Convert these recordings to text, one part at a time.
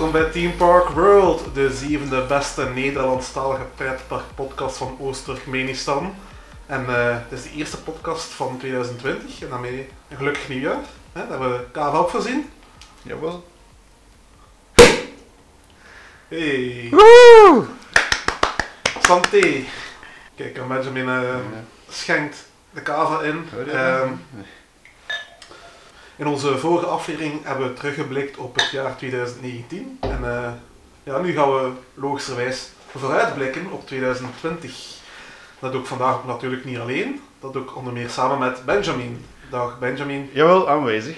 Welkom bij Team Park World, de zevende beste Nederlandstalige pretparkpodcast van Oost-Turkmenistan. En uh, het is de eerste podcast van 2020 en daarmee een gelukkig nieuwjaar. Hè, daar hebben we Kava op voorzien. Jawel. Hey. Woe! Santé. Kijk, en Benjamin uh, schenkt de kava in. Um, in onze vorige aflevering hebben we teruggeblikt op het jaar 2019. En uh, ja, nu gaan we logischerwijs vooruitblikken op 2020. Dat doe ik vandaag natuurlijk niet alleen. Dat doe ik onder meer samen met Benjamin. Dag Benjamin. Jawel, aanwezig.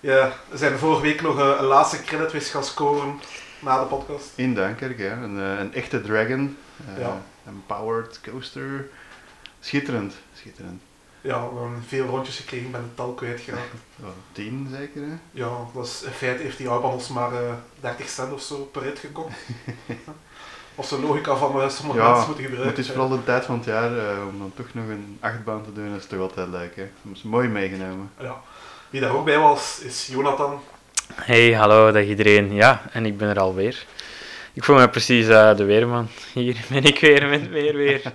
Ja, we zijn vorige week nog een, een laatste creditwist gaan scoren na de podcast. In Dunkirk, ja. Een, uh, een echte Dragon. Uh, ja. Een powered coaster. Schitterend, schitterend. Ja, we hebben veel rondjes gekregen, ben het tal kwijtgeraakt. Ja, tien zeker, hè? Ja, dat is, in feite heeft die ons maar uh, 30 cent of zo per rit gekomen. of de logica van uh, sommige ja, mensen moeten gebruiken. Het is vooral de tijd van het jaar uh, om dan toch nog een achtbaan te doen, dat is toch altijd leuk, hè? Dat is mooi meegenomen. Ja. Wie daar ook bij was, is Jonathan. Hey, hallo, dag iedereen. Ja, en ik ben er alweer. Ik voel me precies uh, de weerman. Hier ben ik weer met meer weer.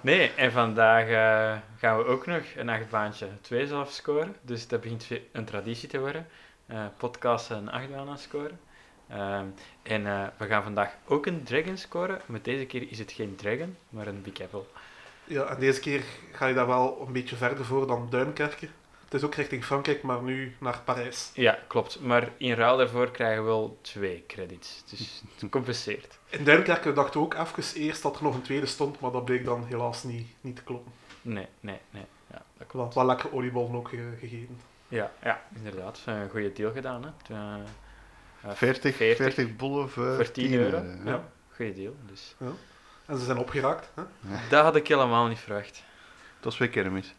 Nee, en vandaag uh, gaan we ook nog een achtbaantje twee zelf scoren. Dus dat begint een traditie te worden. Uh, podcasten een achtbaan scoren. en we gaan vandaag ook een dragon scoren. Maar deze keer is het geen dragon, maar een big apple. Ja, en deze keer ga je daar wel een beetje verder voor dan Duinkerken. Het is ook richting Frankrijk, maar nu naar Parijs. Ja, klopt. Maar in ruil daarvoor krijgen we wel twee credits. Dus het compenseert. In Duinkerken dachten we ook even eerst dat er nog een tweede stond, maar dat bleek dan helaas niet, niet te kloppen. Nee, nee, nee. Ja, dat klopt. Wel, wel lekker oliebollen ook ge gegeven. Ja, ja, inderdaad. Een goede deal gedaan. Hè. Uh, 40, 40, 40 bollen voor, voor 10 euro. euro. Ja. ja, goede deal. Dus. Ja. En ze zijn opgeraakt. Hè? Dat had ik helemaal niet verwacht. Dat was weer kermis.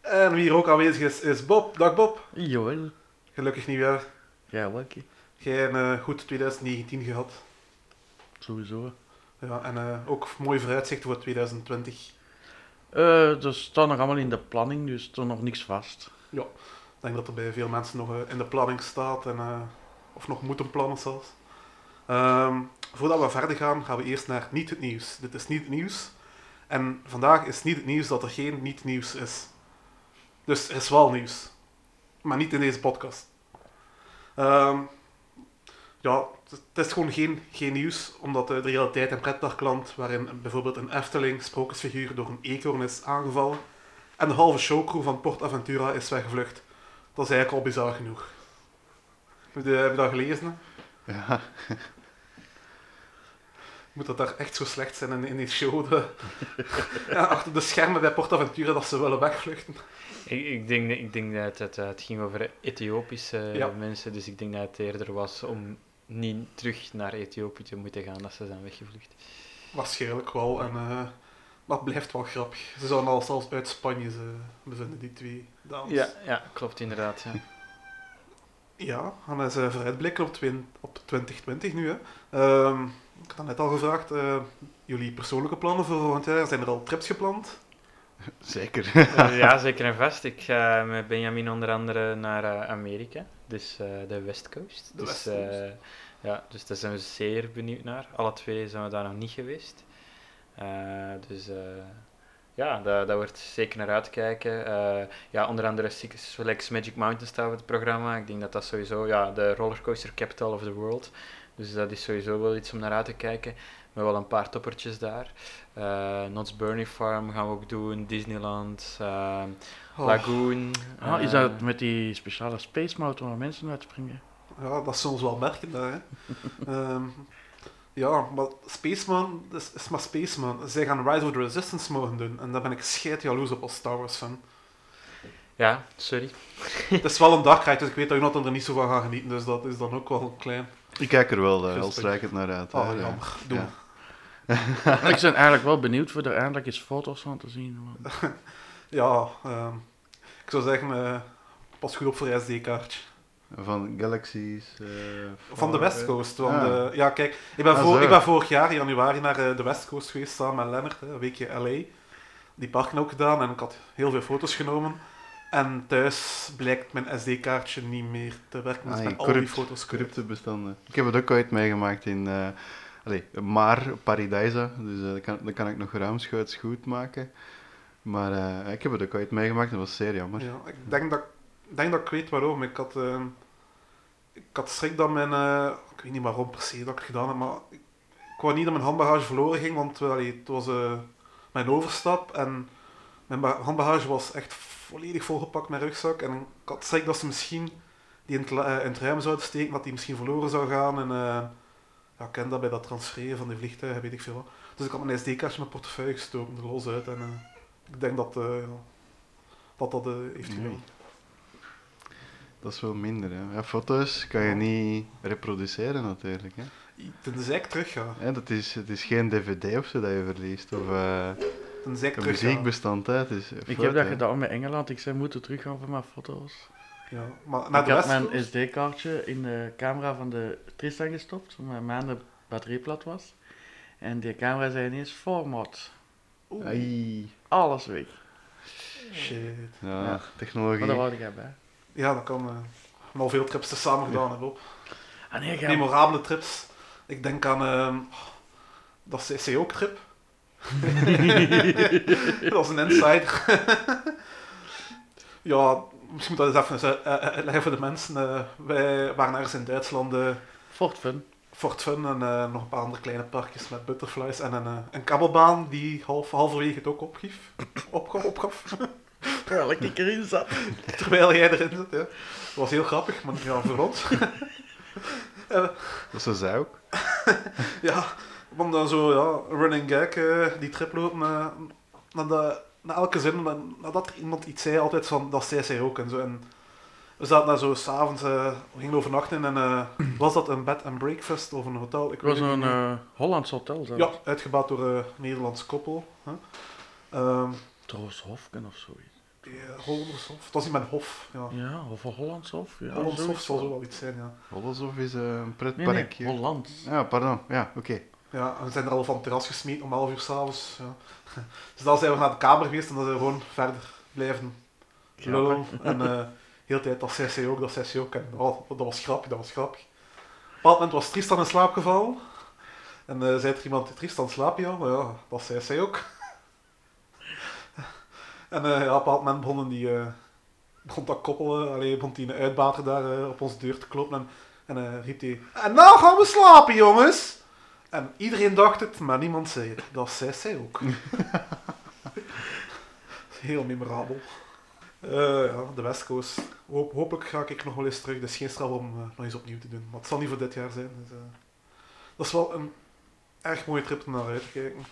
En wie hier ook aanwezig is, is Bob. Dag Bob. Joel. Gelukkig nieuwjaar. Ja, welke. Jij een uh, goed 2019 gehad. Sowieso. Ja, en uh, ook mooi vooruitzicht voor 2020. Uh, er staat nog allemaal in de planning, dus er nog niks vast. Ja, ik denk dat er bij veel mensen nog in de planning staat, en, of nog moeten plannen zelfs. Um, voordat we verder gaan, gaan we eerst naar niet het nieuws. Dit is niet het nieuws. En vandaag is niet het nieuws dat er geen niet nieuws is. Dus er is wel nieuws. Maar niet in deze podcast. Um, ja, het is gewoon geen, geen nieuws, omdat de, realiteit en pretparkland, waarin bijvoorbeeld een Efteling sprookjesfiguur door een eekhoorn is aangevallen, en de halve showcrew van Port Aventura is weggevlucht. Dat is eigenlijk al bizar genoeg. Heb je, heb dat gelezen? Ja. Moet dat daar echt zo slecht zijn in, in die show? De, ja, achter de schermen bij Port Aventura dat ze willen wegvluchten. Ik, ik, denk, ik denk dat het, het ging over Ethiopische ja. mensen, dus ik denk dat het eerder was om niet terug naar Ethiopië te moeten gaan dat ze zijn weggevlucht. Waarschijnlijk wel, en uh, dat blijft wel grappig. Ze zouden al zelfs uit Spanje ze bevinden, die twee dames. Ja, ja klopt inderdaad. Ja, ja gaan we ze vooruitblikken op, op 2020 nu. Hè. Um, ik had net al gevraagd, uh, jullie persoonlijke plannen voor volgend jaar, zijn er al trips gepland? Zeker. uh, ja, zeker en vast. Ik ga met Benjamin onder andere naar uh, Amerika, dus de West Coast. De dus, West Coast. ja, dus daar zijn we zeer benieuwd naar. Alle twee zijn we daar nog niet geweest. dus ja, dat, dat wordt zeker naar uitkijken. ja, onder andere Six Flags Magic Mountain staat op het programma. Ik denk dat dat sowieso ja, de rollercoaster capital of the world dus dat is sowieso wel iets om naar uit te kijken. Met wel een paar toppertjes daar. Uh, Knott's Bernie Farm gaan we ook doen. Disneyland. Uh, oh. Lagoon. Ah, is dat met die speciale space mode waar mensen uitspringen? Ja, dat is soms wel merken daar. Hè. um, ja, maar Spaceman is, is maar Spaceman. Zij gaan Rise of the Resistance mogen doen. En daar ben ik scheid jaloers op als Star Wars fan. Ja, sorry. het is wel een dagrijd, dus ik weet dat Jonathan er niet zo van gaat genieten. Dus dat is dan ook wel klein. Ik kijk er wel uh, al strijkend naar uit. Oh, ja. Doe. Ja. ik ben eigenlijk wel benieuwd voor er eindelijk eens foto's van te zien. ja, um, ik zou zeggen, uh, pas goed op voor SD-kaartje. Van Galaxies? Uh, van de West Coast. Van ah. de, ja, kijk, ik ben, ah, voor, ik ben vorig jaar in januari naar de West Coast geweest samen met Lennart, een weekje LA. Die parken ook gedaan en ik had heel veel foto's genomen. En thuis blijkt mijn SD-kaartje niet meer te werken. Dus Ah, met al die foto's. Corrupte bestanden. Ik heb het ook ooit meegemaakt in uh, allee, Maar Paradisa. Dus uh, dat, kan, dat kan ik nog ruimschoots goed maken. Maar uh, ik heb het ook ooit meegemaakt dat was zeer jammer. Ja, ik denk dat, ik denk dat ik weet waarom. Ik had, ik had schrik dat mijn... Ik weet niet waarom per se dat ik het gedaan heb, maar ik, ik wou niet dat mijn handbagage verloren ging, want allee, het was mijn overstap en mijn handbagage was echt volledig volgepakt met rugzak. En ik had schrik dat ze misschien die in het, uh, in het ruim zouden steken, dat die misschien verloren zou gaan. En uh, ja, ik ken dat bij dat transferen van die vliegtuigen, weet ik veel wat. Dus ik had mijn SD-kaartje in mijn portefeuille gestoken, er los uit. En uh, ik denk dat dat, dat heeft. Nee. Dat is wel minder. Hè. Ja, foto's kan je niet reproduceren natuurlijk. Hè. Tenzij ik terug ga. Ja, dat is, het is geen dvd of zo dat je verliest. Of Tenzij ik een terug. Hè. Het is ik heb dat gedaan met Engeland. Ik zei, moeten teruggaan voor mijn foto's. Ja, maar naar ik de had rest mijn SD-kaartje in de camera van de Tristan gestopt, omdat mijn de batterij plat was. En die camera zei ineens format. Oeh, Ai. Alles weg. shit. Ja, Ja. technologie. Maar daar wou ik bij. Ja, dat kan. Uh, we al veel trips te samen gedaan hebben. op. Ah nee, ga Memorabele trips. Ik denk aan uh, dat CCO-trip. dat was een insider. ja, misschien moet dat eens even uitleggen voor de mensen. Uh, wij waren ergens in Duitsland. Uh, Fort Fun. Fort Fun en uh, nog een paar andere kleine parkjes met butterflies. En een, uh, een kabbelbaan die half, halverwege het ook opgaf. Opgaf. opgaf. Terwijl ik erin zat. Terwijl jij erin zat, ja. Dat was heel grappig, maar ja, voor ons. uh, dat is zij ook. ja, want dan zo, ja, running gag, uh, die trip lopen naar, naar, de, naar elke zin, nadat er iemand iets zei, altijd van, dat zei zij ook en zo. En we zaten daar zo s'avonds, uh, we gingen overnachten en uh, was dat een bed and breakfast of een hotel? Ik het was een uh, Hollands hotel zelfs. Ja, uitgebouwd door een Nederlands koppel. Huh? Um, Trouwens Hofken of zoiets. Ja, Hollandshof. Het was niet met Hof. Ja, ja of een Hollandshof. Ja, Hollandshof zal zo wel iets zijn, ja. Hollandshof is uh, een pretparkje. Nee, nee, Holland. Ja, pardon. Ja, oké. Okay. Ja, we zijn er al van het terras gesmeten om 11 uur s'avonds. Ja. Dus dan zijn we naar de kamer geweest en dan zijn we gewoon verder blijven lullen. En uh, heel de tijd dat zei ze ook, dat zei ze ook. En oh, dat was grappig, dat was grappig. Op een bepaald moment was Tristan in slaap gevallen. En uh, zei er iemand, Tristan slaap je al? Nou ja, dat zei zij ook. En uh, ja, op een bepaald moment begonnen die, begon dat koppelen, allee, begon die een uitbater daar op onze deur te kloppen en, en riep hij, en nou gaan we slapen jongens! En iedereen dacht het, maar niemand zei het. Dat zei zij ook. Heel memorabel. ja, de West Coast. Hoop, hopelijk ga ik nog wel eens terug. Het is geen straf om nog eens opnieuw te doen. Maar het zal niet voor dit jaar zijn. Dus, dat is wel een erg mooie trip om naar uit te kijken.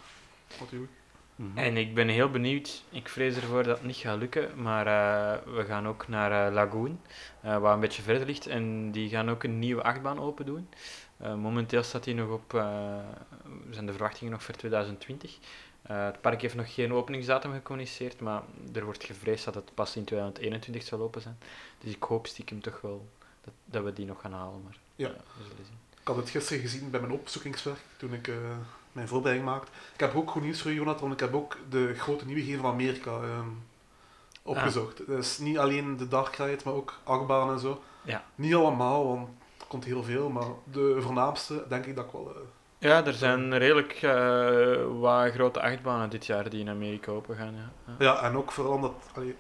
Natuurlijk. -hmm. En ik ben heel benieuwd, ik vrees ervoor dat het niet gaat lukken, maar uh, we gaan ook naar uh, Lagoon, uh, waar een beetje verder ligt, en die gaan ook een nieuwe achtbaan open doen. Uh, momenteel staat die nog op, zijn de verwachtingen nog voor 2020. het park heeft nog geen openingsdatum gecommuniceerd, maar er wordt gevreesd dat het pas in 2021 zal open zijn. Dus ik hoop stiekem toch wel dat, dat we die nog gaan halen, maar ja. we zullen zien. Ik had het gisteren gezien bij mijn opzoekingswerk, toen ik mijn voorbereiding maakte. Ik heb ook goed nieuws voor Jonathan, ik heb ook de grote nieuwigheden van Amerika um, opgezocht. Ah. Dus niet alleen de Dark Ride, maar ook achtbaan en zo. Ja. Niet allemaal, want komt heel veel, maar de voornaamste denk ik dat ik wel... Uh, ja, er zijn redelijk uh, wat grote achtbanen dit jaar die in Amerika open gaan. Ja, ja. en ook vooral omdat... Allee,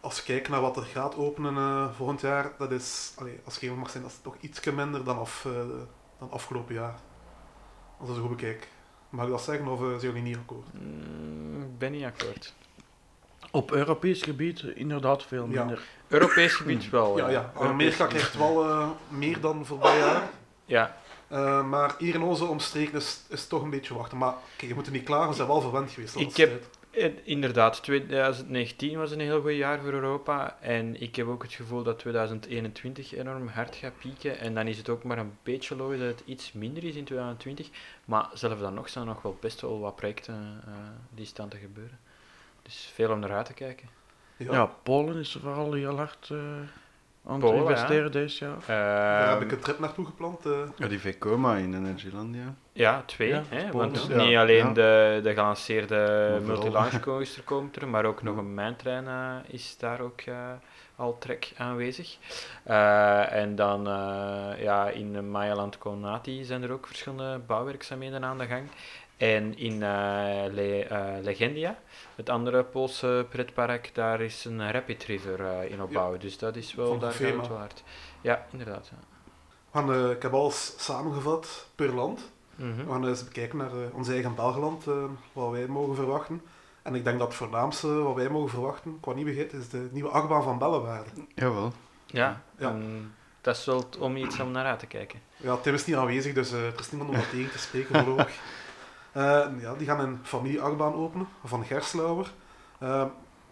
als je kijkt naar wat er gaat openen uh, volgend jaar, dat is, allee, als het mag zijn, dat is toch iets minder dan, af, dan afgelopen jaar. Als ik zo goed bekijk. Mag ik dat zeggen of uh, zijn jullie niet akkoord? Mm, ik ben niet akkoord. Op Europees gebied inderdaad veel minder. Ja. Europees gebied wel. Ja, ja. Amerika krijgt wel uh, meer dan voorbij jaar. Ja. Uh, maar hier in onze omstreken is, toch een beetje wachten. Maar kijk, je moet er niet klagen, we zijn wel verwend geweest. Ik heb, inderdaad, 2019 was een heel goed jaar voor Europa. En ik heb ook het gevoel dat 2021 enorm hard gaat pieken. En dan is het ook maar een beetje logisch dat het iets minder is in 2020. Maar zelfs dan nog zijn er nog wel best wel wat projecten uh, die staan te gebeuren. Dus veel om naar uit te kijken. Ja, ja Polen is vooral heel hard. Uh, aan het investeren deze jaar. Daar Ehm, heb ik een trip naartoe gepland. eh. Ja, die Vekoma in Energylandia. Ja, twee. Ja, hè? Polen, Want ja. niet Ja, alleen ja. de, de gelanceerde multi-launch coaster komt er, maar ook nog een mijntrein eh, is daar ook eh, al trek aanwezig. Eh, en dan eh, ja, in Mayaland Konati zijn er ook verschillende bouwwerkzaamheden aan de gang. En in eh, Le- eh, Legendia, het andere Poolse pretpark, daar is een Rapid River eh, in opbouw. Dus dat is wel, daar het wel hard. Ja, inderdaad. Ja. We gaan, ik heb alles samengevat per land. Mhm. We gaan eens bekijken naar ons eigen Belgeland, eh, wat wij mogen verwachten. En ik denk dat het voornaamste wat wij mogen verwachten, qua nieuwigheid, is de nieuwe achtbaan van Bellewaarde. Jawel. Ja, Ja. en dat is wel om iets om naar uit te kijken. Ja, Tim is niet aanwezig, dus eh, er is niemand om dat tegen te spreken voorlopig. Eh, ja, die gaan een familie-achtbaan openen, van Gerslauer. Eh,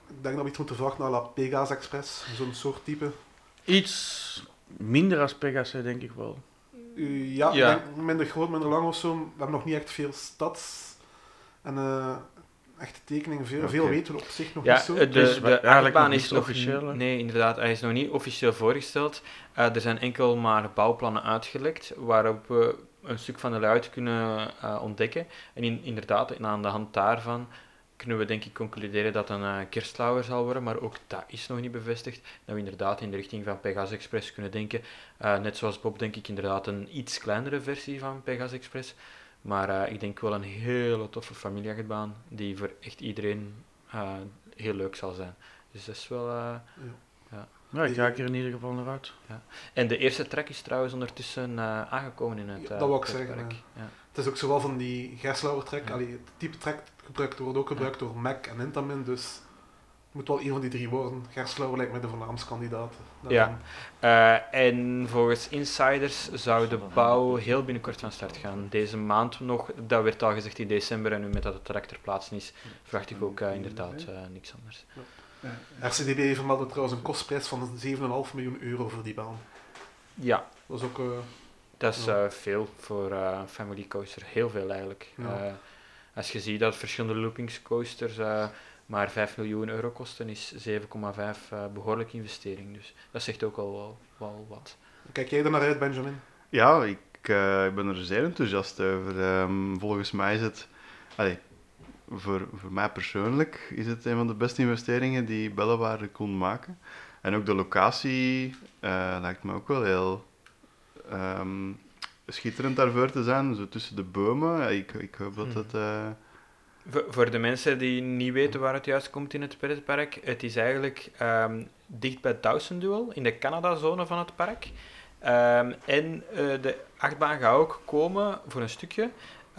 ik denk dat we iets moeten verwachten naar La Pegasus Express, zo'n soort type. Iets minder als Pegasus, denk ik wel. Uh, ja, Ja. Ik denk minder groot, minder lang of zo. We hebben nog niet echt veel stads en eh, echte tekeningen. Veel, veel weten we op zich nog Ja, niet zo. eh, de, Dus de is niet nog officieel? Nee, inderdaad, hij is nog niet officieel voorgesteld. Eh, er zijn enkel maar bouwplannen uitgelekt waarop we een stuk van de layout kunnen eh, ontdekken. En in, inderdaad, en aan de hand daarvan kunnen we denk ik concluderen dat een eh kerstlauwer zal worden, maar ook dat is nog niet bevestigd. Dat we inderdaad in de richting van Pegasus Express kunnen denken. Eh, net zoals Bob denk ik inderdaad een iets kleinere versie van Pegasus Express. Maar ik denk wel een hele toffe familieachtbaan die voor echt iedereen heel leuk zal zijn. Dus dat is wel... eh, Ja, ik ga er in ieder geval naar uit. En de eerste track is trouwens ondertussen eh, aangekomen in het Ja, eh, dat wou ik zeggen, Ja. Het is ook zowel van die Gerslauer track, Ja. allee, het type track gebruikt, wordt ook gebruikt door Mac en Intamin, dus het moet wel een van die drie worden. Gerslauer lijkt mij de voornaamste kandidaat. Ja. Eh, en volgens insiders zou de bouw heel binnenkort van start gaan. Deze maand nog, dat werd al gezegd in december en nu met dat het track ter plaatse is, verwacht ik ook inderdaad eh, niks anders. RCDB vermeldde trouwens een kostprijs van 7,5 miljoen euro voor die baan. Ja, Dat is ook... eh, dat is Ja. eh, veel voor eh, een family coaster, heel veel eigenlijk. Ja. Eh, als je ziet dat verschillende loopingscoasters eh maar 5 miljoen euro kosten, is 7,5 eh behoorlijke investering. Dus dat zegt ook al wel, wel wat. Kijk jij er naar uit, Benjamin? Ja, ik, eh, ik ben er zeer enthousiast over. Ehm, volgens mij is het, allee, voor, voor mij persoonlijk, is het een van de beste investeringen die Bellewaarde kon maken. En ook de locatie eh, lijkt me ook wel heel ehm, schitterend daarvoor te zijn, zo tussen de bomen. Ik, ik hoop dat het... eh, Voor, voor de mensen die niet weten waar het juist komt in het pretpark, het is eigenlijk ehm, dicht bij Dawson Duel, in de Canada-zone van het park. Ehm, en eh, de achtbaan gaat ook komen, voor een stukje,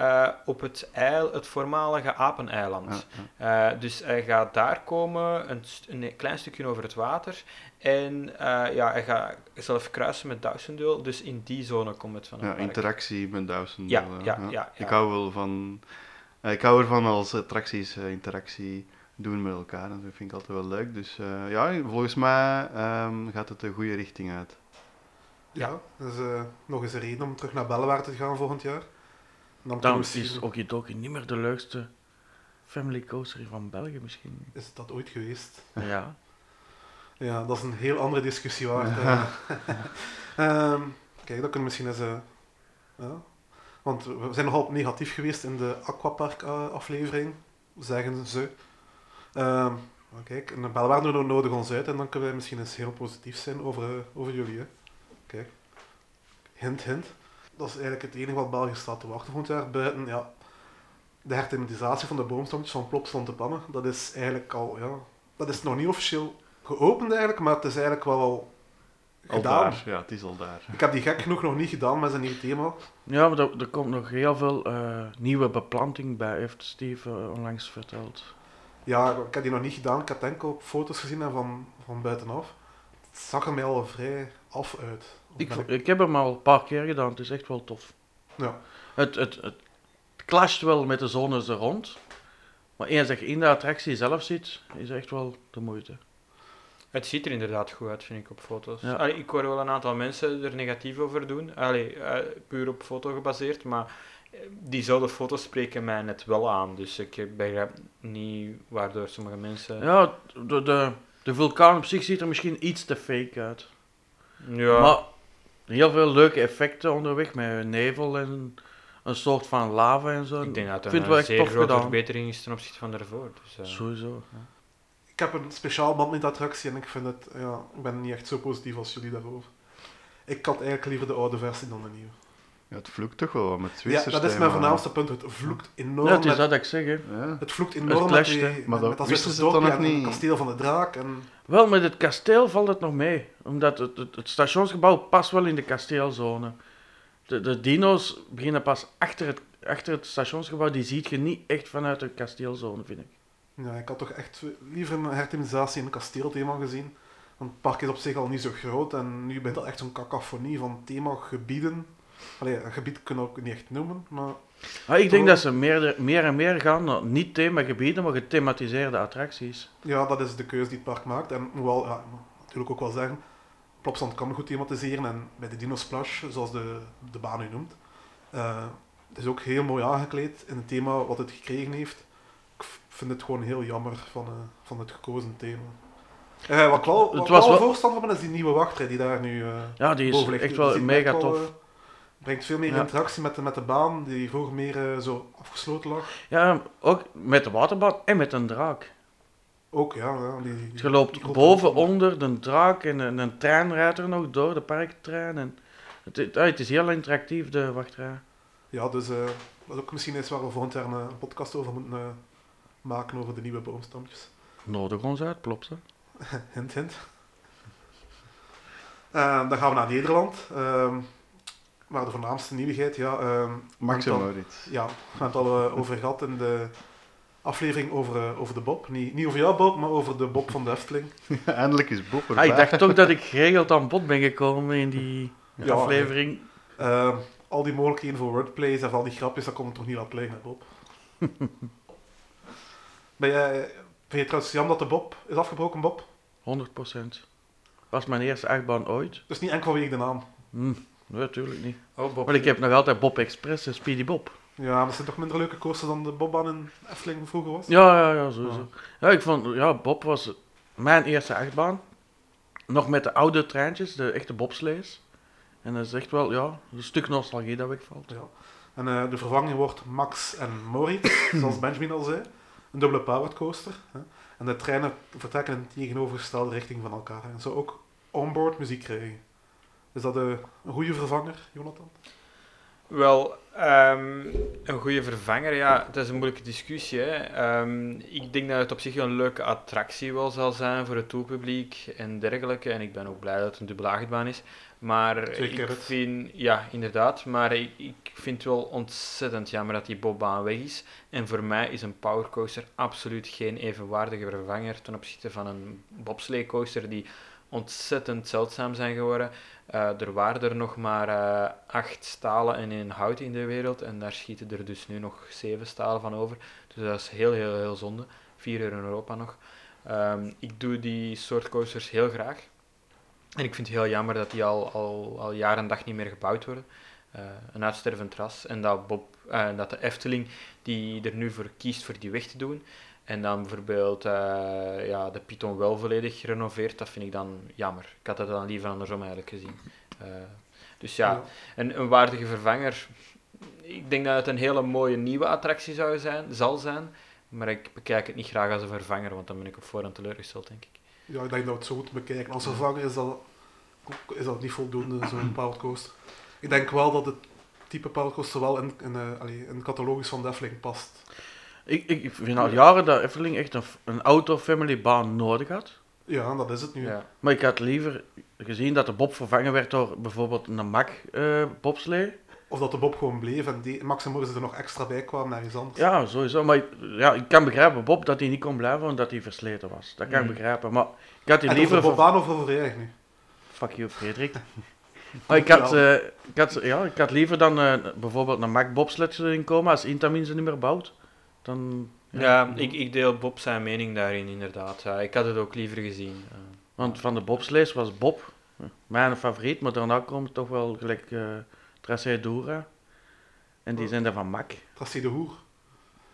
eh, op het, eil, het voormalige Apeneiland. ja, Eh, dus hij gaat daar komen, een, een klein stukje over het water. En eh, ja, hij gaat zelf kruisen met Dawson Duel, dus in die zone komt het van ja, park. interactie met Dawson. Ja, ja, ja, ja. Ik hou wel van... ik hou ervan als attracties interactie doen met elkaar. En dat vind ik altijd wel leuk. Dus eh, ja, volgens mij ehm, gaat het de goede richting uit. Ja. Dat is eh, nog eens een reden om terug naar Bellewaarde te gaan volgend jaar. Kunnen we is Okidoki niet meer de leukste family coaster van België misschien. is dat ooit geweest? Ja. Ja, dat is een heel andere discussie waard. eh. Ehm, kijk, dat kunnen we misschien eens... eh, ja. Want we zijn nogal negatief geweest in de Aquapark-aflevering, zeggen ze. Ehm, maar kijk, en de Belwaarde nodig ons uit en dan kunnen wij misschien eens heel positief zijn over, eh, over jullie. Hè. Kijk. Hint, hint. Dat is eigenlijk het enige wat België staat te wachten volgend jaar. Buiten, ja, de herthematisatie van de boomstammetjes van Plopsland te pannen. Dat is eigenlijk al, ja... Dat is nog niet officieel geopend eigenlijk, maar het is eigenlijk wel al Al gedaan. daar, ja, het is al daar. Ik heb die gek genoeg nog niet gedaan met zijn nieuw thema. Ja, maar er, er komt nog heel veel eh, nieuwe beplanting bij, heeft Steve eh, onlangs verteld. Ja, ik heb die nog niet gedaan. Ik heb enkel foto's gezien en van, van buitenaf. Het zag er mij al vrij af uit. Ik, ik heb hem al een paar keer gedaan, het is echt wel tof. Ja. Het, het, het clasht wel met de zones er rond, maar eens dat je in de attractie zelf zit, is echt wel de moeite. Het ziet er inderdaad goed uit, vind ik, op foto's. Ja. Allee, ik hoor wel een aantal mensen er negatief over doen. Allee, eh, puur op foto gebaseerd, maar eh, diezelfde foto's spreken mij net wel aan. Dus ik begrijp niet waardoor sommige mensen... Ja, de, de, de vulkaan op zich ziet er misschien iets te fake uit. Ja, Maar heel veel leuke effecten onderweg met nevel en een soort van lava en zo. ik denk dat het een echt zeer grote verbetering is ten opzichte van daarvoor. Dus, eh, Sowieso. ja. Ik heb een speciaal band met de attractie en ik vind het, ja, ik ben niet echt zo positief als jullie daarover. Ik had eigenlijk liever de oude versie dan de nieuwe. Ja, het vloekt toch wel wat met Ja, dat is mijn voornaamste punt. Het vloekt enorm. Ja, het is met, dat ik zeg. Hè. Ja. het vloekt enorm met, clasht, die, hè. met, Maar dat met dat nog en het niet? kasteel van de draak. En, Wel, met het kasteel valt het nog mee. Omdat het, het, het stationsgebouw past wel in de kasteelzone. De, de dino's beginnen pas achter het, achter het stationsgebouw. Die ziet je niet echt vanuit de kasteelzone, vind ik. ja, ik had toch echt liever een herthematisatie in een kasteelthema gezien. Want het park is op zich al niet zo groot en nu bent dat echt zo'n cacophonie van themagebieden. Allee, een gebied kunnen we ook niet echt noemen, maar Maar ik denk dat ze meer, meer en meer gaan naar niet themagebieden, maar gethematiseerde attracties. ja, dat is de keuze die het park maakt. En hoewel, ja, natuurlijk ook wel zeggen, Plopsland kan goed thematiseren en bij de Dino Splash, zoals de, de baan u noemt, eh, het is ook heel mooi aangekleed in het thema wat het gekregen heeft. Ik vind het gewoon heel jammer van, eh, van het gekozen thema. Eh, wat ik wel, wat Het was wel wel- voorstander van ben, is die nieuwe wachtrij die daar nu eh Ja, die is echt wel mega tof. Brengt veel meer Ja. interactie met de, met de baan, die vroeger meer eh, zo afgesloten lag. Ja, ook met de waterbaan en met een draak. Ook, ja. ja die, die- Dus je loopt die boven, onder de draak en een, een trein rijdt er nog door, de parktrein. En het, het, het is heel interactief, de wachtrij. Ja, dus eh, dat is ook misschien iets waar we volgend jaar een, podcast over moeten eh, maken, over de nieuwe boomstampjes. Nodig ons uit, plopt ze. hint, hint. Dan gaan we naar Nederland. Waar de voornaamste nieuwigheid, ja... ehm, Max en Maurits. Ja, we hebben het al eh, over gehad in de aflevering over, eh, over de Bob. Niet, niet over jou, Bob, maar over de Bob van de Efteling. Eindelijk is Bob Ah, erbij. ik dacht toch dat ik geregeld aan bod ben gekomen in die Ja, aflevering. Ehm, al die mogelijkheden voor wordplays en al die grapjes, dat komt er toch niet laten liggen, hè, Bob. ben jij, vind je trouwens jammer dat de Bob is afgebroken, Bob? 100%. Was mijn eerste achtbaan ooit? Dus niet enkel vanwege de naam. Hm, nee, natuurlijk niet. Oh, Bob. Maar ik heb nog altijd Bob Express en Speedy Bob. Ja, maar dat zijn toch minder leuke coasters dan de Bobbaan in Efteling vroeger was? Ja, ja, ja, sowieso. Ja, ik vond, ja, Bob was mijn eerste achtbaan. Nog met de oude treintjes, de echte bobslees. En dat is echt wel, ja, een stuk nostalgie dat wegvalt. Ja. En eh, de vervanging wordt Max en Moritz, zoals Benjamin al zei. Een dubbele powered coaster. Hè. En de treinen vertrekken in tegenovergestelde richting van elkaar. En zo ook onboard muziek krijgen. Is dat een goede vervanger, Jonathan? Wel, ehm, een goede vervanger, ja, het is een moeilijke discussie. Hè. Ehm, ik denk dat het op zich een leuke attractie wel zal zijn voor het toerpubliek en dergelijke. En ik ben ook blij dat het een dubbele achtbaan is. Maar Zeker ik vind, ja, inderdaad, maar ik, ik vind het wel ontzettend jammer dat die bobbaan weg is. En voor mij is een powercoaster absoluut geen evenwaardige vervanger ten opzichte van een bobsleigh coaster die ontzettend zeldzaam zijn geworden. Eh, er waren er nog maar eh, acht stalen en één hout in de wereld. En daar schieten er dus nu nog zeven stalen van over. Dus dat is heel, heel, heel zonde. Vier uur in Europa nog. Ehm, ik doe die soort coasters heel graag. En ik vind het heel jammer dat die al, al, al jaar en dag niet meer gebouwd worden. Eh, een uitstervend ras. En dat, Bob, dat de Efteling die er nu voor kiest voor die weg te doen. En dan bijvoorbeeld eh, ja, de Python wel volledig gerenoveerd, dat vind ik dan jammer. Ik had dat dan liever andersom eigenlijk gezien. Eh, dus ja, een, een waardige vervanger. Ik denk dat het een hele mooie nieuwe attractie zou zijn, zal zijn. Maar ik bekijk het niet graag als een vervanger, want dan ben ik op voorhand teleurgesteld, denk ik. Ja, ik denk dat we het zo moeten bekijken. Als vervanger is dat, is dat niet voldoende, zo'n powered coaster. Ik denk wel dat het type powered coaster wel in, in, allee, in de catalogus van de Efteling past. Ik, ik ik vind al jaren dat Efteling echt een, een auto-family baan nodig had. Ja, dat is het nu. Ja. Maar ik had liever gezien dat de Bob vervangen werd door bijvoorbeeld een eh bobslee. Of dat de Bob gewoon bleef en die, Max en er nog extra bij kwamen naar iets anders. Ja, sowieso. Maar ik- ja, ik kan begrijpen, Bob, dat hij niet kon blijven omdat hij versleten was. Dat kan ik Mm. begrijpen. Maar ik had die en liever... over de ver- Bobbaan of over jij nu? Fuck you, Frederik. maar ik had, eh, ik, had, ja, ik had liever dan eh, bijvoorbeeld een Mack bobsled erin komen als Intamin ze niet meer bouwt. Dan, Ja, ik, ik deel Bob zijn mening daarin, inderdaad. Ja, ik had het ook liever gezien. Eh, Want van de bobslees was Bob eh, mijn favoriet, maar daarna komt toch wel gelijk eh Tracé Dura. En die zijn dan van Mack. Tracé de Hoer.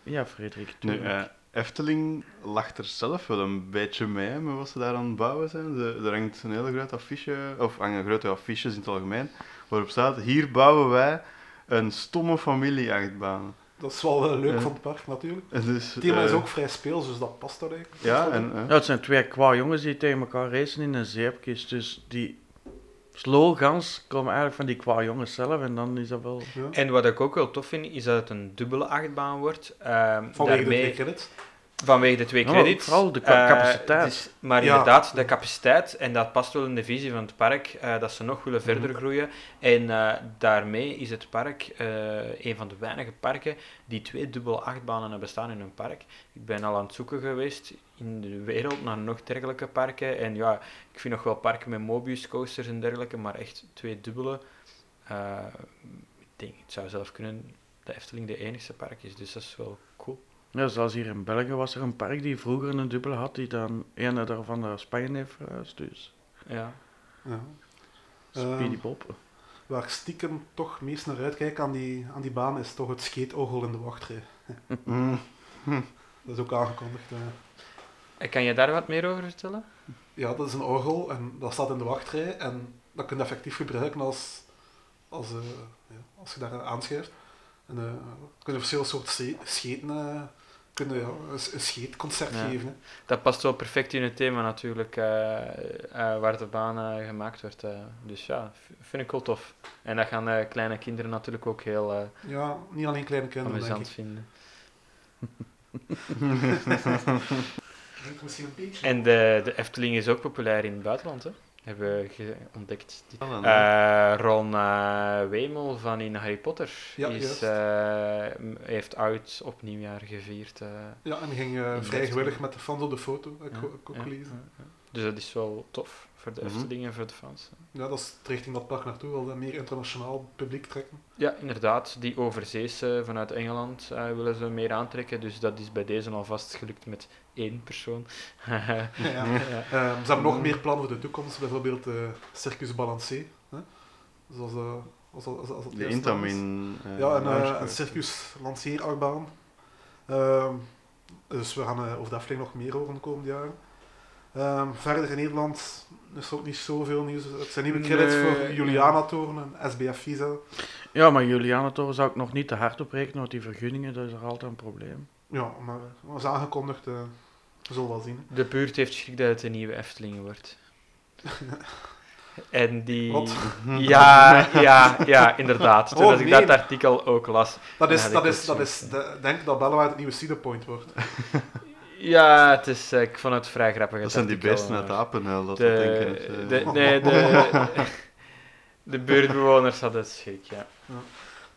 Ja, Frederik. Nu, eh, Efteling lacht er zelf wel een beetje mee met wat ze daar aan het bouwen zijn. Ze- er hangt een hele grote affiche, of hangen grote affiches in het algemeen, waarop staat, hier bouwen wij een stomme familie-achtbaan. Dat is wel leuk Ja. van het park natuurlijk. En Dus, Het thema is eh, ook vrij speels, dus dat past daar eigenlijk. Ja, en... eh, Ja, het zijn twee kwa jongens die tegen elkaar racen in een zeepkist. Dus die slogans komen eigenlijk van die kwa jongens zelf. En dan is dat wel... Ja. En wat ik ook wel tof vind, is dat het een dubbele achtbaan wordt. Ehm, Vanwege de daarmee- twee credits. Vanwege de twee Ja, credits. vooral de ca- Eh, capaciteit. is- maar Ja. inderdaad, de capaciteit, en dat past wel in de visie van het park, eh, dat ze nog willen verder Mhm. groeien. En eh, daarmee is het park eh, een van de weinige parken die twee dubbele achtbanen hebben staan in een park. Ik ben al aan het zoeken geweest in de wereld naar nog dergelijke parken. En ja, ik vind nog wel parken met Mobius coasters en dergelijke, maar echt twee dubbele. eh, ik denk, het zou zelf kunnen de Efteling de enigste park is, dus dat is wel cool. Ja, zoals hier in België was er een park die vroeger een dubbele had, die dan een daarvan naar Spanje heeft verhuisd. Dus Ja. Ja. Speedy Ehm. Waar ik stiekem toch meest naar uitkijk aan die, aan die baan is toch het skateorgel in de wachtrij. mm, Dat is ook aangekondigd. eh. En Kan je daar wat meer over vertellen? Ja, dat is een orgel en dat staat in de wachtrij en dat kun je effectief gebruiken als, als, eh, ja, als je daar aanschuift. En eh kun je verschillende soorten scheten, kun je, ja, een, scheetconcert Ja. geven. Hè. Dat past wel perfect in het thema natuurlijk, eh, eh, waar de baan eh, gemaakt wordt. dus ja, vind ik wel tof. En dat gaan kleine kinderen natuurlijk ook heel Ja, niet alleen kleine kinderen, denk ik. vinden. En de, de Efteling is ook populair in het buitenland, hè? Hebben we ontdekt. Allen, Eh, Ron eh, Wemel van in Harry Potter Ja, is, eh, heeft oud op nieuwjaar gevierd. eh. Ja, en ging eh, gewillig met de fans op de foto, ik Ja, ook, ja, ja. Dus dat is wel tof voor de Mhm. Efteling en voor de fans. Ja, dat is richting dat park naartoe, wel meer internationaal publiek trekken. Ja, inderdaad. Die overzees eh, vanuit Engeland eh, willen ze meer aantrekken. Dus dat is bij deze alvast gelukt met één persoon. Ja. Ja. Ehm, ze hebben nog meer plannen voor de toekomst, bijvoorbeeld eh Circus Balancé. Hè? Zoals, eh, als, als, als De juist Intamin. is. eh, Ja, en eh, een. Circus lanceerachtbaan. Ehm, dus we gaan over de Efteling nog meer horen de komende jaren. Ehm, verder in Nederland is er ook niet zoveel nieuws. Het zijn nieuwe credits Nee, voor. Juliana-toren en SBF Visa. Ja, maar Julianatoren zou ik nog niet te hard op rekenen, want die vergunningen, dat is er altijd een probleem. Ja, maar dat is aangekondigd. eh we zullen wel zien. De buurt heeft schrik dat het een nieuwe Efteling wordt. En die... Wat? Ja, ja, ja, inderdaad. Toen Oh, als ik dat artikel ook las. Dat is, dat ik is, ook dat is, de- denk dat Bellewaard het nieuwe Cedarpoint wordt. Ja, het is, eh, ik vond het vrij grappig. Dat zijn die beesten uit Apenhuil, dat De, denken. het, eh, de, nee, de, de buurtbewoners hadden het schrik, ja.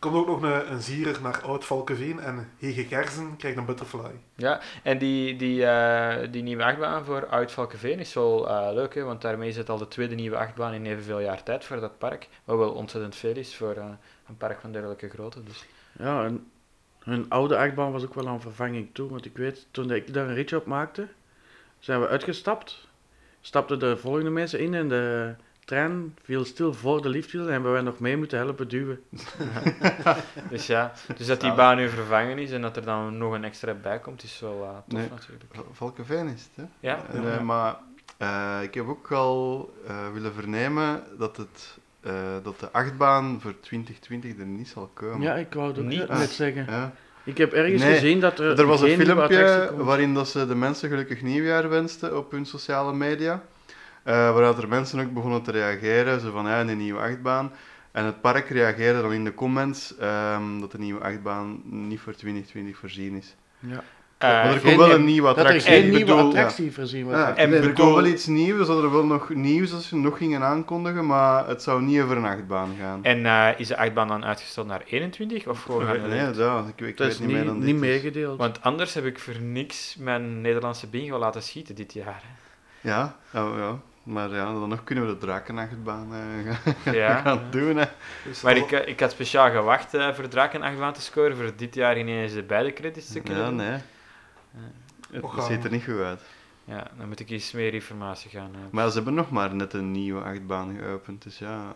Komt ook nog een, een zierer naar Oud-Valkeveen en Hege Gerzen krijgt een butterfly. Ja, en die, die, eh, die nieuwe achtbaan voor Oud Valkeveen is wel eh, leuk, hè, want daarmee is het al de tweede nieuwe achtbaan in evenveel jaar tijd voor dat park. Wat wel ontzettend veel is voor eh, een park van dergelijke grootte. Dus. Ja, en hun oude achtbaan was ook wel aan vervanging toe, want ik weet, toen ik daar een ritje op maakte, zijn we uitgestapt, stapten de volgende mensen in en de trein viel stil voor de lifthill en hebben wij nog mee moeten helpen duwen. dus ja, dus dat die baan nu vervangen is en dat er dan nog een extra bij komt, is wel eh, tof Nee. natuurlijk. Valkeveen is het, hè? Ja, En, Ja. eh, maar eh, ik heb ook al eh, willen vernemen dat, het, eh, dat de achtbaan voor 2020 er niet zal komen. Ja, ik wou het ook Niet? net zeggen. Ja. Ik heb ergens Nee, gezien dat er Er was een filmpje waarin dat ze de mensen gelukkig nieuwjaar wensten op hun sociale media. Eh waaruit er mensen ook begonnen te reageren, zo van ja, een nieuwe achtbaan. En het park reageerde dan in de comments ehm, dat de nieuwe achtbaan niet voor 2020 voorzien is. Ja. Eh, maar er geen komt wel nieuw- een nieuwe Dat er attractie. geen Ik nieuwe bedoel- attractie voorzien wordt. Ja, En nee, er bedoel- komt wel iets nieuws, er zou er wel nog nieuws als ze nog gingen aankondigen, maar het zou niet over een achtbaan gaan. En eh, is de achtbaan dan uitgesteld naar 21 of gewoon we- nee, ja, ik, ik dat weet is niet meer dan niet dit. dus. meegedeeld. Want anders heb ik voor niks mijn Nederlandse bingo laten schieten dit jaar. Ja, ja, ja, maar ja, dan nog kunnen we de drakenachtbaan eh, gaan, Ja. gaan doen. Hè. Dus Maar ik, eh, ik had speciaal gewacht eh, voor Drakenachtbaan te scoren, voor dit jaar ineens de beide credits te kunnen Ja, nee. Het ziet er niet goed uit. Ja, dan moet ik eens meer informatie gaan. eh. Maar ze hebben nog maar net een nieuwe achtbaan geopend, dus ja.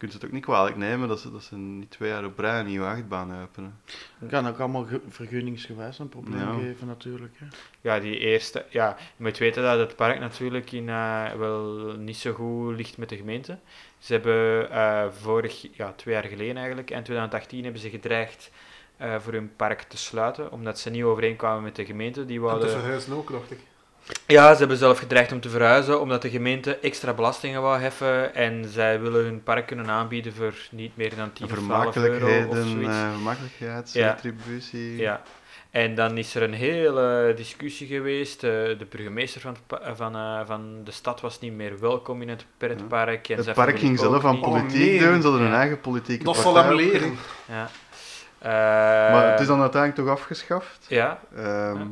Kunt het ook niet kwalijk nemen dat ze, dat ze niet twee jaar op rij een nieuwe achtbaan openen. kan ook allemaal ge- vergunningsgewijs een probleem Ja. geven natuurlijk. Hè. Ja, die eerste. Ja, je moet weten dat het park natuurlijk in, eh, wel niet zo goed ligt met de gemeente. Ze hebben eh, vorig, ja, twee jaar geleden eigenlijk, in 2018 hebben ze gedreigd eh, voor hun park te sluiten, omdat ze niet overeenkwamen met de gemeente. Die En te wouden... verhuizen ook, dacht ik. Ja, ze hebben zelf gedreigd om te verhuizen, omdat de gemeente extra belastingen wou heffen en zij willen hun park kunnen aanbieden voor niet meer dan 10 of 12 euro of Vermakelijkheden, zoiets. vermakelijkheid, Ja. retributie. Ja. En dan is er een hele discussie geweest. eh, de burgemeester van, eh, van, eh, van de stad was niet meer welkom in het pretpark. En Het park ging zelf aan. Oh, politiek nee. doen, ze hadden hun Ja. eigen politieke Dat zal partij hem leren. Ja. Maar het is dan uiteindelijk toch afgeschaft. Ja, Ehm,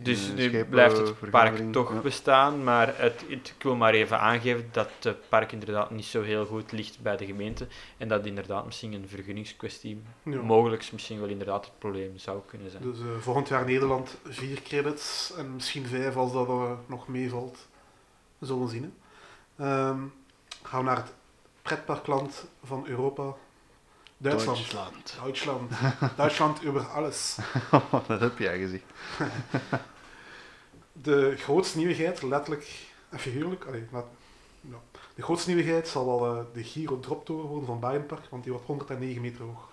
dus Eh, nu blijft het park toch ja. bestaan. Maar het, het, ik wil maar even aangeven dat het park inderdaad niet zo heel goed ligt bij de gemeente. En dat inderdaad misschien een vergunningskwestie Ja. mogelijk misschien wel inderdaad het probleem zou kunnen zijn. Dus eh, volgend jaar Nederland vier credits en misschien vijf als dat eh, nog meevalt. We zullen zien. Hè. Ehm, gaan we naar het pretparkland van Europa. Duitsland. Duitsland. Duitsland. Duitsland over alles. dat heb jij gezegd. De grootste nieuwigheid, letterlijk en figuurlijk, allee, ja. de grootste nieuwigheid zal wel eh, de Giro Droptoren worden van Bijenpark, want die wordt 109 meter hoog.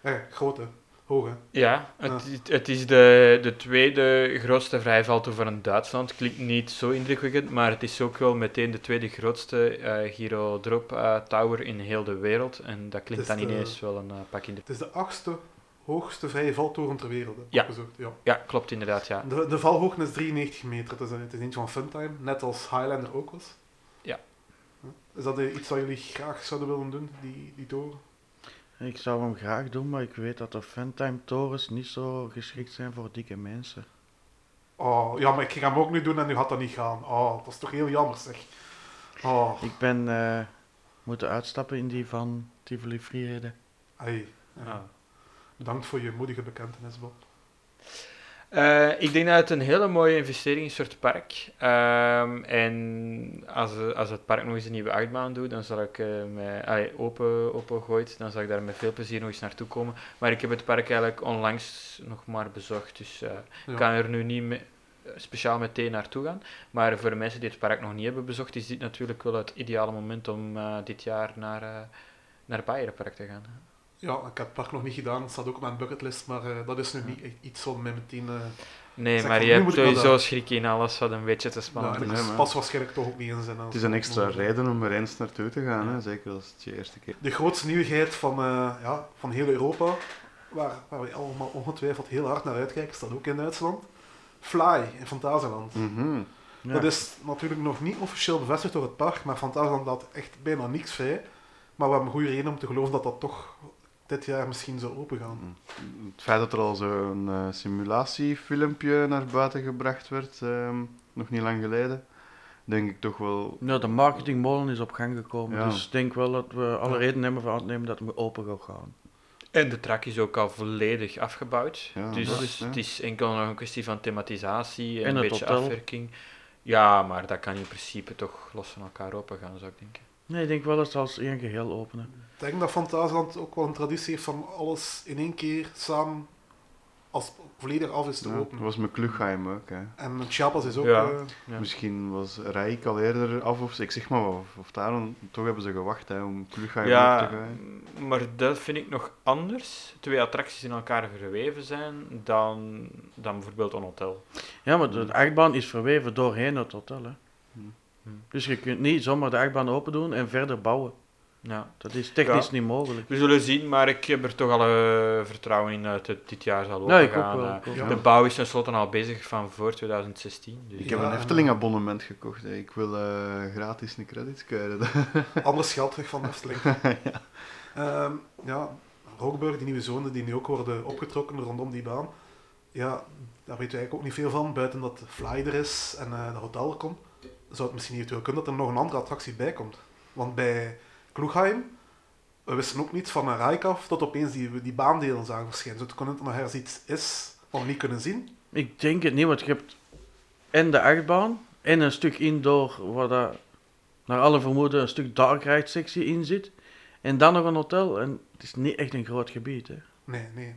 Eh, groot hè, hoog hè. Ja, het, het- het is de, de tweede grootste vrijvaltoer van Duitsland. Klinkt niet zo indrukwekkend, maar het is ook wel meteen de tweede grootste eh Giro Drop eh, Tower in heel de wereld. En dat klinkt dan de- ineens wel een eh, pak in de... Het is de achtste hoogste vrije valtoren ter wereld. Ja. ja. Ja, klopt inderdaad, ja. De, de valhoogte is 93 meter, het is, een- het is eentje van Funtime, net als Highlander ook was. Ja. Is dat iets wat jullie graag zouden willen doen, die, die toren? Ik zou hem graag doen, maar ik weet dat de Fantime torens niet zo geschikt zijn voor dikke mensen. Oh, ja, maar ik ga hem ook nu doen en nu gaat dat niet gaan. Oh, dat is toch heel jammer zeg. Oh, Ik ben eh, moeten uitstappen in die van Tivoli ai. Ja. Ah. Bedankt voor je moedige bekentenis, Bob. Eh, ik denk dat het een hele mooie investering is voor het park. Ehm, en als, als het park nog eens een nieuwe achtbaan doet, dan zal ik eh mij allee, open, open gooit, dan zal ik daar met veel plezier nog eens naartoe komen. Maar ik heb het park eigenlijk onlangs nog maar bezocht, dus eh, Ja. ik kan er nu niet speciaal meteen naartoe gaan. Maar voor de mensen die het park nog niet hebben bezocht, is dit natuurlijk wel het ideale moment om dit jaar naar, naar het te gaan. Ja, ik heb het park nog niet gedaan, het staat ook op mijn bucketlist, maar eh, dat is nu niet iets om mij meteen... eh Nee, Zeg maar van, je hebt sowieso daar. schrik in alles wat een beetje te ja, spannend en is. pas waarschijnlijk toch ook niet in zijn. Het is een extra reden om er eens naartoe te gaan, hè? zeker als het je eerste keer De grootste nieuwigheid van, eh, ja, van heel Europa, waar, waar we allemaal ongetwijfeld heel hard naar uitkijken, staat ook in Duitsland. Fly in Fantasieland. Mhm. Ja. Dat is natuurlijk nog niet officieel bevestigd door het park, maar Fantasieland laat echt bijna niks vrij. Maar we hebben goede reden om te geloven dat dat toch dit jaar misschien zou opengaan. Het feit dat er al zo'n eh, simulatiefilmpje naar buiten gebracht werd, ehm, nog niet lang geleden, denk ik toch wel... Nou, de marketingmolen is op gang gekomen, Ja. dus ik denk wel dat we alle Ja. reden hebben van aan te nemen dat we open gaan gaan. En de trak is ook al volledig afgebouwd. Ja, dus dat het is enkel nog een kwestie van thematisatie en, En een beetje hotel. afwerking. Ja, maar dat kan in principe toch los van elkaar open gaan, zou ik denken. Nee, ik denk wel dat ze als één geheel openen. Ik denk dat Fantasieland ook wel een traditie heeft van alles in één keer samen als volledig af is te Ja, dat openen. was met Klugheim ook. Hè. En Chiapas is ook... Ja. eh, Ja. Misschien was Rijk al eerder af, of ik zeg maar of, of daarom, toch hebben ze gewacht hè, om Klugheim Ja, op te gaan. maar dat vind ik nog anders. Twee attracties in elkaar verweven zijn dan, dan bijvoorbeeld een hotel. Ja, maar de achtbaan is verweven doorheen het hotel. Hè. Hmm. Hmm. Dus je kunt niet zomaar de achtbaan open doen en verder bouwen. Ja. Dat is technisch Ja. niet mogelijk. We zullen zien, maar ik heb er toch al eh, vertrouwen in dat het dit jaar zal Ja, ik ook opengaan. wel. Eh, ik ook Ja. De bouw is tenslotte al bezig van voor 2016. Dus Ik heb Ja, een en- Efteling abonnement gekocht. Hè. Ik wil eh, gratis een credits krijgen. anders geld terug van Efteling. ja. ja, Rookburg, die nieuwe zone die nu ook worden opgetrokken rondom die baan. Ja, daar weten we eigenlijk ook niet veel van, buiten dat de Fly er is en eh de hotel er komt. Zou het misschien eventueel kunnen dat er nog een andere attractie bij komt. Want bij Kloegheim, we wisten ook niet van een rijk af tot opeens die, die baandelen zagen verschijnen. Dus het kon het nog ergens iets is wat we niet kunnen zien. Ik denk het niet, want je hebt en de achtbaan en een stuk indoor waar dat naar alle vermoeden een stuk dark ride sectie in zit. En dan nog een hotel. En het is niet echt een groot gebied. Hè. Nee, nee.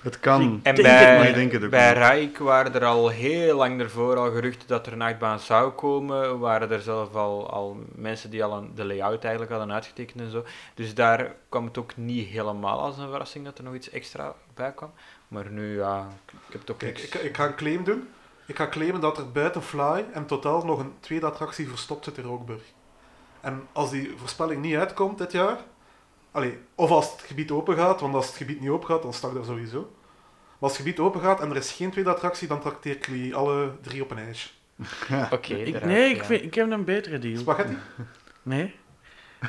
Het kan. En bij, maar ik denk het ook bij. Rijk waren er al heel lang ervoor al geruchten dat er een achtbaan zou komen. Waren er zelf al, al mensen die al een, de layout eigenlijk hadden uitgetekend en zo. Dus daar kwam het ook niet helemaal als een verrassing dat er nog iets extra bij kwam. Maar nu, ja, ik heb toch Kijk, niks. ik, ik ga een claim doen. Ik ga claimen dat er buiten Fly en totaal nog een tweede attractie verstopt zit in Rookburg. En als die voorspelling niet uitkomt dit jaar, allee, of als het gebied open gaat, want als het gebied niet open gaat, dan sta ik daar sowieso. Maar als het gebied open gaat en er is geen tweede attractie, dan trakteer ik jullie alle drie op een ijsje. Oké, Ik, nee, ik, vind, ik heb een betere deal. Spaghetti? Nee.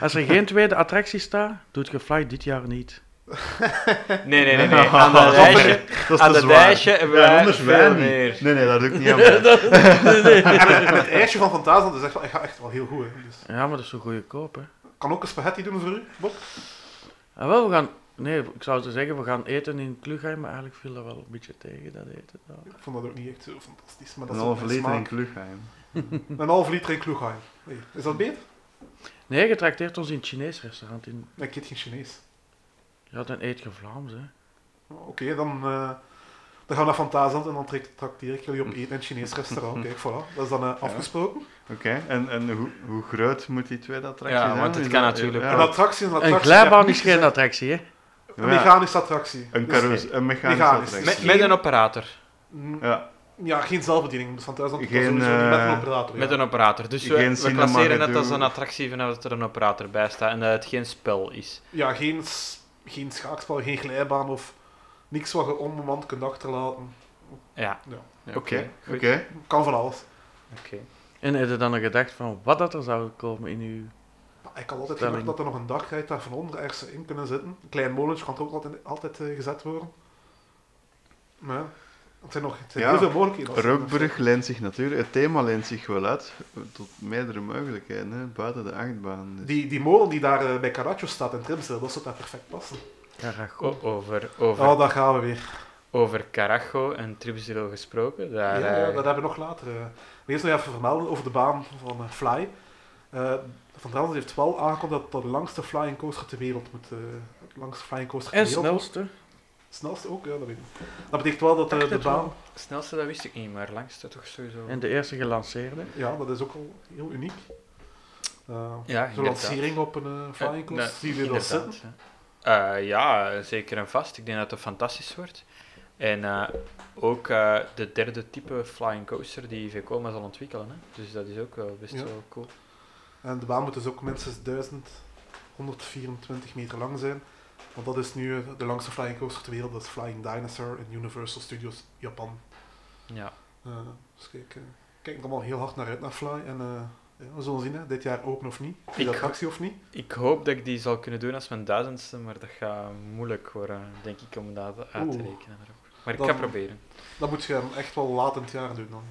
Als er geen tweede attractie staat, doet je Fly dit jaar niet. Nee, nee, nee. nee. Aan dat Dat is lijstje, Dat is aan te dat zwaar. lijstje hebben Ja, wij anders veel wij niet. meer. Nee, nee, dat doe ik niet aan mij. En, het- en het ijsje van Fantasia is echt, wel- echt wel heel goed. Hè. Dus, Ja, maar dat is zo goedkoop, hè. Kan ook een spaghetti doen voor u, Bob? Ah, wel, we gaan... Nee, ik zou te zeggen, we gaan eten in Klugheim, maar eigenlijk viel dat wel een beetje tegen, dat eten. daar. Ik vond dat ook niet echt zo fantastisch. Maar dat Een is ook halve mijn liter in. Klugheim. Een halve liter in Kloegheim. Hey, is dat beter? Nee, je trakteert ons in het Chinees restaurant. In... Nee, ik eet geen Chinees. Ja, dan eet je Vlaams, hè. Oké, dan, eh, dan gaan we naar Fantasieland en dan trek- trakteer ik jullie op eten in een Chinees restaurant. Kijk, voilà. Dat is dan eh, afgesproken. Oké, en, en hoe, hoe groot moet die tweede attractie Ja, zijn? want het kan natuurlijk Een Ja, attractie, een attractie. Een glijbaan is geen attractie, hè. Een Ja. mechanische attractie. Een, Dus- een mechanische Mechanisch. attractie. Met, met een operator. Mm, Ja, Ja, geen zelfbediening. Dus dat Geen, sowieso niet met een eh, operator. Met ja. een operator. Dus we, Geen we klasseren het als een attractie vanaf dat er een operator bij staat en dat het geen spel is. Ja, geen, geen schaakspel, geen glijbaan of niks wat je onbemand kunt achterlaten. Ja. Ja. Oké. oké. Kan van alles. Oké. En heb je dan een gedacht van wat dat er zou komen in uw... Maar ik had altijd Stelling. gedacht dat er nog een dagrij daar van onder ergens in kunnen zitten. Een klein molentje kan er ook altijd, altijd eh, gezet worden. Maar ja, het zijn nog het zijn Ja, heel veel mogelijkheden. Rookbrug leent zich natuurlijk, het thema leent zich wel uit tot meerdere mogelijkheden, hè, buiten de achtbaan. Dus. Die, die molen die daar eh, bij Caraccio staat in Trimsel, dat zou daar perfect passen. Carajo. Over, over, Oh, daar gaan we weer. over Carajo en Tripsdrill gesproken. Daar, ja, eh, ja, dat hebben we nog later. eh. Eerst nog even vermelden over de baan van eh, Fly. Eh, van Drenthe heeft wel aangekondigd dat dat de langste flying coaster ter wereld moet. eh, het langste flying coaster ter En wereld snelste. Snelste ook, ja, dat weet ik. Dat betekent wel dat de baan. wel. snelste, dat wist ik niet, maar langste toch sowieso. En de eerste gelanceerde. Ja, dat is ook al heel uniek. Eh, ja, Zo'n lancering op een flying Eh, coaster. Zie je dat inderdaad, zitten? ja. Eh, ja, zeker en vast. Ik denk dat het fantastisch wordt. En eh, ook eh, de derde type flying coaster die Vekoma zal ontwikkelen. Hè. Dus dat is ook wel best Ja. wel cool. En de baan moet dus ook minstens 1124 meter lang zijn. Want dat is nu de langste flying coaster ter wereld. Dat is Flying Dinosaur in Universal Studios Japan. Ja. Dus kijk, kijk er allemaal heel hard naar uit naar Fly. En we zullen zien, hè, dit jaar open of niet. Ik- De attractie of niet. Ik hoop dat ik die zal kunnen doen als mijn duizendste, maar dat gaat moeilijk worden, denk ik, om dat uit te rekenen. Maar ik Dan- ga proberen. Dat moet je hem echt wel laat in het jaar doen dan.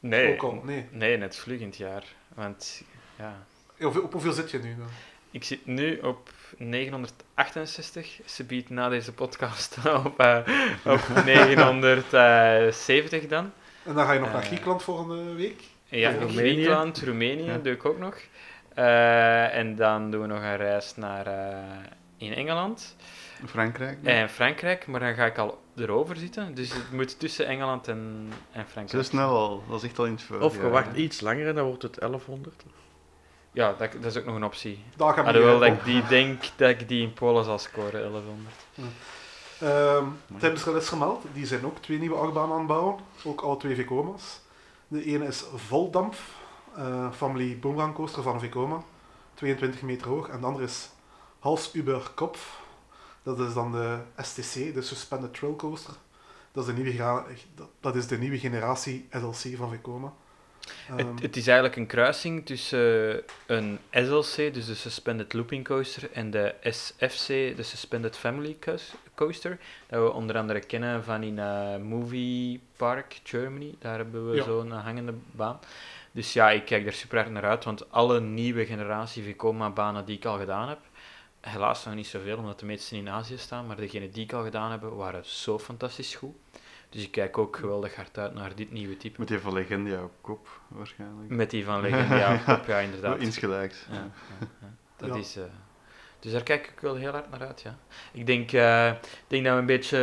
Nee, Ook al, nee. nee, net vlugend jaar. Want ja, op hoeveel zit je nu dan? ik zit nu op 968. Ze biedt na deze podcast op, eh, op 970 dan. En dan ga je nog naar Eh. Griekenland volgende week. Ja, Roemenië. Griekenland, Roemenië Ja. doe ik ook nog. Eh, en dan doen we nog een reis naar eh, in Engeland Frankrijk? en Frankrijk, maar dan ga ik al erover zitten. Dus het moet tussen Engeland en, en Zo Frankrijk. snel al, dat is echt al in het voor. Of ja. je wacht iets langer en dan wordt het 1100. Ja, dat, dat is ook nog een optie. Daar gaan we dat ik die denk dat ik die in Polen zal scoren, 1100. Ehm Tijdens is gemeld, die zijn ook twee nieuwe achtbanen aan het bouwen. Ook alle twee Vecoma's. De ene is Voldamp, eh Family Boomerang Coaster van Vekoma, 22 meter hoog. En de andere is Hals über Kopf, dat is dan de STC, de Suspended Trail Coaster. Dat is de nieuwe, dat- is de nieuwe generatie SLC van Vekoma. Ehm, Het, het is eigenlijk een kruising tussen een SLC, dus de Suspended Looping Coaster, en de SFC, de Suspended Family Coaster. Dat we onder andere kennen van in eh, Movie Park Germany. Daar hebben we Ja. zo'n hangende baan. Dus ja, ik kijk er super hard naar uit, want alle nieuwe generatie Vekoma-banen die ik al gedaan heb, helaas nog niet zoveel, omdat de meeste in Azië staan, maar degene die ik al gedaan heb, waren zo fantastisch goed. Dus ik kijk ook geweldig hard uit naar dit nieuwe type. Met die van Legendia op kop, waarschijnlijk. Met die van Legendia op kop, ja, inderdaad. Insgelijks. Ja, ja, ja. Dat Ja. is... eh, dus daar kijk ik wel heel hard naar uit, ja. Ik denk, eh, ik denk dat we een beetje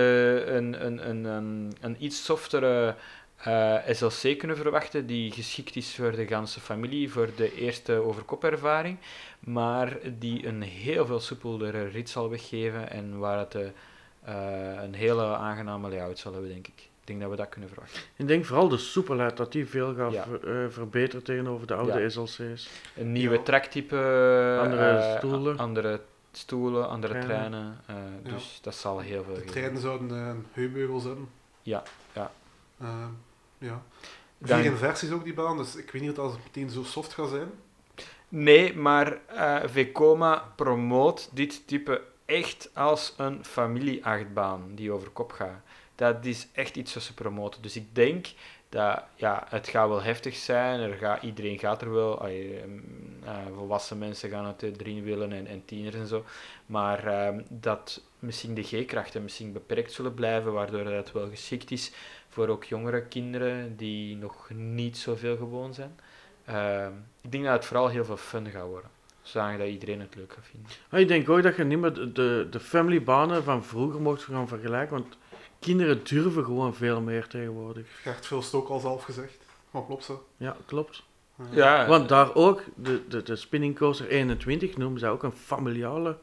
een, een, een, een, een iets softere eh, SLC kunnen verwachten, die geschikt is voor de ganse familie, voor de eerste overkopervaring, maar die een heel veel soepelere rit zal weggeven en waar het eh, een hele aangename layout zal hebben, denk ik. Ik denk dat we dat kunnen verwachten. Ik denk vooral de soepelheid, dat die veel gaat Ja. ver- verbeteren tegenover de oude Ja. SLC's. Een nieuwe Ja. trektype, Andere stoelen. andere stoelen, andere Treinen. treinen. eh, Ja. Dus dat zal heel veel De geven. treinen zouden een heupbeugel zijn. Ja, ja. Eh, ja. Dan- Vier inversies ook die baan, dus ik weet niet of dat meteen zo soft gaat zijn. Nee, maar eh Vekoma promoot dit type echt als een familieachtbaan die over kop gaat. Dat is echt iets wat ze promoten. Dus ik denk dat ja, het gaat wel heftig zijn. Er gaat, iedereen gaat er wel. ehm, eh, volwassen mensen gaan het erin willen en, en tieners en zo. Maar ehm, dat misschien de G-krachten misschien beperkt zullen blijven, waardoor het wel geschikt is voor ook jongere kinderen die nog niet zoveel gewoon zijn. Ehm, ik denk dat het vooral heel veel fun gaat worden. Zodat dat iedereen het leuk gaat vinden. Maar ik denk ook dat je niet meer de, de, de familybanen van vroeger mocht gaan vergelijken, want kinderen durven gewoon veel meer tegenwoordig. Gert Vilst ook al zelf gezegd. Maar klopt ze. Ja, klopt. Ja, Want daar ook, de, de, de Spinning Coaster 21 noemen ze ook een familiale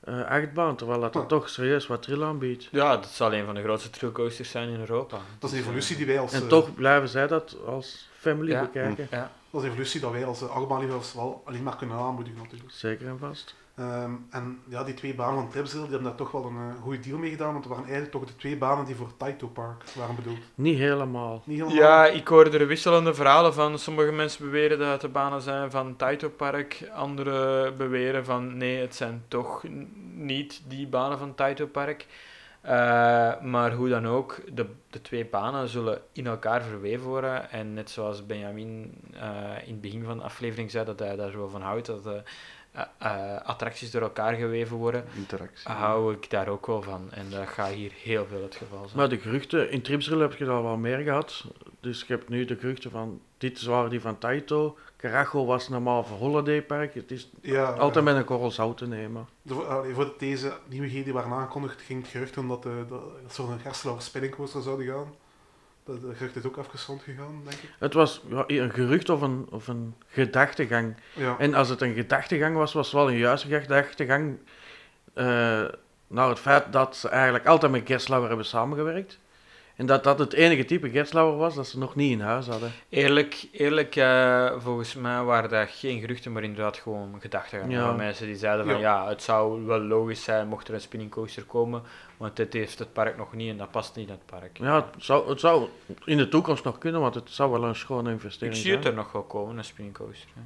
eh achtbaan, terwijl dat er toch serieus wat trill aanbiedt. ja, dat zal een van de grootste trillcoasters zijn in Europa. Dat is een evolutie die wij als, En eh, toch blijven zij dat als family Ja. bekijken. Ja, dat is een evolutie dat wij als uh, achtbaanliefhebbers wel alleen maar kunnen aanmoedigen natuurlijk. Zeker en vast. Ehm, en ja, die twee banen van Tripsdale, die hebben daar toch wel een eh, goede deal mee gedaan, want het waren eigenlijk toch de twee banen die voor Taito Park waren bedoeld. Niet helemaal. Niet helemaal. ja, ik hoorde er wisselende verhalen van. Sommige mensen beweren dat het de banen zijn van Taito Park. Anderen beweren van nee, het zijn toch niet die banen van Taito Park. Eh, maar hoe dan ook, de, de twee banen zullen in elkaar verweven worden. En net zoals Benjamin eh, in het begin van de aflevering zei dat hij daar zo van houdt, dat eh, eh, attracties door elkaar geweven worden, Interactie. hou ik daar ook wel van. En dat gaat hier heel veel het geval zijn. Maar de geruchten, in Tripsdrill heb je al wel meer gehad. Dus je hebt nu de geruchten van, dit waren die van Taito. Carajo was normaal voor Holiday Park. Het is Ja, altijd eh, met een korrel zout te nemen. de- allee, voordat deze nieuwigheden waren aangekondigd, ging het gerucht om dat, de, dat, dat ze voor een Gerslauer spinning coaster zouden gaan. Dat gerucht is ook even rondgegaan, denk ik. Het was ja, een gerucht of een, of een gedachtegang. Ja, En als het een gedachtegang was, was het wel een juiste gedachtegang. naar het feit dat ze eigenlijk altijd met Gerslauer hebben samengewerkt. En dat dat het enige type Gerslauer was dat ze nog niet in huis hadden. Eerlijk, eerlijk eh, volgens mij waren dat geen geruchten, maar inderdaad gewoon gedachten. Ja. Van mensen die zeiden van ja. het zou wel logisch zijn mocht er een spinning coaster komen, want dit heeft het park nog niet en dat past niet in het park. Ja, het zou, het zou in de toekomst nog kunnen, want het zou wel een schone Ik investering zie het zijn. er nog wel komen, een spinning coaster. hè.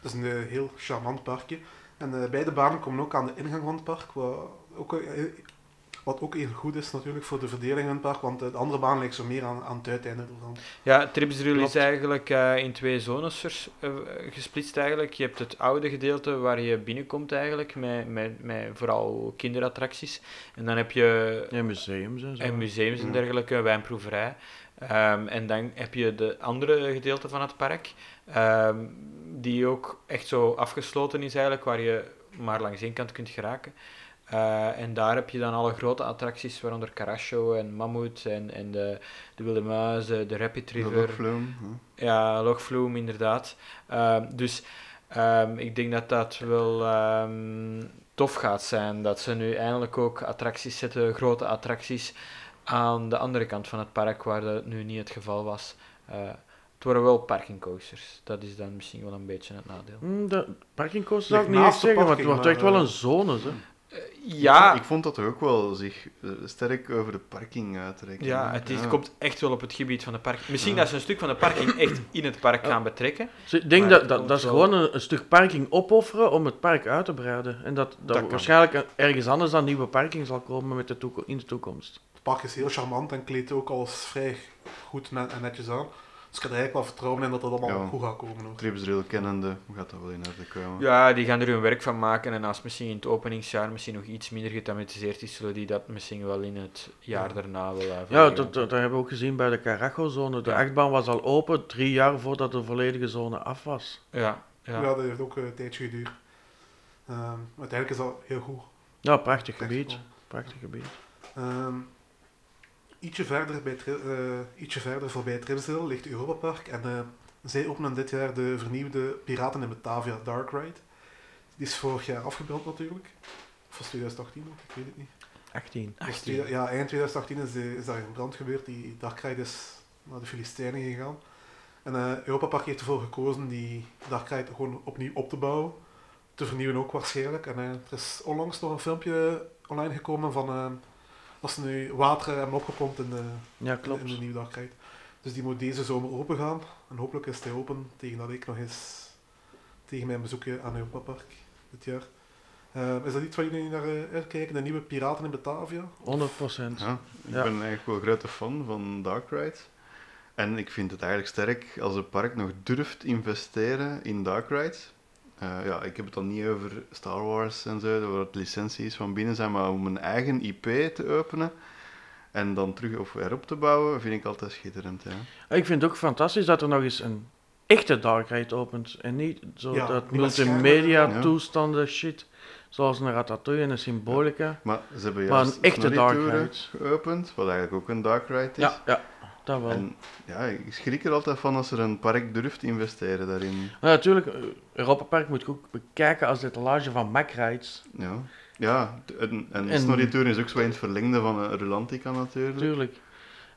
het is een eh, heel charmant parkje. En eh, beide banen komen ook aan de ingang van het park, wat ook, wat ook heel goed is natuurlijk voor de verdeling in het park, want de andere baan lijkt zo meer aan, aan het uiteinde ervan. Ja, Tripsdrill Klopt. is eigenlijk eh, in twee zones vers- eh, gesplitst eigenlijk. Je hebt het oude gedeelte waar je binnenkomt eigenlijk, met, met, met vooral kinderattracties. En dan heb je Ja, museums en zo. En museums en Ja. dergelijke, wijnproeverij. Ehm, en dan heb je de andere gedeelte van het park, ehm, die ook echt zo afgesloten is eigenlijk, waar je maar langs één kant kunt geraken. Eh, en daar heb je dan alle grote attracties, waaronder Carasho en Mammoet en, en de, de Wilde Muis, de, de Rapid River. Logflume, hè. Ja, Logflume inderdaad. Ehm, dus ehm, ik denk dat dat wel ehm, tof gaat zijn. Dat ze nu eindelijk ook attracties zetten, grote attracties, aan de andere kant van het park, waar dat nu niet het geval was. Eh, het worden wel parkingcoasters. Dat is dan misschien wel een beetje het nadeel. Hm, de parkingcoaster zou ik niet echt de zeggen, want het wordt echt maar, wel eh, een zone. Hè. Ja, Ik vond dat toch ook wel zich eh, sterk over de parking uittrekken. ja, het is, Ja. komt echt wel op het gebied van de parking. Misschien Ja. dat ze een stuk van de parking echt in het park gaan betrekken. Dus ik denk dat, dat, dat is wel- gewoon een, een stuk parking opofferen om het park uit te breiden. En dat, dat, Dat kan. waarschijnlijk ergens anders dan nieuwe parking zal komen met de in de toekomst. Het park is heel charmant en kleedt ook alles vrij goed en netjes aan. Dus ik heb er eigenlijk wel vertrouwen in dat dat allemaal Ja. goed gaat komen. Hoor. Tripsdrill kennende gaat dat wel in orde komen. Ja, die gaan er hun werk van maken en als misschien in het openingsjaar misschien nog iets minder getamatiseerd is, zullen die dat misschien wel in het jaar Ja. daarna wel uh, Ja, dat, dat, dat hebben we ook gezien bij de Carajo-zone. De Ja. achtbaan was al open drie jaar voordat de volledige zone af was. Ja, Ja. ja. dat heeft ook eh, een tijdje geduurd. Ehm, maar uiteindelijk is dat heel goed. Ja, prachtig gebied. Prachtig gebied. Ehm, ietsje, verder bij eh, ietsje verder voorbij Tripsdale ligt Europa Park. En eh, zij openen dit jaar de vernieuwde Piraten in Batavia Dark Ride. Die is vorig jaar afgebrand natuurlijk. Of was het 2018 nog? Ik weet het niet. 18. Dus tweede- ja, eind 2018 is, de, is daar een brand gebeurd. Die Dark Ride is naar de Filistijnen gegaan. En eh Europa Park heeft ervoor gekozen die Dark Ride gewoon opnieuw op te bouwen. Te vernieuwen ook waarschijnlijk. En eh, er is onlangs nog een filmpje online gekomen van eh, dat ze nu water hebben opgepompt in de, Ja, in klopt. de nieuwe Dark Ride. Dus die moet deze zomer open gaan. En hopelijk is hij open tegen dat ik nog eens tegen mijn bezoekje aan Europa Park dit jaar. Eh, is dat iets waar jullie naar eh, uitkijken? De nieuwe Piraten in Batavia? 100 procent. Ja, ik Ja. ben eigenlijk wel een grote fan van Dark Ride. En ik vind het eigenlijk sterk als een park nog durft investeren in Dark Ride. Eh, ja, ik heb het dan niet over Star Wars en zo, waar het licenties van binnen zijn, maar om een eigen IP te openen en dan terug of erop te bouwen, vind ik altijd schitterend. Ja. Ik vind het ook fantastisch dat er nog eens een echte dark ride opent. En niet zo Ja, dat multimedia. Ja. toestanden shit. Zoals een Ratatouille en een Symbolica. Maar ze hebben Maar juist een echte dark ride. geopend, wat eigenlijk ook een Dark Ride is. Ja, ja, dat wel. En ja, ik schrik er altijd van als er een park durft investeren daarin. Maar natuurlijk, eh, Europa Park moet je ook bekijken als etalage van Mac Rides. Ja, ja en, en, En- Snorri is ook zo in het verlengde van een Rulantica natuurlijk. Natuurlijk.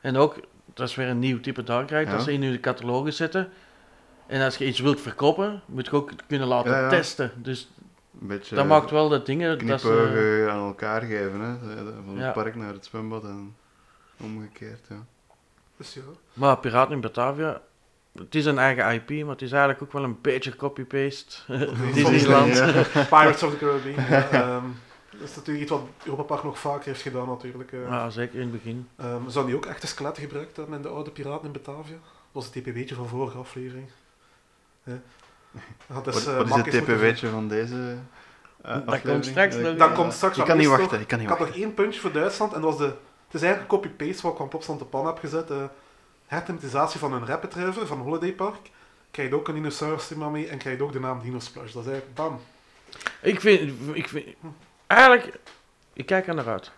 En ook, dat is weer een nieuw type dark ride, Ja. dat ze in je catalogus zetten. En als je iets wilt verkopen, moet je ook kunnen laten Ja, ja. testen. Dus beetje dat maakt wel dat dingen... Dat ze, aan elkaar geven, hè. van het Ja. park naar het zwembad en omgekeerd. Ja. Dus ja. maar Piraten in Batavia, het is een eigen IP, maar het is eigenlijk ook wel een beetje copy-paste. Disneyland. Ja. Pirates of the Caribbean. ja, ehm, dat is natuurlijk iets wat Europa Park nog vaker heeft gedaan natuurlijk. eh. Ja, zeker in het begin. Ehm, zou die ook echte skeletten gebruikt hebben in de oude Piraten in Batavia? Dat was het TPW'tje van vorige aflevering. Hè? Ja, dus, wat, eh, wat is het TPW'tje van deze uh, komt aflevering? straks. Dat komt straks, Ik kan niet wachten, ik kan niet Ik had wachten. nog één puntje voor Duitsland en dat was de... Het is eigenlijk een copy-paste wat ik van Plopsland de Pan heb gezet. eh herthematisatie van een rapid river van Holiday Park. Krijg je ook een dinosaurus thema mee en krijg je ook de naam Dino Splash. Dat is eigenlijk bam. Ik vind, ik vind... Eigenlijk, ik kijk er naar uit.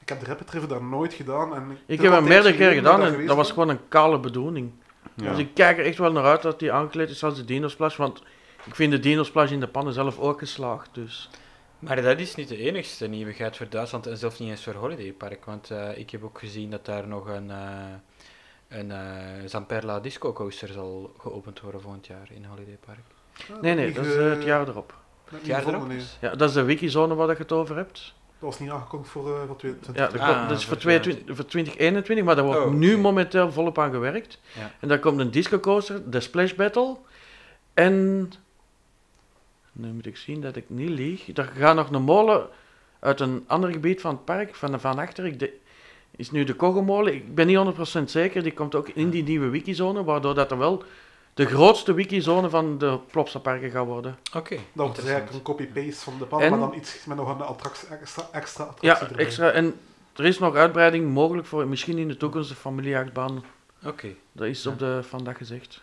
Ik heb de rapid river daar nooit gedaan. En Ik het heb hem een meerdere keer gedaan en dat was gewoon een kale bedoeling. Ja. Dus ik kijk er echt wel naar uit dat die aangekleed is als de Dino Splash, want ik vind de Dino Splash in de pannen zelf ook geslaagd, dus... Maar dat is niet de enigste nieuwigheid voor Duitsland en zelfs niet eens voor Holiday Park. Want eh, ik heb ook gezien dat daar nog een, eh een eh, Zamperla Disco Coaster zal geopend worden volgend jaar in Holiday Park. Ja, Nee, nee, dat is het jaar erop. Het jaar erop? Ja, dat is de wikizone waar je het over hebt. Dat was niet aangekondigd voor, eh voor 2020. Ja, dat, Ah, komt- dat is voor, voor 22 voor 2021, maar daar wordt Oh, nu momenteel volop aan gewerkt. Ja. En daar komt een disco coaster, de Splash Battle. En. Nu moet ik zien dat ik niet lieg. Er gaat nog een molen uit een ander gebied van het park, van, van achter. Ik de, is nu de Kogelmolen. Ik ben niet 100% zeker. Die komt ook in die nieuwe wikizone, waardoor dat er wel de grootste wikizone van de Plopsaparken gaat worden. Oké, Dat was dus eigenlijk een copy-paste van de pan, En- maar dan iets met nog een attractie, extra, extra attractie Ja, erbij. extra. En er is nog uitbreiding mogelijk voor misschien in de toekomst de familieachtbaan. Oké. Dat is Ja. op de vandaag gezegd.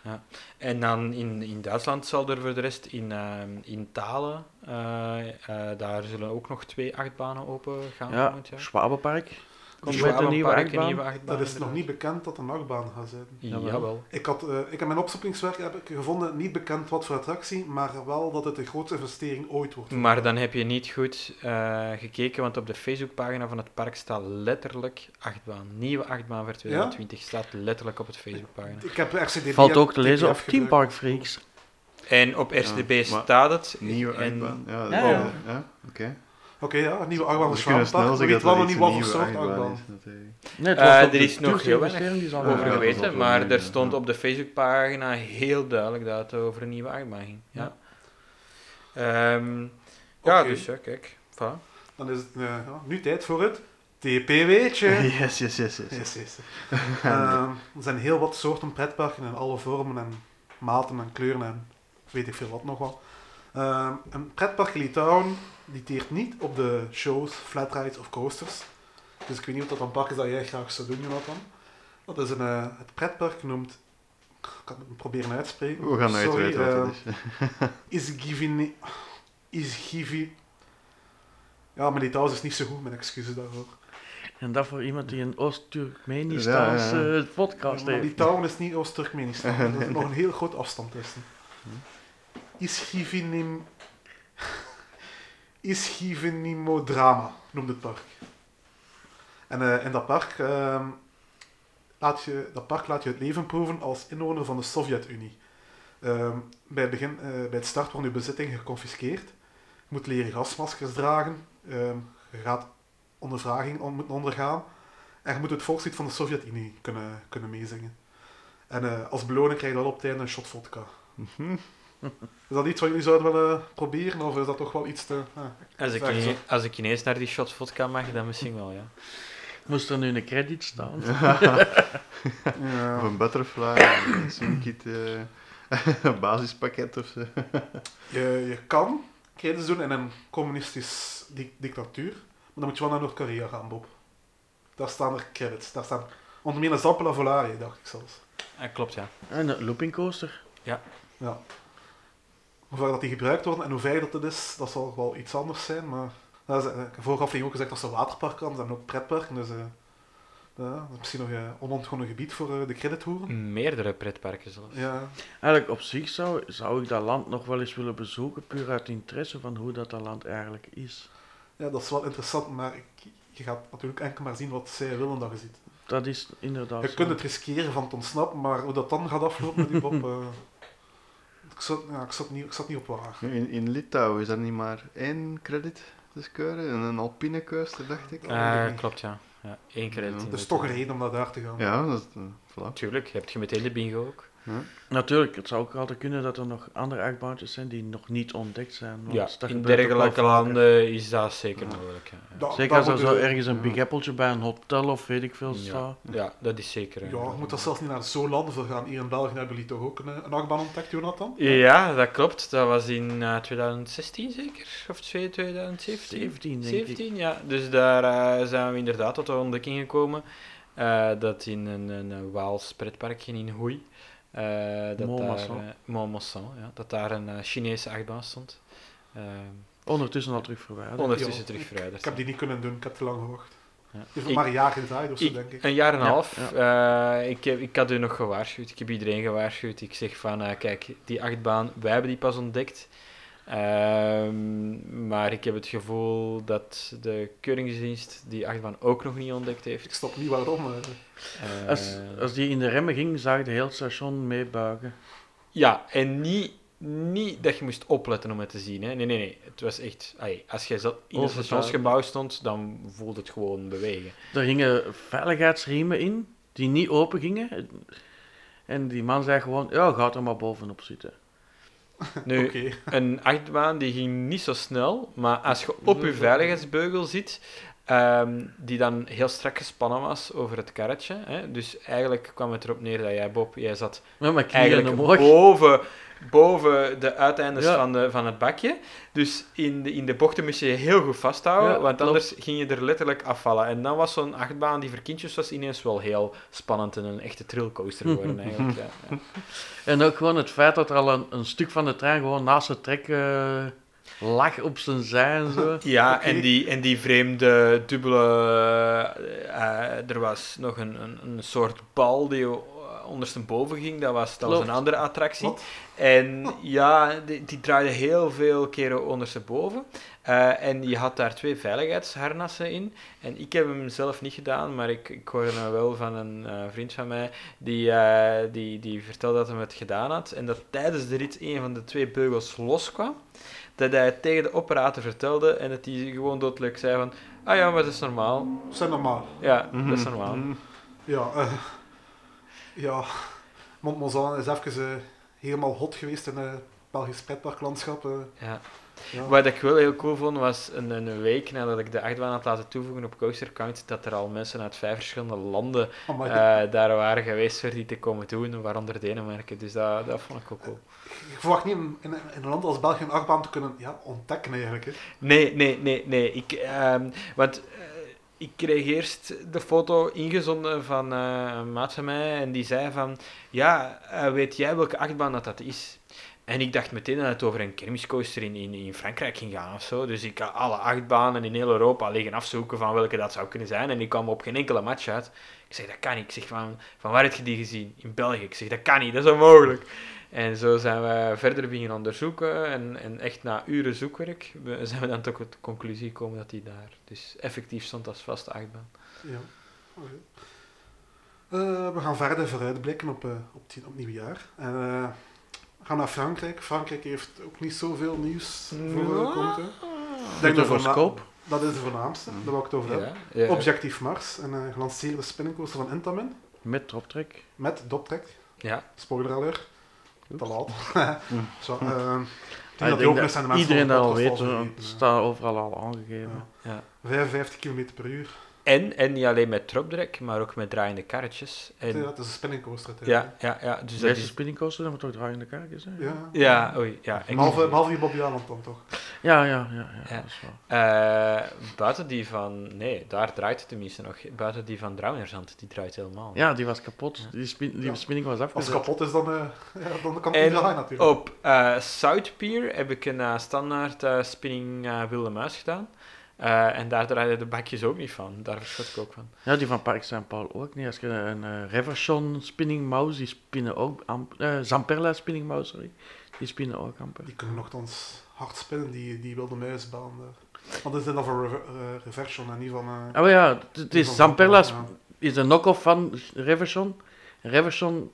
En dan in, in Duitsland zal er voor de rest in, ehm in Talen, eh, eh, daar zullen ook nog twee achtbanen open gaan Ja, volgend jaar. Schwabenpark. Komt met Schwabenpark, een nieuwe achtbaan. Dat is nog niet bekend dat er een achtbaan gaat zijn. Jawel. Ik, had, eh, ik heb mijn opzoekingswerk heb ik gevonden, niet bekend wat voor attractie, maar wel dat het de grootste investering ooit wordt. Maar dan heb je niet goed eh, gekeken, want op de Facebookpagina van het park staat letterlijk achtbaan. Nieuwe achtbaan voor 2020 staat letterlijk op het Facebookpagina. Ik heb RCDB Valt ook te en lezen op Team. Park Freaks. En op RCDB staat het. Nieuwe en, achtbaan. Ja, Ja, dat- ja. ja, oké. Oké, ja, een nieuwe achtbaan snel Schwabenpark. We zeggen weten dat wel nog niet een wat voor nieuwe soort achtbaan. Nee, het Eh, er is nog heel Ja, over geweten, maar er stond op de Facebookpagina heel duidelijk dat het over een nieuwe achtbaan ging. Ja, Ehm, ja Oké. dus ja, kijk. Dan is het eh, nu tijd voor het TP weet. Yes, yes, yes, yes. Yes, yes. Ehm, er zijn heel wat soorten pretparken in alle vormen en maten en kleuren en weet ik veel wat nog wel. Ehm, een pretpark in Litauen die teert niet op de shows, flatrides of coasters. Dus ik weet niet of dat een park is dat jij graag zou doen, Jonathan. Dat is een, eh, het pretpark genoemd, ik kan het proberen uit te spreken. We gaan nooit Sorry, weten wat eh, dat is. Isgivini... Isgivi... Ja, mijn Litouws is niet zo goed, mijn excuses daarvoor. En dat voor iemand die een Oost-Turkmenistaans Ja, ja. podcast Maar heeft. Litouwen is niet Oost-Turkmenistan. Er is nog een heel groot afstand tussen. Isgivinim... Isgivinimodrama noemt het park. En eh, in dat park, ehm, laat je, dat park laat je het leven proeven als inwoner van de Sovjet-Unie. Ehm, bij, het begin, eh, bij het start wordt je bezitting geconfiskeerd. Je moet leren gasmaskers dragen. Ehm, je gaat ondervraging on- moeten ondergaan. En je moet het volkslied van de Sovjet-Unie kunnen, kunnen meezingen. En eh, als beloning krijg je dan op het einde een shot vodka. Mhm. Is dat iets wat jullie zouden willen proberen? Of is dat toch wel iets te... ah, Als ik, Zeg ine- zo. als ik ineens naar die shot vodka mag, dan misschien wel, ja. Moest er nu een credit staan? Of een butterfly, een swimkit, eh, een basispakket of zo. Je, je kan credits doen in een communistisch di- dictatuur, maar dan moet je wel naar Noord-Korea gaan, Bob. Daar staan er credits. Daar staan onder meer een Zappela Volare, dacht ik zelfs. Ah, klopt, ja. En een looping coaster. Ja. Hoe vaak dat die gebruikt worden en hoe veilig dat is, dat zal wel iets anders zijn, maar... Dat is, eh, ik heb vorige aflevering ook gezegd dat ze waterpark kan, en ook pretparken, dus... eh, ja, dat is misschien nog een onontgonnen gebied voor eh, de credithoeren. Meerdere pretparken zelfs. Ja, Eigenlijk op zich zou, zou ik dat land nog wel eens willen bezoeken, puur uit interesse van hoe dat, dat land eigenlijk is. ja, dat is wel interessant, maar ik, je gaat natuurlijk enkel maar zien wat zij willen dat je ziet. Dat is inderdaad Je zo. kunt het riskeren van te ontsnappen, maar hoe dat dan gaat aflopen met die Bob... ik, zat, ja, ik, zat niet, ik zat niet op waar. In, in Litouwen is er niet maar één credit te scoren, en een alpine coaster, dacht ik. Ja. Ah, klopt, ja. ja. Eén Ja. is de- toch een reden om naar daar te gaan. Ja, dat is... eh, voilà. Tuurlijk, heb je meteen de bingo ook. Natuurlijk, het zou ook altijd kunnen dat er nog andere achtbaantjes zijn die nog niet ontdekt zijn. want Ja, dat in dergelijke landen is dat zeker Ja. mogelijk. Ja, ja. Da- Zeker als er zo je- ergens een ja. big bij een hotel of weet ik veel Ja. staat. Ja, dat is zeker. Ja, eh, je moet dat zelfs niet naar zo'n landen voor gaan. Hier in België hebben jullie toch ook een, een achtbaan ontdekt, Jonathan? Ja, dat klopt. Dat was in eh, 2016 zeker? Of 2017? 17 denk ik. 17, ja. Dus daar eh, zijn we inderdaad tot de ontdekking gekomen eh, dat in een, een, een Waals pretparkje in Hoei, eh dat daar, eh, ja, dat daar een eh, Chinese achtbaan stond. Ondertussen al terug verwijderd. ondertussen Ja, terug verwijderd. Ik heb die niet kunnen doen, ik heb te lang gewacht. Ja. Ik- maar een jaar gedraaid of zo, ik- denk ik. Een jaar en een Ja, half. Eh, ik, heb, ik had u nog gewaarschuwd. Ik heb iedereen gewaarschuwd. Ik zeg van, eh, kijk, die achtbaan, wij hebben die pas ontdekt. Ehm, maar ik heb het gevoel dat de keuringsdienst die achtbaan ook nog niet ontdekt heeft. Ik snap niet waarom. eh. Als, als die in de remmen ging, zag je heel het station meebuigen. Ja, en niet, niet dat je moest opletten om het te zien. Hè. Nee, nee, nee. Het was echt... ai, als je zo in het stationsgebouw stond, dan voelde het gewoon bewegen. Er hingen veiligheidsriemen in, die niet open gingen. En die man zei gewoon, ja, ga er maar bovenop zitten. Nu, een achtbaan die ging niet zo snel, maar als je op je veiligheidsbeugel zit, ehm, die dan heel strak gespannen was over het karretje, hè, dus eigenlijk kwam het erop neer dat jij, Bob, jij zat eigenlijk boven, boven de uiteindes Ja. van, de, van het bakje. Dus in de, in de bochten moest je je heel goed vasthouden, Ja, want klopt. anders ging je er letterlijk afvallen. En dan was zo'n achtbaan die voor kindjes was ineens wel heel spannend en een echte trillcoaster geworden eigenlijk. Ja. En ook gewoon het feit dat er al een, een stuk van de trein gewoon naast het trek eh, lag op zijn zij en zo. Ja, en, die, en die vreemde dubbele... eh, er was nog een, een, een soort bal die eh, ondersteboven ging. Dat was, dat was een andere attractie. Wat? En ja, die, die draaide heel veel keren ondersteboven. Eh en je had daar twee veiligheidsharnassen in. En ik heb hem zelf niet gedaan, maar ik, ik hoorde nou wel van een eh, vriend van mij die, eh, die, die vertelde dat hij het gedaan had. En dat tijdens de rit een van de twee beugels loskwam. Dat hij het tegen de operator vertelde en dat hij gewoon doodleuk zei van... Ah ja, maar dat is normaal. Dat zijn normaal. Ja, dat is normaal. Mhm. Ja, eh ja. Montmozan is even eh, helemaal hot geweest in het Belgisch pretparklandschap. eh. Ja. Ja. Wat ik wel heel cool vond, was een, een week nadat ik de achtbaan had laten toevoegen op Coaster Count, dat er al mensen uit vijf verschillende landen eh, daar waren geweest voor die te komen doen, waaronder Denemarken. Dus dat, dat vond ik ook cool. Ik verwacht niet in, in, in een land als België een achtbaan te kunnen ja, ontdekken eigenlijk. Hè. Nee, nee, nee, nee. Ik, ehm, want eh, ik kreeg eerst de foto ingezonden van eh, een maat van mij en die zei van, ja, eh, weet jij welke achtbaan dat dat is? En ik dacht meteen dat het over een kermiscoaster in, in, in Frankrijk ging gaan of zo. Dus ik had alle achtbanen in heel Europa liggen afzoeken van welke dat zou kunnen zijn. En ik kwam op geen enkele match uit. Ik zeg, dat kan niet. Ik zeg, van, van waar heb je die gezien? In België. Ik zeg, dat kan niet. Dat is onmogelijk. En zo zijn we verder beginnen onderzoeken. En, en echt na uren zoekwerk we- zijn we dan tot de conclusie gekomen dat die daar dus effectief stond als vaste achtbaan. Ja. Oké. Eh, we gaan verder vooruitblikken op, eh, op, het, op het nieuwe jaar. En, eh, we gaan naar Frankrijk. Frankrijk heeft ook niet zoveel nieuws voor Ja. uh, komt. Ik Denk voorscoop. Dat is de voornaamste, daar wil ik het over hebben. Ja, ja. Objectief Mars, een uh, gelanceerde spinningcoaster van Intamin. Met droptrek. Met doptrek. Ja. Spoiler alert. Te laat. Zo, dat ik die denk ook zijn de dat mensen iedereen dat al weet, het staat overal al aangegeven. Ja. Ja. 55 km per uur. En, en niet alleen met dropdrek, maar ook met draaiende karretjes. En, Ja, het is een spinningcoaster. ja, ja, ja. Dus dat Deze is... spinningcoaster, dat moet toch draaiende kaartjes zijn? Ja. Ja, oei, ja. ik- Behalve, behalve die Bobby Aland dan toch? Ja, ja, ja, ja, Ja. dat is waar. Eh, buiten die van... Nee, daar draait het tenminste nog. Buiten die van Draunerzand, die draait helemaal. Ja, die was kapot. Die, spin, die Ja. spinning was Als het kapot is, dan, eh ja, dan kan het niet En draaien natuurlijk. op eh South Pier heb ik een eh, standaard eh, spinning eh, wilde muis gedaan. Eh, en daar draaiden de bakjes ook niet van. Daar verschot ik ook van. Ja, die van Park Saint-Paul ook niet. Als je een eh Reversion spinning mouse, die spinnen ook... eh, Zamperla spinning mouse, sorry. Die spinnen ook amper. Die kunnen nogthans hard spinnen, die, die wilde muisbaan daar. Want dat is dan van rever, eh, Reversion en niet van... eh, Oh ja, het- het is Zamperla is een knock-off van Reversion. Reversion,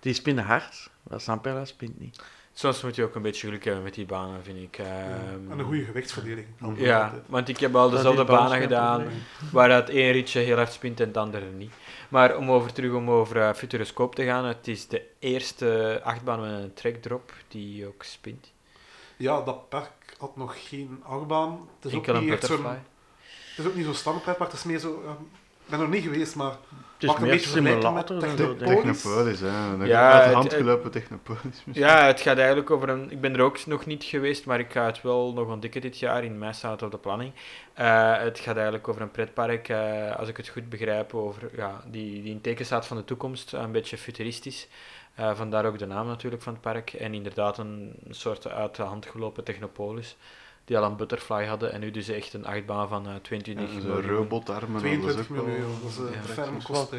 die spinnen hard, maar Zamperla spint niet. Soms moet je ook een beetje geluk hebben met die banen, vind ik. ja. Ehm, En een goede gewichtsverdeling. Ja, altijd. want ik heb al dezelfde banen gedaan, waar dat één ritje heel hard spint en het andere niet. Maar om over, terug om over Futuroscope te gaan, het is de eerste achtbaan met een trackdrop die ook spint. Ja, dat park had nog geen achtbaan. Het is ook Enkel een niet echt zo'n... Het is ook niet zo'n standaardpark, het is meer zo... ehm, ben er niet geweest, maar... Het is Mag een meer beetje vergelijken met simulator. dan zo, Technopolis. denk ik. Technopolis, hè. Ja, uit de hand gelopen Technopolis. misschien. Ja, het gaat eigenlijk over een... Ik ben er ook nog niet geweest, maar ik ga het wel nog ontdekken dit jaar. In mei staat het op de planning. Eh, het gaat eigenlijk over een pretpark, eh, als ik het goed begrijp, over, ja, die, die in teken staat van de toekomst. Een beetje futuristisch. Eh, vandaar ook de naam natuurlijk van het park. En inderdaad een soort uit de hand gelopen Technopolis. Die al een butterfly hadden en nu dus echt een achtbaan van eh 22 En zo'n miljoen. robotarmen. dat is 22 ook wel- miljoen euro, dat is eh, Ja, een ferme cool. hè.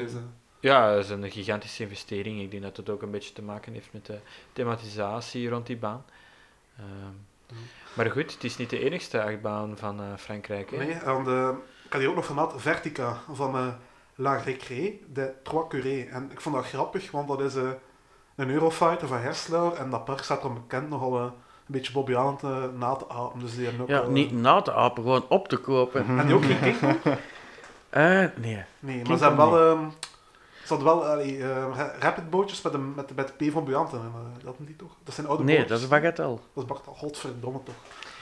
Ja, dat is een gigantische investering. Ik denk dat het ook een beetje te maken heeft met de thematisatie rond die baan. Ehm, Ja. Maar goed, het is niet de enigste achtbaan van eh, Frankrijk. Hè? Nee, en de, ik had hier ook nog vermeld, Vertica van eh, La Récré de Trois Curés. En ik vond dat grappig, want dat is een Eurofighter van Hersler en dat park staat er bekend nogal een beetje Bobby eh, na te apen. Dus die hebben ook Ja, wel, niet na te apen, gewoon op te kopen. En die ook geen Kong? Eh, nee. Nee, maar ze hebben wel... ehm ze hadden wel allee, eh, ra- rapidbootjes met de, met, de, met de P van en, eh, dat niet toch? Dat zijn oude Nee, bootjes. dat is Bagatelle. Dat is Bart, godverdomme toch.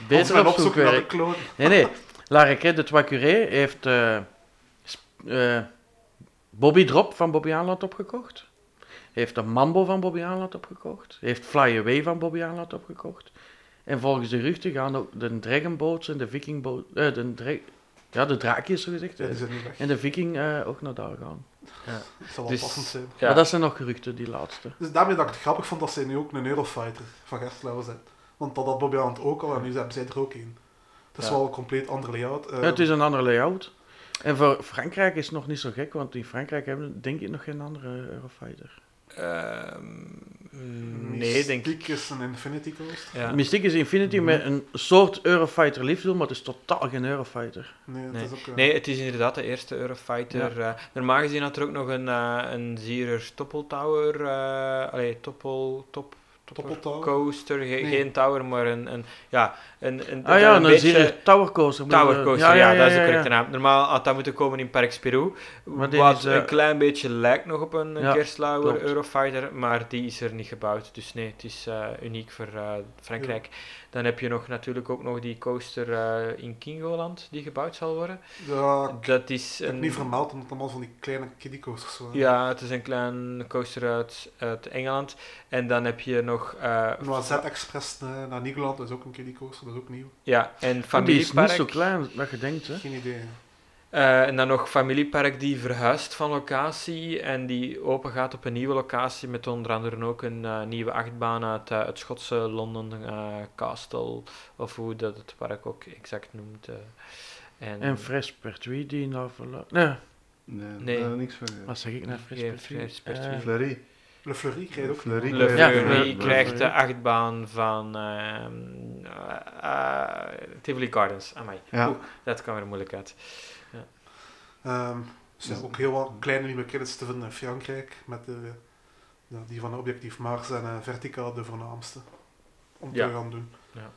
Beter op opzoeken naar de kloon. Nee, nee. La Requête de Trois Curés heeft eh, eh, Bobby Drop van Bobby Aanland opgekocht. Heeft de Mambo van Bobby Aanland opgekocht. Heeft Fly Away van Bobby Aanland opgekocht. En volgens de geruchten gaan ook de Dragonboats en de Vikingboot... eh de, dra- ja, de draakjes, zo gezegd. Ja, eh, zijn en de Viking eh, ook naar daar gaan. Dat zal wel Dus- passend zijn. Ja. Maar dat zijn nog geruchten, die laatste. Dus daarmee dat ik het grappig vond dat zij nu ook een Eurofighter van Gerstlauer zijn. Want dat had Bobby ook al en nu hebben zij er ook een. Het is Ja. wel een compleet ander layout. eh, het is een ander layout. En voor Frankrijk is het nog niet zo gek, want in Frankrijk hebben we denk ik nog geen andere Eurofighter. Ehm, nee, denk ik. Mystiek is een Infinity Coaster. Ja. Mystiek is Infinity Mhm. met een soort Eurofighter liefde, maar het is totaal geen Eurofighter. Nee, het Nee. is ook... eh, nee, het is inderdaad de eerste Eurofighter. eh, normaal gezien had er ook nog een, eh een Zierer Toppeltower. eh allee, Toppel, top, Toppeltower? Coaster. Ge- Nee. Geen tower, maar een, een, ja, Een, een, Ah ja, een dan zie beetje- je Tower Coaster. Tower Coaster, ja, dat is de correcte naam. Normaal had dat moeten komen in Parks Peru. Wat is, eh, een klein beetje lijkt nog op een Ja. Eurofighter, maar die is er niet gebouwd. Dus nee, het is eh, uniek voor eh, Frankrijk. Dan heb je nog natuurlijk ook nog die coaster eh, in Kingoland die gebouwd zal worden. Ja, ik Dat is heb een... niet vermeld, omdat het allemaal van die kleine kiddie coasters waren. Ja, het is een klein coaster uit, uit Engeland. En dan heb je nog... eh, Noisette Express eh, naar Nederland is ook een kiddie coaster, dat is ook nieuw. ja, en die is familiepark. niet zo klein dat je denkt, hè. Geen idee. Eh, en dan nog familiepark die verhuist van locatie en die open gaat op een nieuwe locatie met onder andere ook een eh, nieuwe achtbaan uit eh, het Schotse London eh, Castle, of hoe dat het park ook exact noemt. eh. en, En Fresh Pertuis die nou verlaat. Nee, Nee, Nee. niks van. wat zeg ik nou? Fresh Geen Pertuis? Le Fleury krijg je ook. Le Fleury Ja, Le- krijgt de achtbaan van ehm eh, eh, Tivoli Gardens. Amai, Ja. Oeh, dat kwam er moeilijk uit. Ehm, er zijn ook heel wat kleine nieuwe credits te vinden in Frankrijk, met de, ja, die van Objectief Mars en eh, Vertica de voornaamste, om Ja. te gaan doen. Ja.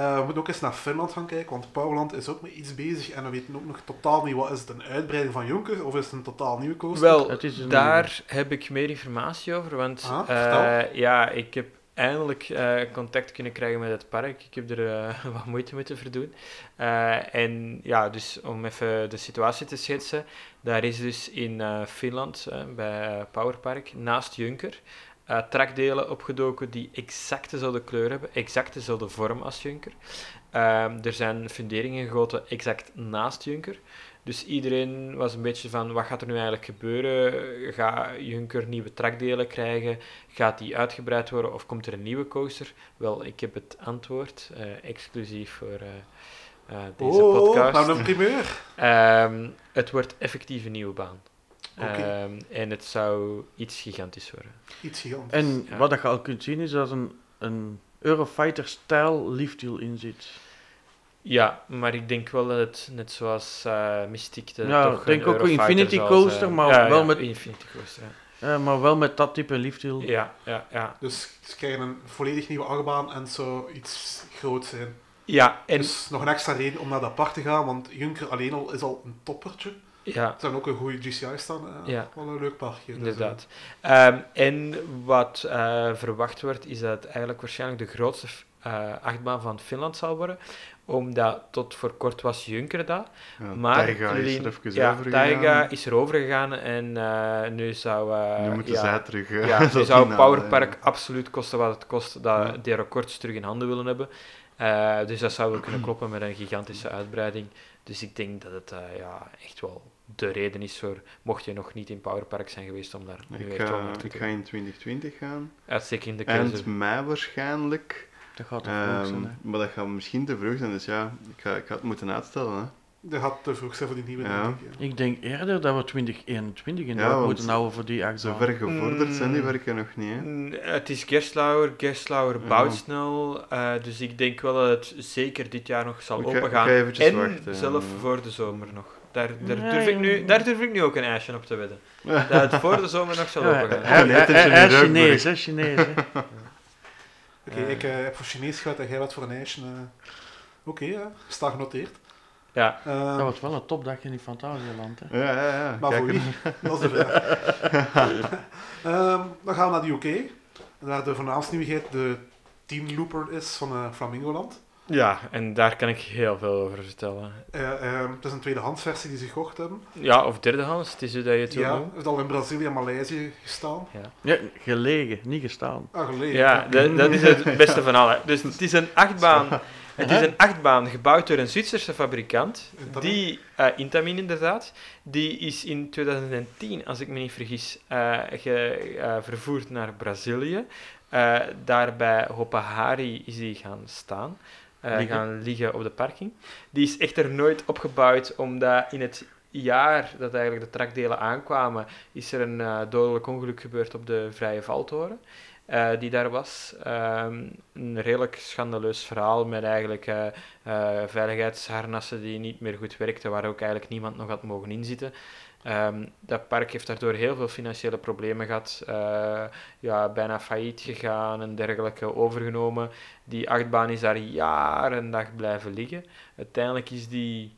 Eh, we moeten ook eens naar Finland gaan kijken, want Powerland is ook met iets bezig en we weten ook nog totaal niet wat is het, een uitbreiding van Jonker of is het een totaal nieuwe coaster? Wel, een- daar heb ik meer informatie over, want Ah, eh, ja, ik heb eindelijk eh, contact kunnen krijgen met het park. Ik heb er wat moeite moeten verdoen. Eh, en ja, dus om even de situatie te schetsen, daar is dus in eh, Finland, bij Powerpark, naast Junker, trakdelen opgedoken die exact dezelfde kleur hebben, exact dezelfde vorm als Junker. Ehm, er zijn funderingen gegoten exact naast Junker. Dus iedereen was een beetje van, wat gaat er nu eigenlijk gebeuren? Gaat Junker nieuwe trakdelen krijgen? Gaat die uitgebreid worden of komt er een nieuwe coaster? Wel, ik heb het antwoord, eh, exclusief voor eh, eh, deze oh, podcast. nou een primeur. Ehm, het wordt effectief een nieuwe baan. Ehm, en het zou iets gigantisch worden. Iets gigantisch. En Ja. wat dat je al kunt zien is dat een, een Eurofighter-stijl lifthill in zit. Ja, maar ik denk wel dat het, net zoals eh Mystic, de, Ja, toch ik denk een ook Infinity Coaster, maar Ja, wel ja, met- Infinity Coaster, ja. Eh, maar wel met dat type lifthill. Ja, ja, ja. Dus ze krijgen een volledig nieuwe achtbaan en het zou iets groot zijn. Ja, en Dus nog een extra reden om naar dat park te gaan, want Junker alleen al is al een toppertje. Ja, Er zijn ook een goede GCI staan. eh, Ja. Wel een leuk parkje. dus, eh, inderdaad. Ehm, en wat eh, verwacht wordt, is dat het eigenlijk waarschijnlijk de grootste eh, achtbaan van Finland zal worden. Omdat tot voor kort was Junker dat. Ja, Maar Taiga is er even ja, Taiga is er over gegaan en eh, nu zou... eh, Nu moeten ja, zij terug. eh, Ja, nu zou Powerpark ja. absoluut kosten wat het kost, dat Ja. die records terug in handen willen hebben. Eh, dus dat zou wel kunnen kloppen met een gigantische uitbreiding. Dus ik denk dat het eh, ja, echt wel de reden is voor, mocht je nog niet in Powerpark zijn geweest, om daar nu Ik echt wel ik ga gaan. in 2020 gaan. Uitstekende keuze. Eind mei waarschijnlijk. Dat gaat toch vroeg zijn, Ehm, hè. maar dat gaat misschien te vroeg zijn, dus ja, ik ga, ik ga het moeten uitstellen. Hè. Dat gaat te vroeg zijn voor die nieuwe, Ja. denk ik. ja. Ik denk eerder dat we 2021 in Ja, moeten houden voor die achtbaan. Zo ver gevorderd zijn die Mm. werken nog niet. Hè. Mm, Het is Gerstlauer Ja. bouwt snel, eh, dus ik denk wel dat het zeker dit jaar nog zal Ik opengaan. ga en wachten, zelf voor de zomer nog. Daar, daar, durf ik nu, daar durf ik nu ook een ijsje op te wedden. Dat het voor de zomer nog zal opengaan. hij- het is reukbrug. Chinees, hè, Chinees, hè. Oké, ik eh, heb voor Chinees gehad en jij wat voor een ijsje. eh. Oké, ja, sta genoteerd. Ja, Eh, Dat wordt wel een topdag in die Fantasieland, hè. Ja, ja, ja. maar Kijk voor er- wie? Dat is de vraag. Ehm, dan gaan we naar de UK. Waar de voornaamste nieuwigheid de Teen Looper is van eh, Flamingoland. ja, en daar kan ik heel veel over vertellen. Eh, ehm, het is een tweedehands versie die ze gekocht hebben. Ja, of derdehands, het is hoe dat je het wil Ja, noemen. heeft al in Brazilië en Maleisië gestaan. Ja, gelegen, niet gestaan. Ah, geleden. Ja, dat, dat is het beste van alle. Dus het is een achtbaan. Het is een achtbaan gebouwd door een Zwitserse fabrikant. Intamin? Die, eh, Intamin inderdaad. Die is in 2010, als ik me niet vergis, eh, ge, eh, vervoerd naar Brazilië. Daar bij Hopahari is die gaan staan. Liggen. gaan liggen op de parking. Die is echter nooit opgebouwd, omdat in het jaar dat eigenlijk de trakdelen aankwamen, is er een dodelijk ongeluk gebeurd op de Vrije Valtoren. Eh, die daar was. Ehm, een redelijk schandaleus verhaal met eigenlijk eh, eh, veiligheidsharnassen die niet meer goed werkten, waar ook eigenlijk niemand nog had mogen inzitten. Ehm, dat park heeft daardoor heel veel financiële problemen gehad, eh, ja, bijna failliet gegaan en dergelijke overgenomen. Die achtbaan is daar jaren en dag blijven liggen. Uiteindelijk is die,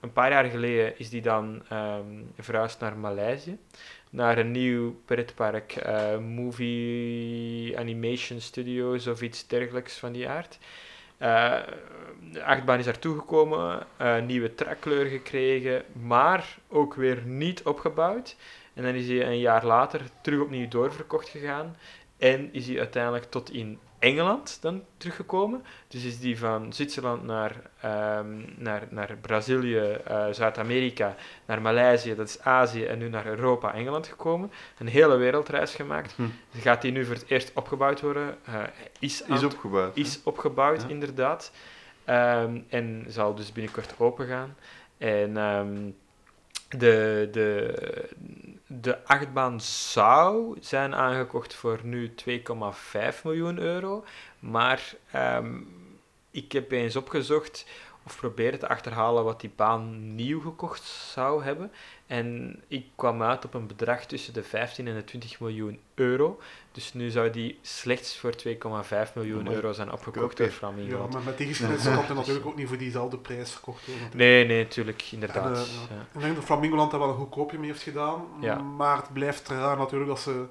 een paar jaar geleden, is die dan ehm, verhuisd naar Maleisië. Naar een nieuw pretpark, eh, Movie Animation Studios of iets dergelijks van die aard. Eh, de achtbaan is daartoe gekomen, eh, nieuwe trekkleur gekregen, maar ook weer niet opgebouwd. En dan is hij een jaar later terug opnieuw doorverkocht gegaan. En is hij uiteindelijk tot in Engeland dan teruggekomen. Dus is die van Zwitserland naar, ehm, naar, naar Brazilië, eh, Zuid-Amerika, naar Maleisië, dat is Azië, en nu naar Europa, Engeland gekomen. Een hele wereldreis gemaakt. Hm. Gaat die nu voor het eerst opgebouwd worden? Eh, is, Is opgebouwd. is opgebouwd, Ja. inderdaad. Ehm, en zal dus binnenkort open gaan. En ehm, de, de, de achtbaan zou zijn aangekocht voor nu 2,5 miljoen euro. Maar ehm, ik heb eens opgezocht of proberen te achterhalen wat die baan nieuw gekocht zou hebben. En ik kwam uit op een bedrag tussen de 15 en de 20 miljoen euro. Dus nu zou die slechts voor 2,5 miljoen euro zijn opgekocht door Ja, Flamingo. maar met die geschiedenis kan het natuurlijk ook niet voor diezelfde prijs verkocht worden. Nee, nee, natuurlijk, inderdaad. En, ja. Ik denk dat Flamingoland daar wel een goedkoopje mee heeft gedaan. Ja. Maar het blijft raar natuurlijk dat ze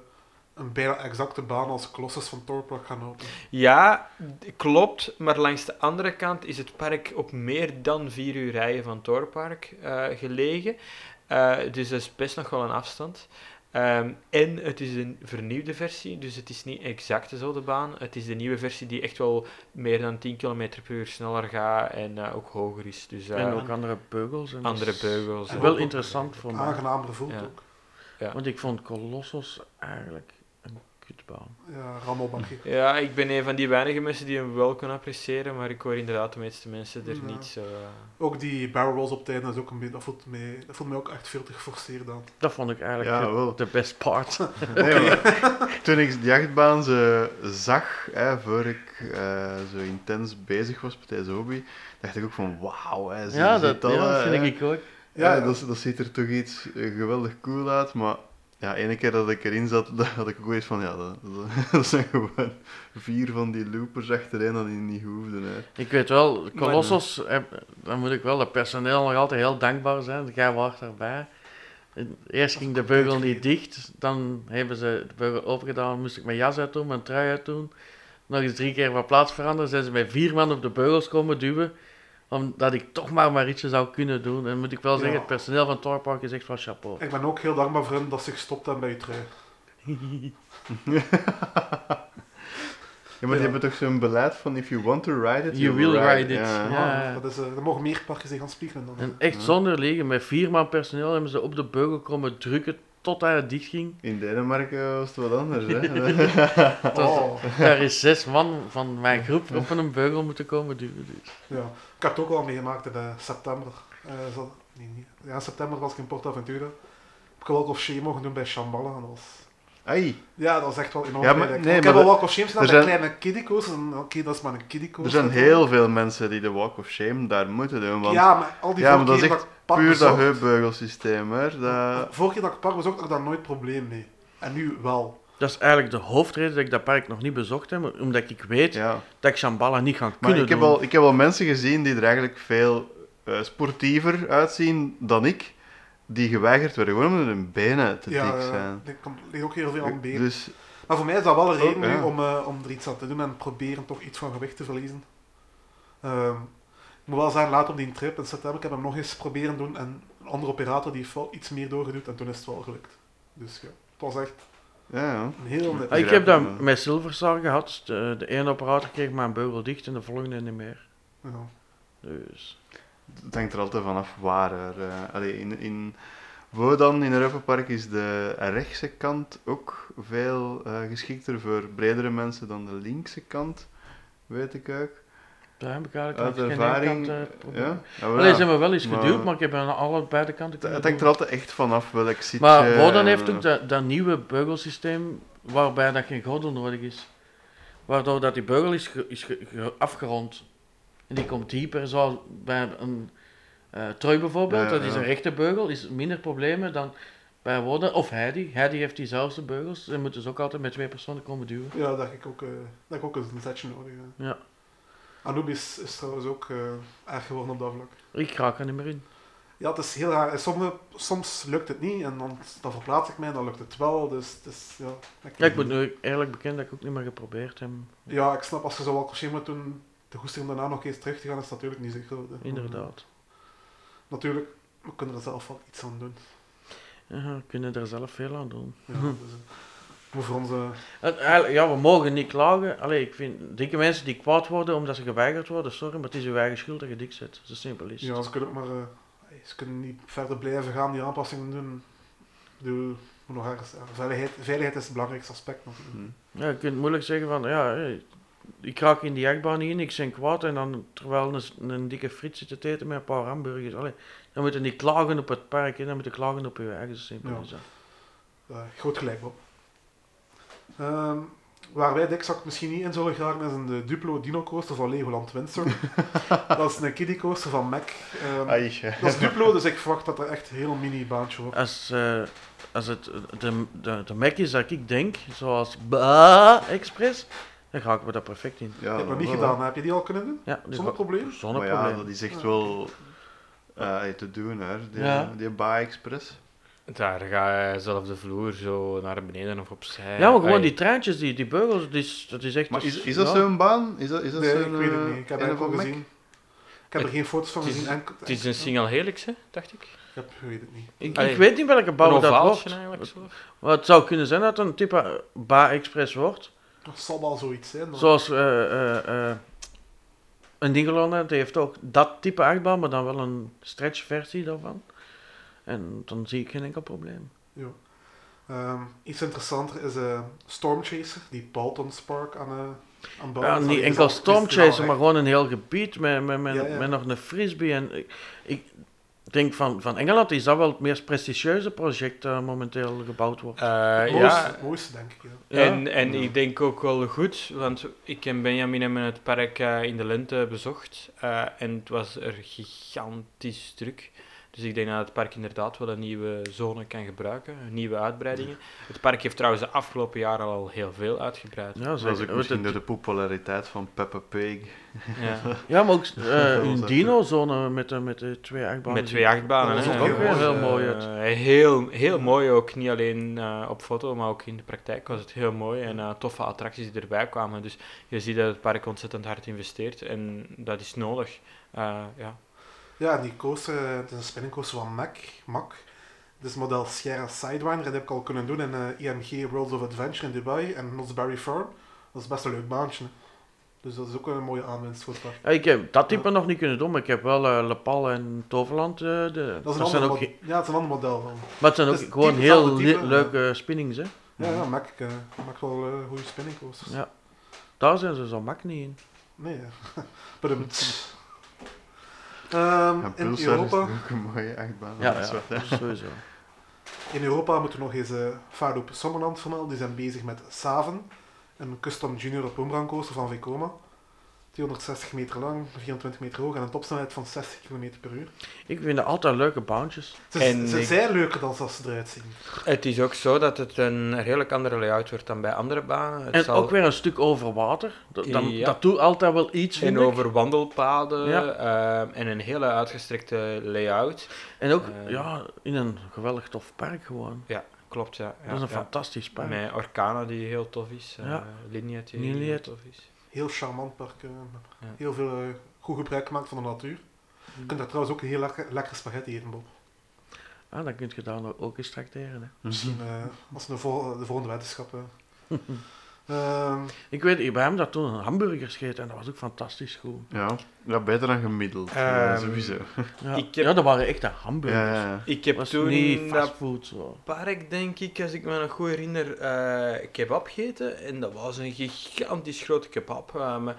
een bijna exacte baan als Colossus van Torpark gaan openen. Ja, klopt. Maar langs de andere kant is het park op meer dan vier uur rijden van Torpark eh, gelegen. Eh, dus dat is best nog wel een afstand. Ehm, en het is een vernieuwde versie, dus het is niet exact dezelfde baan. Het is de nieuwe versie die echt wel meer dan 10 km per uur sneller gaat en eh, ook hoger is. Dus eh, En ook andere beugels. En andere beugels. En Wel interessant voor mij. Aangenamer voelt Ja. ook. Want ik vond Colossus eigenlijk Ja, rammelbakje. Ja, ik ben een van die weinige mensen die hem wel kunnen appreciëren, maar ik hoor inderdaad de meeste mensen er Ja. niet zo... eh, Ook die barrel rolls op het einde, is ook een beetje, dat, voelt mij, dat voelt mij ook echt veel te geforceerd aan. Dat vond ik eigenlijk Ja, de- wel. de best part. Nee, maar toen ik die achtbaan ze zag, hè, voor ik eh, zo intens bezig was met deze hobby, dacht ik ook van wauw, hè, zie, ja, dat, al, ja, dat vind hè. ik ook. Ja, Ja, ja. Dat, dat ziet er toch iets eh, geweldig cool uit, maar ja, ene keer dat ik erin zat, dat had ik ook iets van, ja, dat, dat, dat zijn gewoon vier van die loopers achtereen dat die niet hoefden. Hè. Ik weet wel, Colossus, eh, dan moet ik wel het personeel nog altijd heel dankbaar zijn. Jij was erbij. En Eerst ging de beugel niet dicht, dan hebben ze de beugel opengedaan, moest ik mijn jas uitdoen, mijn trui uitdoen. Nog eens drie keer van plaats veranderen, zijn ze met vier man op de beugels komen duwen, omdat ik toch maar maar ietsje zou kunnen doen. En moet ik wel zeggen, Ja. het personeel van Torpark is echt wel chapeau. Ik ben ook heel dankbaar voor hen dat ze gestopt hebben bij je trui. Ja, maar die hebben toch zo'n beleid van if you want to ride it, You will ride it. Ja. Ja. Dat is, eh, er mogen meer parken zich gaan spiegelen dan. En echt zonder liegen, met vier man personeel hebben ze op de beugel komen drukken tot hij het dicht ging. In Denemarken was het wat anders, hè. Oh, Daar is zes man van mijn groep op een beugel moeten komen duwen. Dus. ja. Ik heb het ook al meegemaakt in september. Eh, zo- nee, niet- ja, in september was ik in Portaventura. Heb ik Walk of Shame mogen doen bij Shambhala. En dat was... Ai, Ja, dat was echt wel enorm Ja, maar- nee, ik maar heb dat- Walk of Shame gedaan bij zijn- kleine kiddieco's. En Oké, dat is maar een er zijn heel veel mensen die de Walk of Shame daar moeten doen, want Ja, maar al die Ja, maar dat is echt park puur dat heupbeugelsysteem, hè. Dat... Vorige keer dat ik bezocht, had ik daar nooit probleem mee. En nu wel. Dat is eigenlijk de hoofdreden dat ik dat park nog niet bezocht heb, omdat ik weet Ja. dat ik Shambhala niet ga Maar kunnen ik heb, doen. al, ik heb al mensen gezien die er eigenlijk veel eh, sportiever uitzien dan ik, die geweigerd werden, gewoon omdat hun benen te ja, dik eh, zijn. er komt- ligt ook heel veel aan benen. Dus Maar voor mij is dat wel een reden Oh, ja. nu om, eh, om er iets aan te doen en proberen toch iets van gewicht te verliezen. Ehm, ik moet wel zeggen, later op die trip in september, ik heb hem nog eens proberen doen en een andere operator die heeft wel iets meer doorgeduwd en toen is het wel gelukt. Dus ja, het was echt ja, heel net. Ah, ik heb dat met Silverstar gehad. De, de ene operator kreeg mijn beugel dicht en de volgende niet meer. Ja. Dus. het hangt er altijd vanaf waar. Er, eh, allee, in, in Wodan, in is de rechtse kant ook veel eh, geschikter voor bredere mensen dan de linkse kant, weet ik ook. Daar heb ik eigenlijk Uit ervaring, kant eh, probleem. Ja? Ja, wel, Allee, ja. ze hebben wel eens Maar- geduwd, maar ik heb aan alle beide kanten Het, hangt er altijd echt vanaf welk zit Maar je- Wodan heeft ook dat, dat nieuwe beugelsysteem waarbij dat geen gordel nodig is. Waardoor dat die beugel is, ge- is ge- ge- afgerond. En die komt dieper, zoals bij een eh trui bijvoorbeeld. Ja, dat is een rechte beugel, is minder problemen dan bij Wodan. Of Heidi. Heidi heeft diezelfde beugels. Ze moeten dus ook altijd met twee personen komen duwen. Ja, dat heb ik ook, eh, dat heb ik ook een setje nodig. ja. Ja. Anubis is trouwens ook eh, erg geworden op dat vlak. Ik raak er niet meer in. Ja, het is heel raar. Sommige, soms lukt het niet en dan, dan verplaats ik mij, dan lukt het wel. Dus het is, ja, Ja, ik moet nu eerlijk bekennen dat ik ook niet meer geprobeerd heb. Ja, ik snap, als je zo wel crochet moet doen, de goesting om daarna nog eens terug te gaan, is natuurlijk niet zo groot. hè. Inderdaad. Natuurlijk, we kunnen er zelf wel iets aan doen. Ja, we kunnen er zelf veel aan doen. Ja, dus, eh, onze... Ja, we mogen niet klagen. Allee, ik vind dikke mensen die kwaad worden omdat ze geweigerd worden, sorry, maar het is uw eigen schuld dat je dik zit. Zo simpel is het. Ja, ze kunnen ook maar... eh, ze kunnen niet verder blijven gaan, die aanpassingen doen. Moet nog ergens, veiligheid, veiligheid is het belangrijkste aspect. Hm. Ja, je kunt moeilijk zeggen van, ja, hé, ik raak in die achtbaan niet in, ik ben kwaad en dan terwijl een, een dikke friet zit te eten met een paar hamburgers. Allee, dan moet je niet klagen op het park, hè, dan moet je klagen op je eigen, zo simpel Ja. is dat. Eh, groot gelijk op. Ehm, waar wij exact misschien niet in zullen gaan is de Duplo Dino Coaster van Legoland Windsor. dat is een kiddie coaster van Mac. Ehm, dat is Duplo, dus ik verwacht dat er echt een heel mini baantje wordt. Als, eh, als het de, de, de Mac is dat ik denk, zoals Ba Express, dan ga ik me daar perfect in. Ja, ik heb dat nog niet wel, gedaan, heb je die al kunnen doen? Ja, dus Zonder probleem? Zonder Maar ja, probleem. dat is echt wel eh, te doen, hè. Die, Ja. die Ba Express. Daar ga je zelf de vloer zo naar beneden of opzij. Ja, maar gewoon Ai. die treintjes, die, die beugels, dat is, dat is echt... Maar is, is dat ja. zo'n baan? Is dat, is dat Nee, zo'n, ik weet het eh, niet. Ik heb een het al van Mac? gezien. Ik heb er geen foto's van het is- gezien. Het is een single helix, hè, dacht ik. Ik heb, ik weet het niet. Ik, Allee, ik weet niet welke bouw dat wordt. eigenlijk zo. Maar het zou kunnen zijn dat het een type eh, Ba Express wordt. Dat zal wel zoiets zijn. dan. Zoals eh eh eh een Dingeland, die heeft ook dat type achtbaan, maar dan wel een stretch versie daarvan. En dan zie ik geen enkel probleem. Ja. Ehm, iets interessanter is eh Storm Chaser, die Balton Spark aan, eh aan bouwen Ja, niet enkel al- Storm die is al Chaser, maar gewoon een heel gebied met, met, met, Ja, ja. met nog een frisbee. En ik, ik denk van, van Engeland is dat wel het meest prestigieuze project dat momenteel gebouwd wordt. Eh, Het ja, mooiste, het mooiste, denk ik. Ja. Ja. En, en Ja. ik denk ook wel goed, want ik en Benjamin hebben het park eh, in de lente bezocht eh, en het was er gigantisch druk. Dus ik denk dat het park inderdaad wel een nieuwe zone kan gebruiken, nieuwe uitbreidingen. Het park heeft trouwens de afgelopen jaren al heel veel uitgebreid. Ja, is zeker. ook Weet misschien het- door de populariteit van Peppa Pig. Ja. Ja, maar ook eh, was een dino-zone met, de- met de twee achtbanen. Met twee achtbanen. Dat hè. ook weer heel Eh, mooi uit. heel, heel mooi ook, niet alleen eh, op foto, maar ook in de praktijk was het heel mooi. En eh, toffe attracties die erbij kwamen. Dus je ziet dat het park ontzettend hard investeert en dat is nodig. Eh, ja. Ja, die coaster, eh, het is een spinning coaster van Mac. Mac. Het is model Sierra Sidewinder, dat heb ik al kunnen doen in eh, IMG Worlds of Adventure in Dubai en Knott's Berry Farm. Dat is best een leuk baantje. Dus dat is ook een mooie aanwinst voor het park. Ja, ik heb dat type nog niet kunnen doen, maar ik heb wel eh Lepal en Toverland. de, Dat is een zijn ander, ook, ja, het is een ander model. Van. maar het zijn ook het gewoon heel type, leuke spinnings, hè. Ja, ja Mac eh, maakt wel goede spinning coasters. Ja. Daar zijn ze zo mak niet in. Nee, ja. Ehm, En in, Pulsar is Europa, ook een mooie achtbaan. Ja, dat is ja, wat, hè. sowieso. in Europa moeten we nog eens uh, Vaarloop Sommerland vermelden. Die zijn bezig met Saven, een custom junior op coaster van Vekoma. 260 meter lang, 24 meter hoog en een topsnelheid van 60 km per uur. Ik vind het altijd leuke baantjes. Ze, En ze ik- zijn leuker dan als ze eruit zien. Het is ook zo dat het een redelijk andere layout wordt dan bij andere banen. Het En zal- ook weer een stuk over water. Dat, dan, Ja. dat doet altijd wel iets, vind en ik. over wandelpaden Ja. eh, en een hele uitgestrekte layout. En ook Eh. ja, in een geweldig tof park gewoon. Klopt, ja. ja dat is een ja. fantastisch park. Met Orkana die heel tof is. Ja. Liniet die heel tof is. Heel charmant park. eh, Ja. Heel veel eh, goed gebruik gemaakt van de natuur. Je kunt daar trouwens ook een heel lekker, lekker spaghetti eten, Bob. Ah, dan kun je daar nog ook eens tracteren. Hè. Misschien eh, als de, vol- de volgende wetenschap. eh. Ehm, Ik weet, ik bij hem dat toen een hamburgers gegeten en dat was ook fantastisch goed. Ja, ja, beter dan gemiddeld. Ehm, ja, sowieso. Ja, Ik heb- ja dat waren echte hamburgers. Ik heb was toen niet dat fastfood zo. park, denk ik, als ik me nog goed herinner, eh kebab gegeten. En dat was een gigantisch grote kebab. eh, met,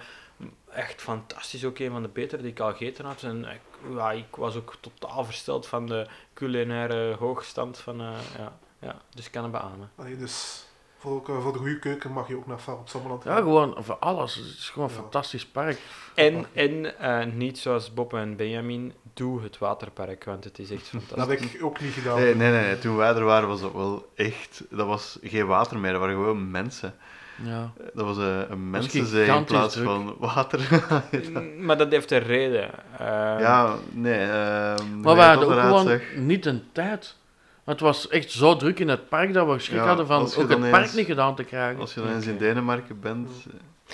echt fantastisch, ook een van de betere die ik al gegeten had. En ik, ja, ik was ook totaal versteld van de culinaire hoogstand van, eh, ja, ja, dus ik kan het beamen. Allee, dus voor, ook, eh, voor de goede keuken mag je ook naar Farm Sommerland Ja, gaan. gewoon voor alles. Het is gewoon een Ja. fantastisch park. En, en eh, niet zoals Bob en Benjamin, doe het waterpark, want het is echt Dat fantastisch. heb ik ook niet gedaan. Nee, nee, nee, nee. Toen wij er waren was dat wel echt... Dat was geen water meer, dat waren gewoon mensen. Ja. Dat was een, een mensenzee in plaats druk. van water. Maar dat heeft een reden. Eh, ja, nee. ehm Maar we hadden ook gewoon zeg. niet een tijd. Het was echt zo druk in het park dat we schrik Ja, hadden van ook het park eens- niet gedaan te krijgen. Als je dan eens in Denemarken bent,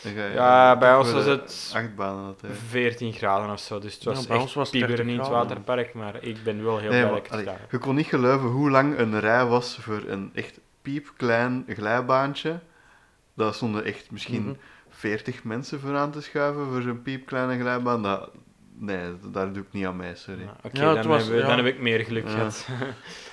dan ga je... Ja, bij ons was de het Achtbanen dat, hè. 14 graden of zo, dus het was Ja, bij ons echt was pieberen 30 in het waterpark, maar ik ben wel heel Nee, blij dat ik je kon niet geloven hoe lang een rij was voor een echt piepklein glijbaantje. Daar stonden echt misschien Mhm. 40 mensen voor aan te schuiven voor zo'n piepkleine glijbaan. Dat, nee, daar doe ik niet aan mee, sorry. Ja, Oké, Ja, dan, was- hebben we- ja. dan heb ik meer geluk Ja. gehad.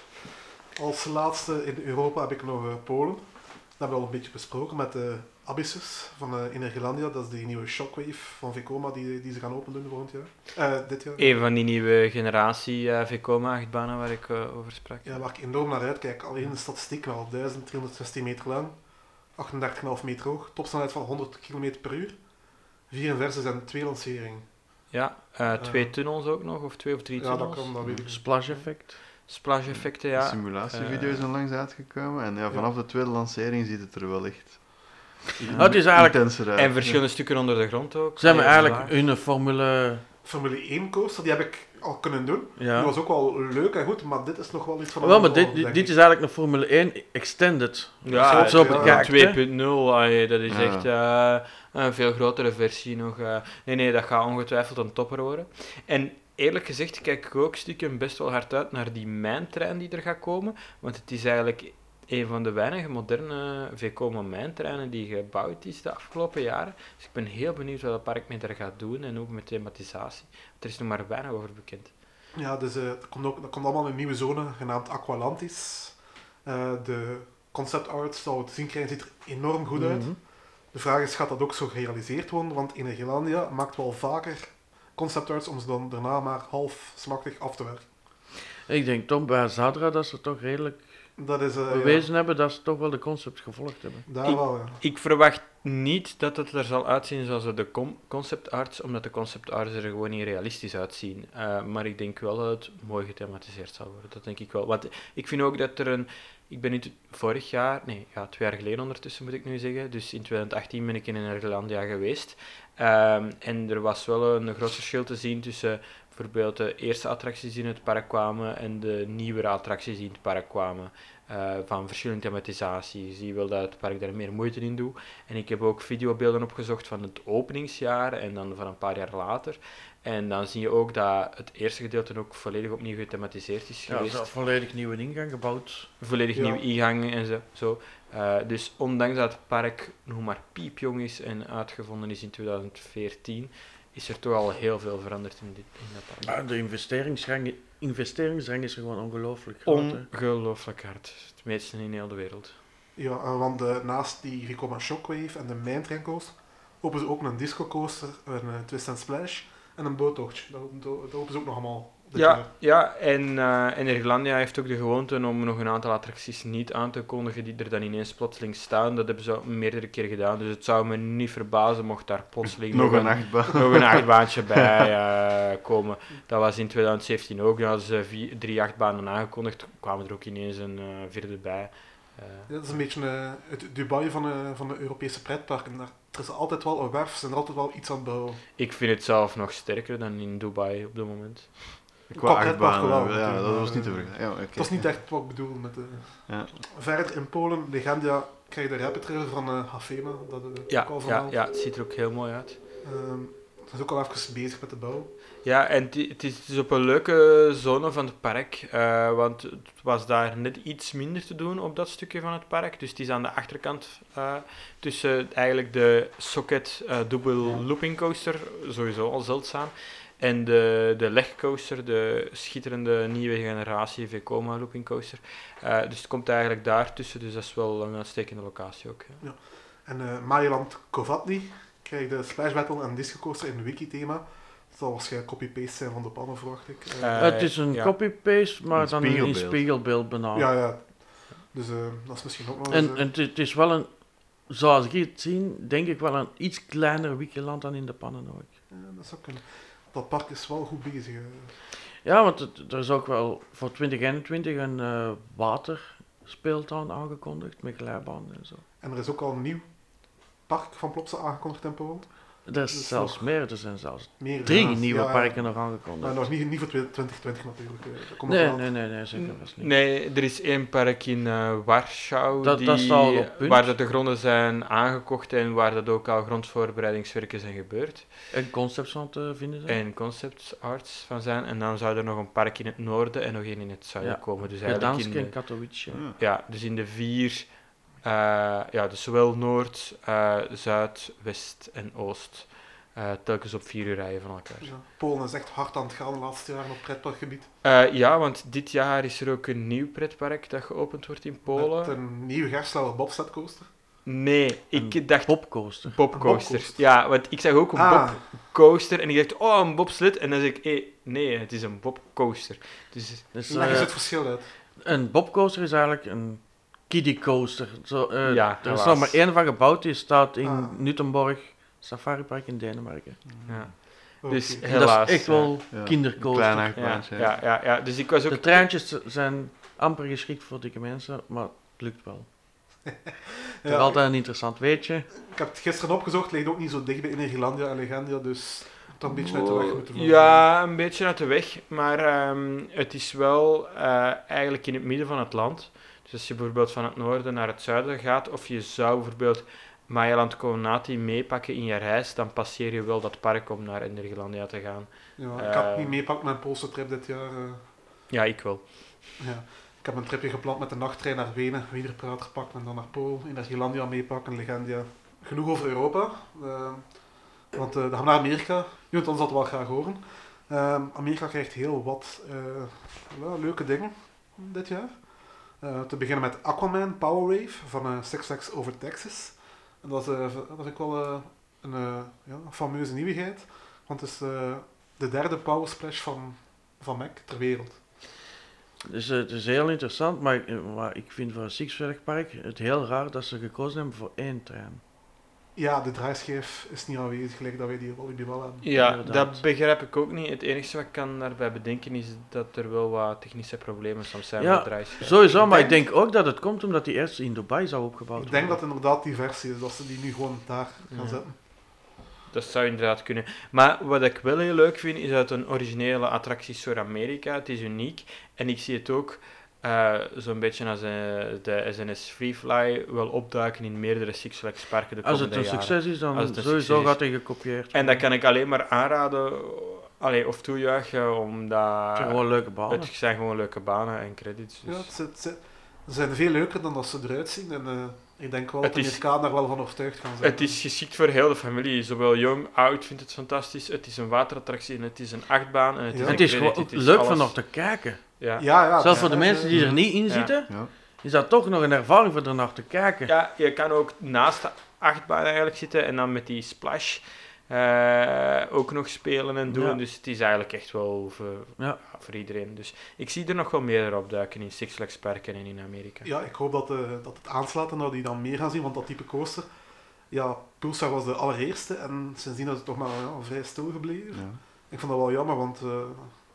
Als laatste in Europa heb ik nog eh, Polen. Dat hebben we al een beetje besproken met de Abyssus van eh Energelandia. Dat is die nieuwe Shockwave van Vekoma die, die ze gaan open doen volgend jaar. Eh, dit jaar. Een van die nieuwe generatie eh Vekoma-achtbanen waar ik eh, over sprak. Ja, waar ik enorm naar uitkijk. Alleen de statistiek al 1316 meter lang, 38,5 meter hoog, topsnelheid van 100 km per uur, vier inverses en twee lanceringen. Ja, eh, twee Eh, tunnels ook nog, of twee of drie Ja, dat tunnels. kan, dat weet ik. Splash effect. Splash-effecten, De ja. simulatievideo's eh, zijn langs uitgekomen en ja, vanaf de tweede lancering ziet het er wel echt het is eigenlijk- intenser uit. En verschillende stukken onder de grond ook. Zijn we Heel eigenlijk zwaar. hun Formule... Formule 1 coaster, die heb ik al kunnen doen. Die was ook wel leuk en goed, maar dit is nog wel iets van een Wel, maar dit, dit, is eigenlijk een Formule 1 extended. Ja, zo ja, bekijkt, hè. 2.0, allee, dat is Ja. echt eh, een veel grotere versie nog. eh. nee, nee, dat gaat ongetwijfeld een topper worden. En eerlijk gezegd kijk ik ook stiekem best wel hard uit naar die mijntrein die er gaat komen. Want het is eigenlijk een van de weinige moderne Vekoma mijntreinen die gebouwd is de afgelopen jaren. Dus ik ben heel benieuwd wat het park met er gaat doen en ook met thematisatie. Want er is nog maar weinig over bekend. Ja, dus eh, er, komt ook, er komt allemaal een nieuwe zone genaamd Aqualantis. Eh, de concept art, zoals we te zien krijgen, ziet er enorm goed uit. Mhm. De vraag is, gaat dat ook zo gerealiseerd worden? Want Energelandia maakt wel vaker concept arts om ze dan daarna maar half smachtig af te werken. Ik denk toch bij Zadra dat ze toch redelijk Dat is... eh, bewezen hebben dat ze toch wel de concept gevolgd hebben. daar wel, ja. Ik verwacht niet dat het er zal uitzien zoals de concept arts, omdat de concept arts er gewoon niet realistisch uitzien. Eh, maar ik denk wel dat het mooi gethematiseerd zal worden. Dat denk ik wel. Want ik vind ook dat er een. Ik ben nu vorig jaar, nee, ja, twee jaar geleden ondertussen moet ik nu zeggen. Dus in 2018 ben ik in Nederlandia geweest. Ehm, en er was wel een groot verschil te zien tussen bijvoorbeeld de eerste attracties die in het park kwamen en de nieuwere attracties die in het park kwamen. eh, van verschillende thematisatie. Je ziet wel dat het park daar meer moeite in doet. En ik heb ook videobeelden opgezocht van het openingsjaar en dan van een paar jaar later. En dan zie je ook dat het eerste gedeelte ook volledig opnieuw gethematiseerd is Ja, geweest. hebben volledig nieuwe ingang gebouwd. volledig Ja. nieuwe ingangen en zo. zo. Eh, dus ondanks dat het park nog maar piepjong is en uitgevonden is in 2014, is er toch al heel veel veranderd in, dit, in dat park. Maar de investeringsrang, investeringsrang is er gewoon ongelooflijk groot. Ongelooflijk hard. Het meeste in heel de wereld. Ja, eh, want naast die Vekoma Shockwave en de Mijntrein coaster, openen ze ook een disco coaster, een eh, Twist and Splash en een boottochtje. Dat, dat, ze ook nog allemaal. jaar. Ja, ja en, eh en Irlandia heeft ook de gewoonte om nog een aantal attracties niet aan te kondigen die er dan ineens plotseling staan. Dat hebben ze al meerdere keer gedaan, dus het zou me niet verbazen mocht daar plotseling Nog een achtbaan. nog een achtbaantje bij eh, komen. Dat was in 2017 ook. Dan hadden ze vier, drie achtbanen aangekondigd. kwamen er ook ineens een eh, vierde bij. Eh, Ja, dat is een beetje het Dubai van, de van de Europese pretparken. Daar, er is altijd wel een werf, er altijd wel iets aan het bouwen. ik vind het zelf nog sterker dan in Dubai op dit moment. Qua achtbanen, wel, ja, dat was niet te vergelijken. Ja, oké. Dat is niet echt wat ik bedoel met de... Ja. Verder in Polen, Legendia, krijg je de rapid trailer van eh Hafema. Dat eh, Ja, ook al ja, ja, het ziet er ook heel mooi uit. Ehm, ze is ook al even bezig met de bouw. Ja, en het is, op een leuke zone van het park, eh, want het was daar net iets minder te doen op dat stukje van het park. Dus het is aan de achterkant eh, tussen eigenlijk de Socket eh dubbel looping coaster, sowieso al zeldzaam, en de, de legcoaster, de schitterende nieuwe generatie Vekoma looping coaster. Dus het komt eigenlijk daar tussen, dus dat is wel een uitstekende locatie ook. ja. En eh Maailand Kovatli, krijg je de Splash Battle en Disco Coaster in wiki-thema. Zal waarschijnlijk copy-paste zijn van de pannen, verwacht ik. Eh, Eh, het is een ja. copy-paste, maar Een dan in spiegelbeeld. benaderd. ja, ja. Dus eh, dat is misschien ook nog eens... En, en het, is wel een, zoals ik het zie, denk ik wel een iets kleiner Wikieland dan in de pannen ook. ja, dat zou kunnen. Dat park is wel goed bezig. Ja, want het, er is ook wel voor 2021 een eh waterspeeltuin aangekondigd met glijbanen en zo. En er is ook al een nieuw park van Plopsa aangekondigd in Polen. Er is Dus zelfs nog- meer, er zijn zelfs Meer, drie ja, nieuwe ja, ja. parken nog Maar aangekondigd. nog niet, niet voor 2020 natuurlijk. eh. Dat komt nog Nee, nee, nee, nee, zeker vast niet. Nee, er is één park in eh, Warschau Dat- die, dat punt. waar dat de gronden zijn aangekocht en waar dat ook al grondvoorbereidingswerken zijn gebeurd. En concepts aan te vinden zijn. En concept arts van zijn. En dan zou er nog een park in het noorden en nog één in het zuiden Ja. komen. Dus eigenlijk Gdansk in en de, Katowice. Ja. ja, dus in de vier, ja, dus zowel Noord, eh, Zuid, West en Oost. eh, telkens op vier uur rijden van elkaar. Ja, Polen is echt hard aan het gaan de laatste jaren op pretparkgebied. Eh, ja, want dit jaar is er ook een nieuw pretpark dat geopend wordt in Met Polen. een nieuwe Gerstlauer bobsled coaster. Nee, ik Een dacht Popcoaster. bobcoaster. Bobcoaster. Ja, want ik zag ook een Ah, bobcoaster en ik dacht, oh, een bobsled. En dan zeg ik, eh, nee, het is een bobcoaster. Dus Dus, leg eens eh, het verschil uit. een Bobcoaster is eigenlijk een kiddie coaster. Zo, eh, Ja, er is nog maar één van gebouwd, die staat in Ah. Nuttenborg Safari Park in Denemarken. ja, Oké. dus helaas. dat is echt wel Ja. Kindercoaster. ja, ja, ja, ja, dus ik was ook... De treintjes zijn amper geschikt voor dikke mensen, maar het lukt wel. Het is altijd een interessant weetje. Ik heb het gisteren opgezocht, het ligt ook niet zo dicht bij Energielandia en Legendia, dus toch een beetje uit de weg moeten voeren. Ja, een beetje uit de weg, maar ehm, het is wel eh, eigenlijk in het midden van het land. Dus als je bijvoorbeeld van het noorden naar het zuiden gaat, of je zou bijvoorbeeld Mayaland Conati meepakken in je reis, dan passeer je wel dat park om naar Energelandia te gaan. Ja, ik Eh. had niet meepakt met een Poolse trip dit jaar. eh. Ja, ik wel. ja. Ik heb een tripje gepland met de nachttrein naar Wenen, Wienerpraat gepakt en dan naar Pool, Energielandia meepakken, Legendia. Genoeg over Europa, eh, want eh, dan gaan we naar Amerika. Je wilt ons dat wel graag horen. Eh, Amerika krijgt heel wat leuke dingen dit jaar. Eh, te beginnen met Aquaman Power Wave van eh, Six Flags Over Texas. En dat is, eh, dat vind ik wel een ja, fameuze nieuwigheid, want het is de derde Power Splash van, van Mac ter wereld. Dus het is heel interessant, maar, ik- maar ik vind voor Six Flags Park het heel raar dat ze gekozen hebben voor één trein. Ja, de draaischijf is niet aanwezig, gelijk dat wij die wel hebben. Ja, Inderdaad. dat begrijp ik ook niet. Het enige wat ik kan daarbij bedenken is dat er wel wat technische problemen soms zijn Ja, met het draaischijf. Sowieso, Ik maar ik denk- ook dat het komt omdat die eerst in Dubai zou opgebouwd Ik denk dat worden. het inderdaad die versie is, dat ze die nu gewoon daar gaan Ja. zetten. Dat zou inderdaad kunnen. Maar wat ik wel heel leuk vind, is dat het een originele attractie is voor Amerika. Het is uniek. En ik zie het ook eh, zo'n beetje als eh, de SNS Freefly wel opduiken in meerdere Six Flags parken de Als het komende een jaren. succes is, dan Als het een sowieso gaat hij gekopieerd En dat kan ik alleen maar aanraden allee, of toejuichen, omdat Het zijn gewoon leuke banen. het zijn gewoon leuke banen en credits. Dus. Ja, het, zit- zit- ze zijn veel leuker dan dat ze eruit zien. En eh, ik denk wel Het dat de is- Amerikanen daar wel van overtuigd gaan zijn. Het is geschikt voor heel de familie. Zowel jong, oud vindt het fantastisch. Het is een waterattractie en het is een achtbaan. En het Ja. is het een is credit, gewoon het is leuk alles. van nog te kijken. Ja. Ja, ja. Zelfs voor de ja, mensen die er niet in zitten, Ja. is dat toch nog een ervaring voor er naar te kijken. Ja, je kan ook naast de achtbaan eigenlijk zitten en dan met die splash eh, ook nog spelen en doen. Ja. Dus het is eigenlijk echt wel voor, Ja. voor iedereen. Dus ik zie er nog wel meer opduiken in Six Flags Parken en in Amerika. Ja, ik hoop dat, eh, dat het aanslaat en dat die dan meer gaan zien, want dat type coaster... Ja, Pulsar was de allereerste en sindsdien is het toch maar ja, vrij stil gebleven. Ja. Ik vond dat wel jammer, want eh,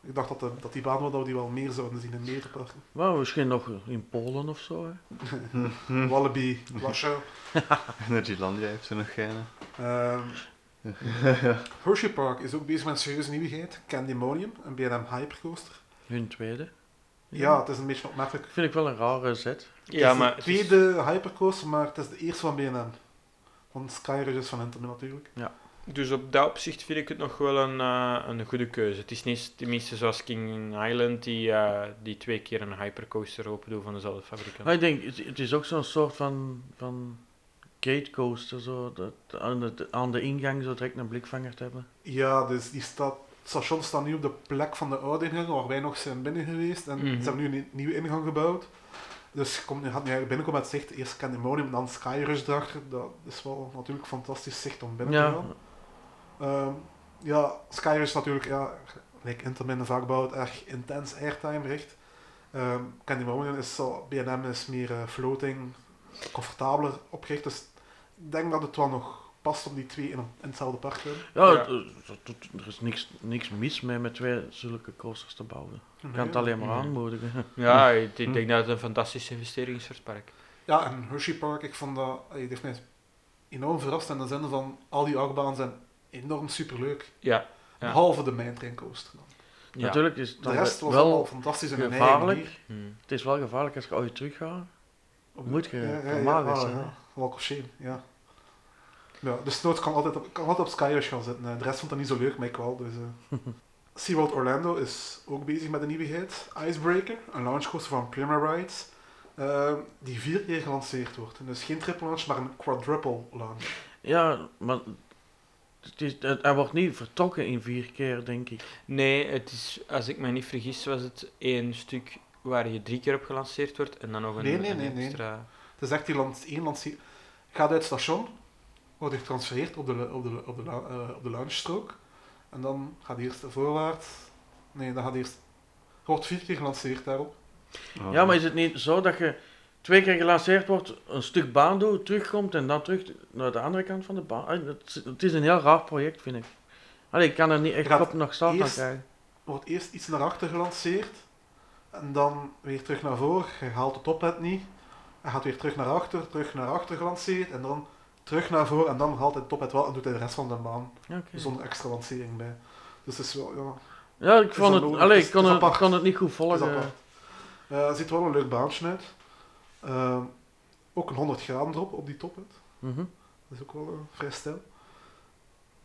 ik dacht dat, de, dat die baan wel, dat we die wel meer zouden zien in meer parken. Maar misschien nog in Polen of zo. Hè. Wallaby, Warschau. Energylandia heeft er nog geen. Ehm, Hershey Park is ook bezig met een serieuze nieuwigheid. Candymonium, een B&M Hypercoaster. Hun tweede. Ja, het is een beetje opmerkelijk. Vind ik wel een rare zet. Ja, het is maar de is- tweede Hypercoaster, maar het is de eerste van B&M. Van Skyrush is van Intamin natuurlijk. Dus op dat opzicht vind ik het nog wel een, eh, een goede keuze. Het is niet tenminste zoals King Island, die, eh, die twee keer een hypercoaster open doen van dezelfde fabrikant. Maar ik denk, het, het is ook zo'n soort van, van gatecoaster. Zo, dat aan, de, aan de ingang zo direct een blikvanger te hebben. Ja, dus die staat, het station staat nu op de plek van de oude ingang, waar wij nog zijn binnen geweest. En Mhm. ze hebben nu een nieuwe ingang gebouwd. Dus je, komt, je gaat nu eigenlijk binnenkomen met zicht, eerst Candemonium, dan Skyrush erachter. Dat is wel natuurlijk fantastisch zicht om binnen te gaan. Ehm, ja, Skyrush is natuurlijk, ja, like Intermin vaak bouwt, erg intens airtime richt. Ehm Candemonium is zo, BNM is meer eh, floating, comfortabeler opgericht. Dus ik denk dat het wel nog past om die twee in, een- in hetzelfde park te hebben. ja, Ja. het- er is niks, niks mis mee met twee zulke coasters te bouwen. Ik kan het alleen maar aanmoedigen. Ja, ik, ik Hm. denk dat het een fantastische investering is voor het park. Ja, en Hershey Park, ik vond dat, het heeft mij enorm verrast in de zin van al die achtbanen zijn enorm superleuk. Ja, Ja. Behalve de Coaster. dan. ja. Natuurlijk is het De rest was allemaal wel fantastisch eigen gevaarlijk. manier. Hm. Het is wel gevaarlijk als je ooit teruggaat. Op- Moet je ja, ja, ah, zijn, ja. hè? Walk of shame, ja. Ja, dus nooit kan altijd op, kan altijd op Skyrush gaan zitten. De rest vond dat niet zo leuk, maar ik wel. Dus, eh. SeaWorld Orlando is ook bezig met een nieuwigheid. Icebreaker, een launchcoaster van Prima Rides, eh, die vier keer gelanceerd wordt. En dus geen triple launch, maar een quadruple launch. Ja, maar het is, het, hij wordt niet vertrokken in vier keer, denk ik. Nee, het is, als ik me niet vergis, was het één stuk waar je drie keer op gelanceerd wordt en dan nog een, Nee, nee, een nee, nee. extra... Het is echt die land, één lanceer... Gaat uit het station, wordt getransfereerd op de, op de, op de, eh, op de launchstrook. En dan gaat eerst voorwaarts. Nee, dan gaat eerst... Wordt vier keer gelanceerd daarop. Oh, Ja, maar is het niet zo dat je twee keer gelanceerd wordt, een stuk baan doet, terugkomt en dan terug naar de andere kant van de baan? Het, is- het is een heel raar project, vind ik. Allee, ik kan er niet echt kop nog eerst- krijgen. wordt eerst iets naar achter gelanceerd. En dan weer terug naar voren. Je haalt het op niet. Hij gaat weer terug naar achter, terug naar achter gelanceerd. En dan terug naar voren. En dan haalt hij het tophead wel en doet hij de rest van de baan. Zonder extra lancering bij. Dus het is wel, ja, Ja, ik vond dat het, allee, Het ik kon het het, kon het niet goed het volgen. apart. Eh, het ziet er wel een leuk baantje uit. Eh, ook een 100 graden drop op die tophead. Mhm. Dat is ook wel eh, vrij stijl.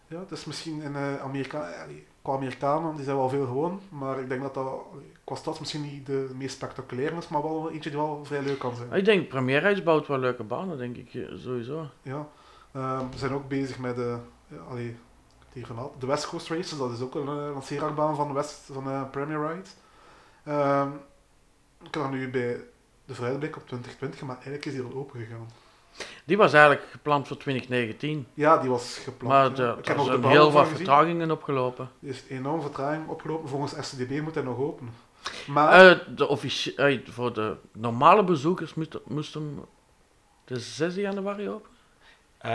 Ja, het is misschien in eh Amerika, qua Amerikanen, die zijn wel veel gewoon, maar ik denk dat dat qua stad misschien niet de meest spectaculaire is, maar wel eentje die wel vrij leuk kan zijn. Ik denk, Premier bouwt wel leuke banen, denk ik, eh, sowieso. Ja. Ehm, we zijn ook bezig met de, ja, allee, hier de West Coast Races, dat is ook een uh, van, West, van Premier Ride. Ehm, ik heb dat nu bij de vooruitblik op 2020, maar eigenlijk is die al open gegaan. Die was eigenlijk gepland voor 2019. Ja, die was gepland. Maar de, ik er heb de zijn heel wat vertragingen opgelopen. Er is enorm vertraging opgelopen. Volgens SCDB moet hij nog openen. Maar Eh, de eh, voor de normale bezoekers moest, moest hem de 6 januari open. Eh,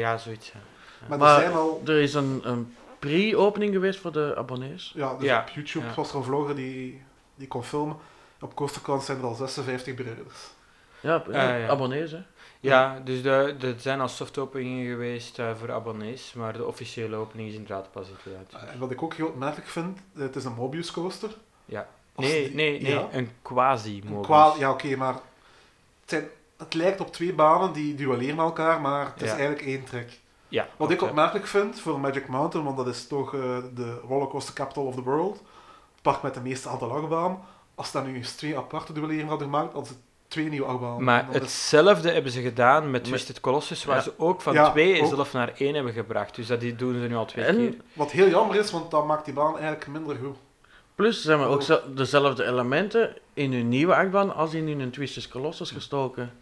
ja, zoiets. ja. Maar, Maar- er zijn al... Er is een, een pre-opening geweest voor de abonnees. Ja, dus Ja, op YouTube ja. was er een vlogger die, die kon filmen. Op Coastercount zijn er al 56 bereiders. Ja, ja, ja. abonnees, hè. Ja, dus er zijn al softopeningen geweest eh, voor abonnees, maar de officiële opening is inderdaad pas in 2020. En wat ik ook heel opmerkelijk vind, het is een Mobius coaster. Ja. Nee, die- nee, nee, ja, een quasi een modus. kwa- ja oké, maar het, zijn, het lijkt op twee banen die duelleren met elkaar, maar het is Ja. eigenlijk één trek. Ja, Wat ik opmerkelijk vind voor Magic Mountain, want dat is toch eh, de rollercoaster capital of the world, het park met de meeste aantal als dat nu eens twee aparte duelleren hadden gemaakt, hadden ze twee nieuwe achtbanen. Maar dat is- hetzelfde hebben ze gedaan met Twisted Colossus, waar Ja. ze ook van Ja, twee ook. zelf naar één hebben gebracht. Dus dat die doen ze nu al twee En keer. Wat heel jammer is, want dat maakt die baan eigenlijk minder goed. plus zijn we ook Oh. dezelfde elementen in hun nieuwe achtbaan als in hun Twisted Colossus gestoken.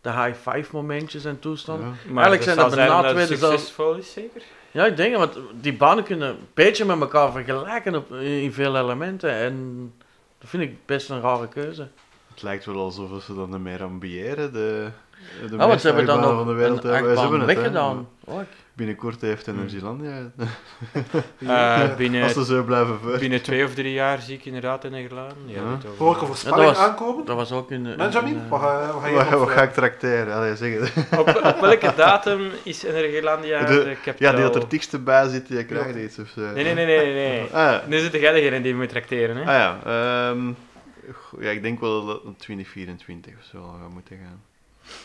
De high five momentjes en toestanden. Ja. Maar Eigenlijk dat zijn er bijna dat twee het dezelfde- succesvol is, zeker? Ja, ik denk het, want die banen kunnen een beetje met elkaar vergelijken op, in veel elementen. En dat vind ik best een rare keuze. Het lijkt wel alsof ze dan meer ambiëren, de, de Ja, want meeste ze hebben dan nog van de wereld. een hè. Ze hebben het, weggedaan. Ik- Binnenkort heeft Energylandia. Eh, Eh, binnen, Als ze zo blijven voor. binnen twee of drie jaar zie ik inderdaad in Nederland. Ja, Ja. Hoor ik Ja, dat was- aankomen? dat was ook in... in- Benjamin, in, eh, wat ga, wat ga je Wat, op, wat eh, ga ik tracteren? Allee, zeg het. op, op welke datum is Energelandia De- de, capital? Ja, die dat er tikste bij zit, die krijgt Ja. iets of zo. Nee, nee, nee, nee. nee. Ah, ja. Nu zit jij degene die moet tracteren, hè? Ah ja, ehm, go- ja, ik denk wel dat het 2024 of zo gaat moeten gaan.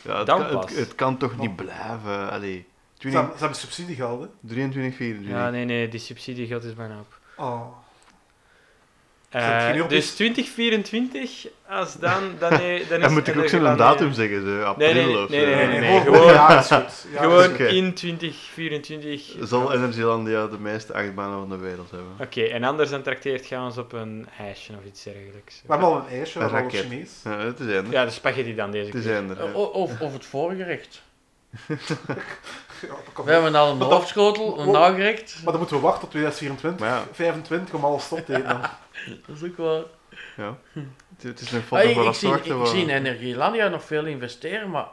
Ja, het, Dan kan, pas. het, het kan toch niet blijven. Allee, Ze 20, hebben, ze hebben subsidiegeld, hè? 23, 24. Ja, nee, nee, die subsidiegeld is bijna op. Oh. Eh, dus iets? 2024, als dan, dan, eh, dan is Dan moet ik ook zo'n datum eh, zeggen, zo, april Nee, nee, of nee, zo. nee, Nee, nee, nee, nee, gewoon, gewoon- ja, is goed. Ja, Gewoon is oké. in 2024. Zal Energylandia de meeste achtbanen van de wereld hebben? Oké, en anders dan trakteert gaan we ons op een ijsje of iets dergelijks. We hebben al een ijsje, we Een hebben al een raket. Chinees. Ja, het is eender. Ja, de spaghetti dan deze Het is keer. eender. ja. Of, of het voorgerecht. We hebben al een hoofdschotel, een Oh. nagerecht. Maar dan moeten we wachten tot 2024, Maar ja. 25 om alles op te eten. dan. Dat is ook wel... Ja. Het- is een Ah, foto ik, voor ik, als zie, ik waar- zie in Energielandia nog veel investeren, maar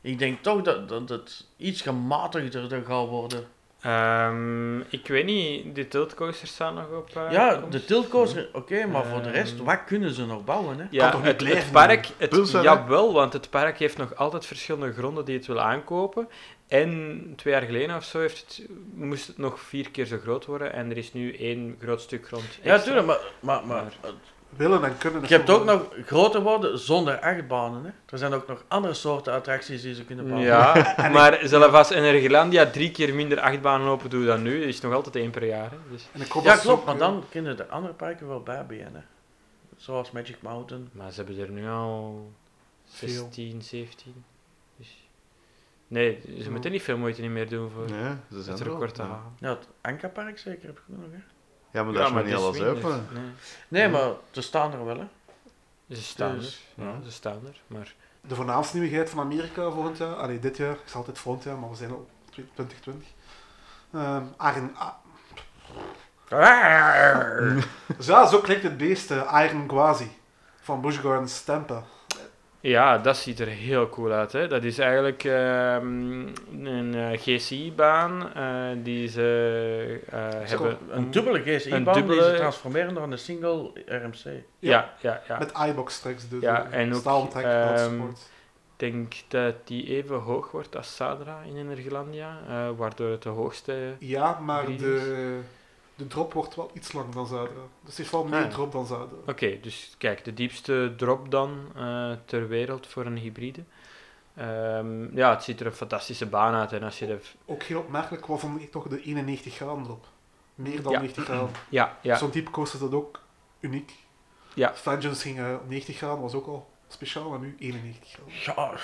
ik denk toch dat, dat het iets gematigder gaat worden. Ehm, ik weet niet, de tiltcoasters staan nog op. eh, ja, komst? de tiltcoaster, oké, maar voor de Ehm. rest, wat kunnen ze nog bouwen? Hè? Ja, toch niet het, het park, het, Pulsar, hè? jawel, want het park heeft nog altijd verschillende gronden die het wil aankopen. En twee jaar geleden of zo heeft het, moest het nog vier keer zo groot worden. En er is nu één groot stuk grond. Ja, tuurlijk, maar, maar, maar Maar- Willen en kunnen. je hebt ook nog groter worden zonder achtbanen. Hè? Er zijn ook nog andere soorten attracties die ze kunnen bouwen. Ja, maar zelfs als Energelandia drie keer minder achtbanen open doet dan nu, is het nog altijd één per jaar. Hè. Dus, En ik hoop Ja, klopt, maar dan kunnen de andere parken wel bij hè. Zoals Magic Mountain. maar ze hebben er nu al Veel. 16, 17. Dus... Nee, ze moeten niet veel moeite niet meer doen voor Ja, ze zijn het er record te Ja. halen. Ja, het Anka-park zeker heb je nog, hè? Ja, maar daar is het niet alles open. Nee. Nee, Ja. maar ze staan er wel, hè. Ze staan Dus, er. Ja, ja. ze staan er. Maar De voornaamste nieuwigheid van Amerika volgend jaar, allee, dit jaar, is altijd volgend jaar, maar we zijn al 2020. Ehm Iron, ah, dus ja, zo klinkt het beest, eh, Iron Quasi van Busch Gardens Tampa. Ja, dat ziet er heel cool uit. Hè. Dat is eigenlijk ehm, een eh, GCI-baan eh, die ze eh, hebben. Een dubbele GCI-baan Een die dubbele- ze transformeren naar een single RMC. Ja, ja, ja. Met iBox straks dus. Ja, en ook, ehm. Ik denk dat die even hoog wordt als Sadra in Energelandia, eh, waardoor het de hoogste... Ja, maar de, de drop wordt wel iets langer dan Zadra. Dus het heeft wel meer Ah, drop dan Zadra. Oké, dus kijk, de diepste drop dan eh, ter wereld voor een hybride. Ehm, ja, het ziet er een fantastische baan uit. En als je de... Ook heel opmerkelijk, ik toch de 91 graden drop. Meer dan Ja. 90 graden. Ja, ja, Zo'n type coaster is dat ook uniek. Ja. Vengeance ging op 90 graden, was ook al speciaal, en nu 91 graden. Ja,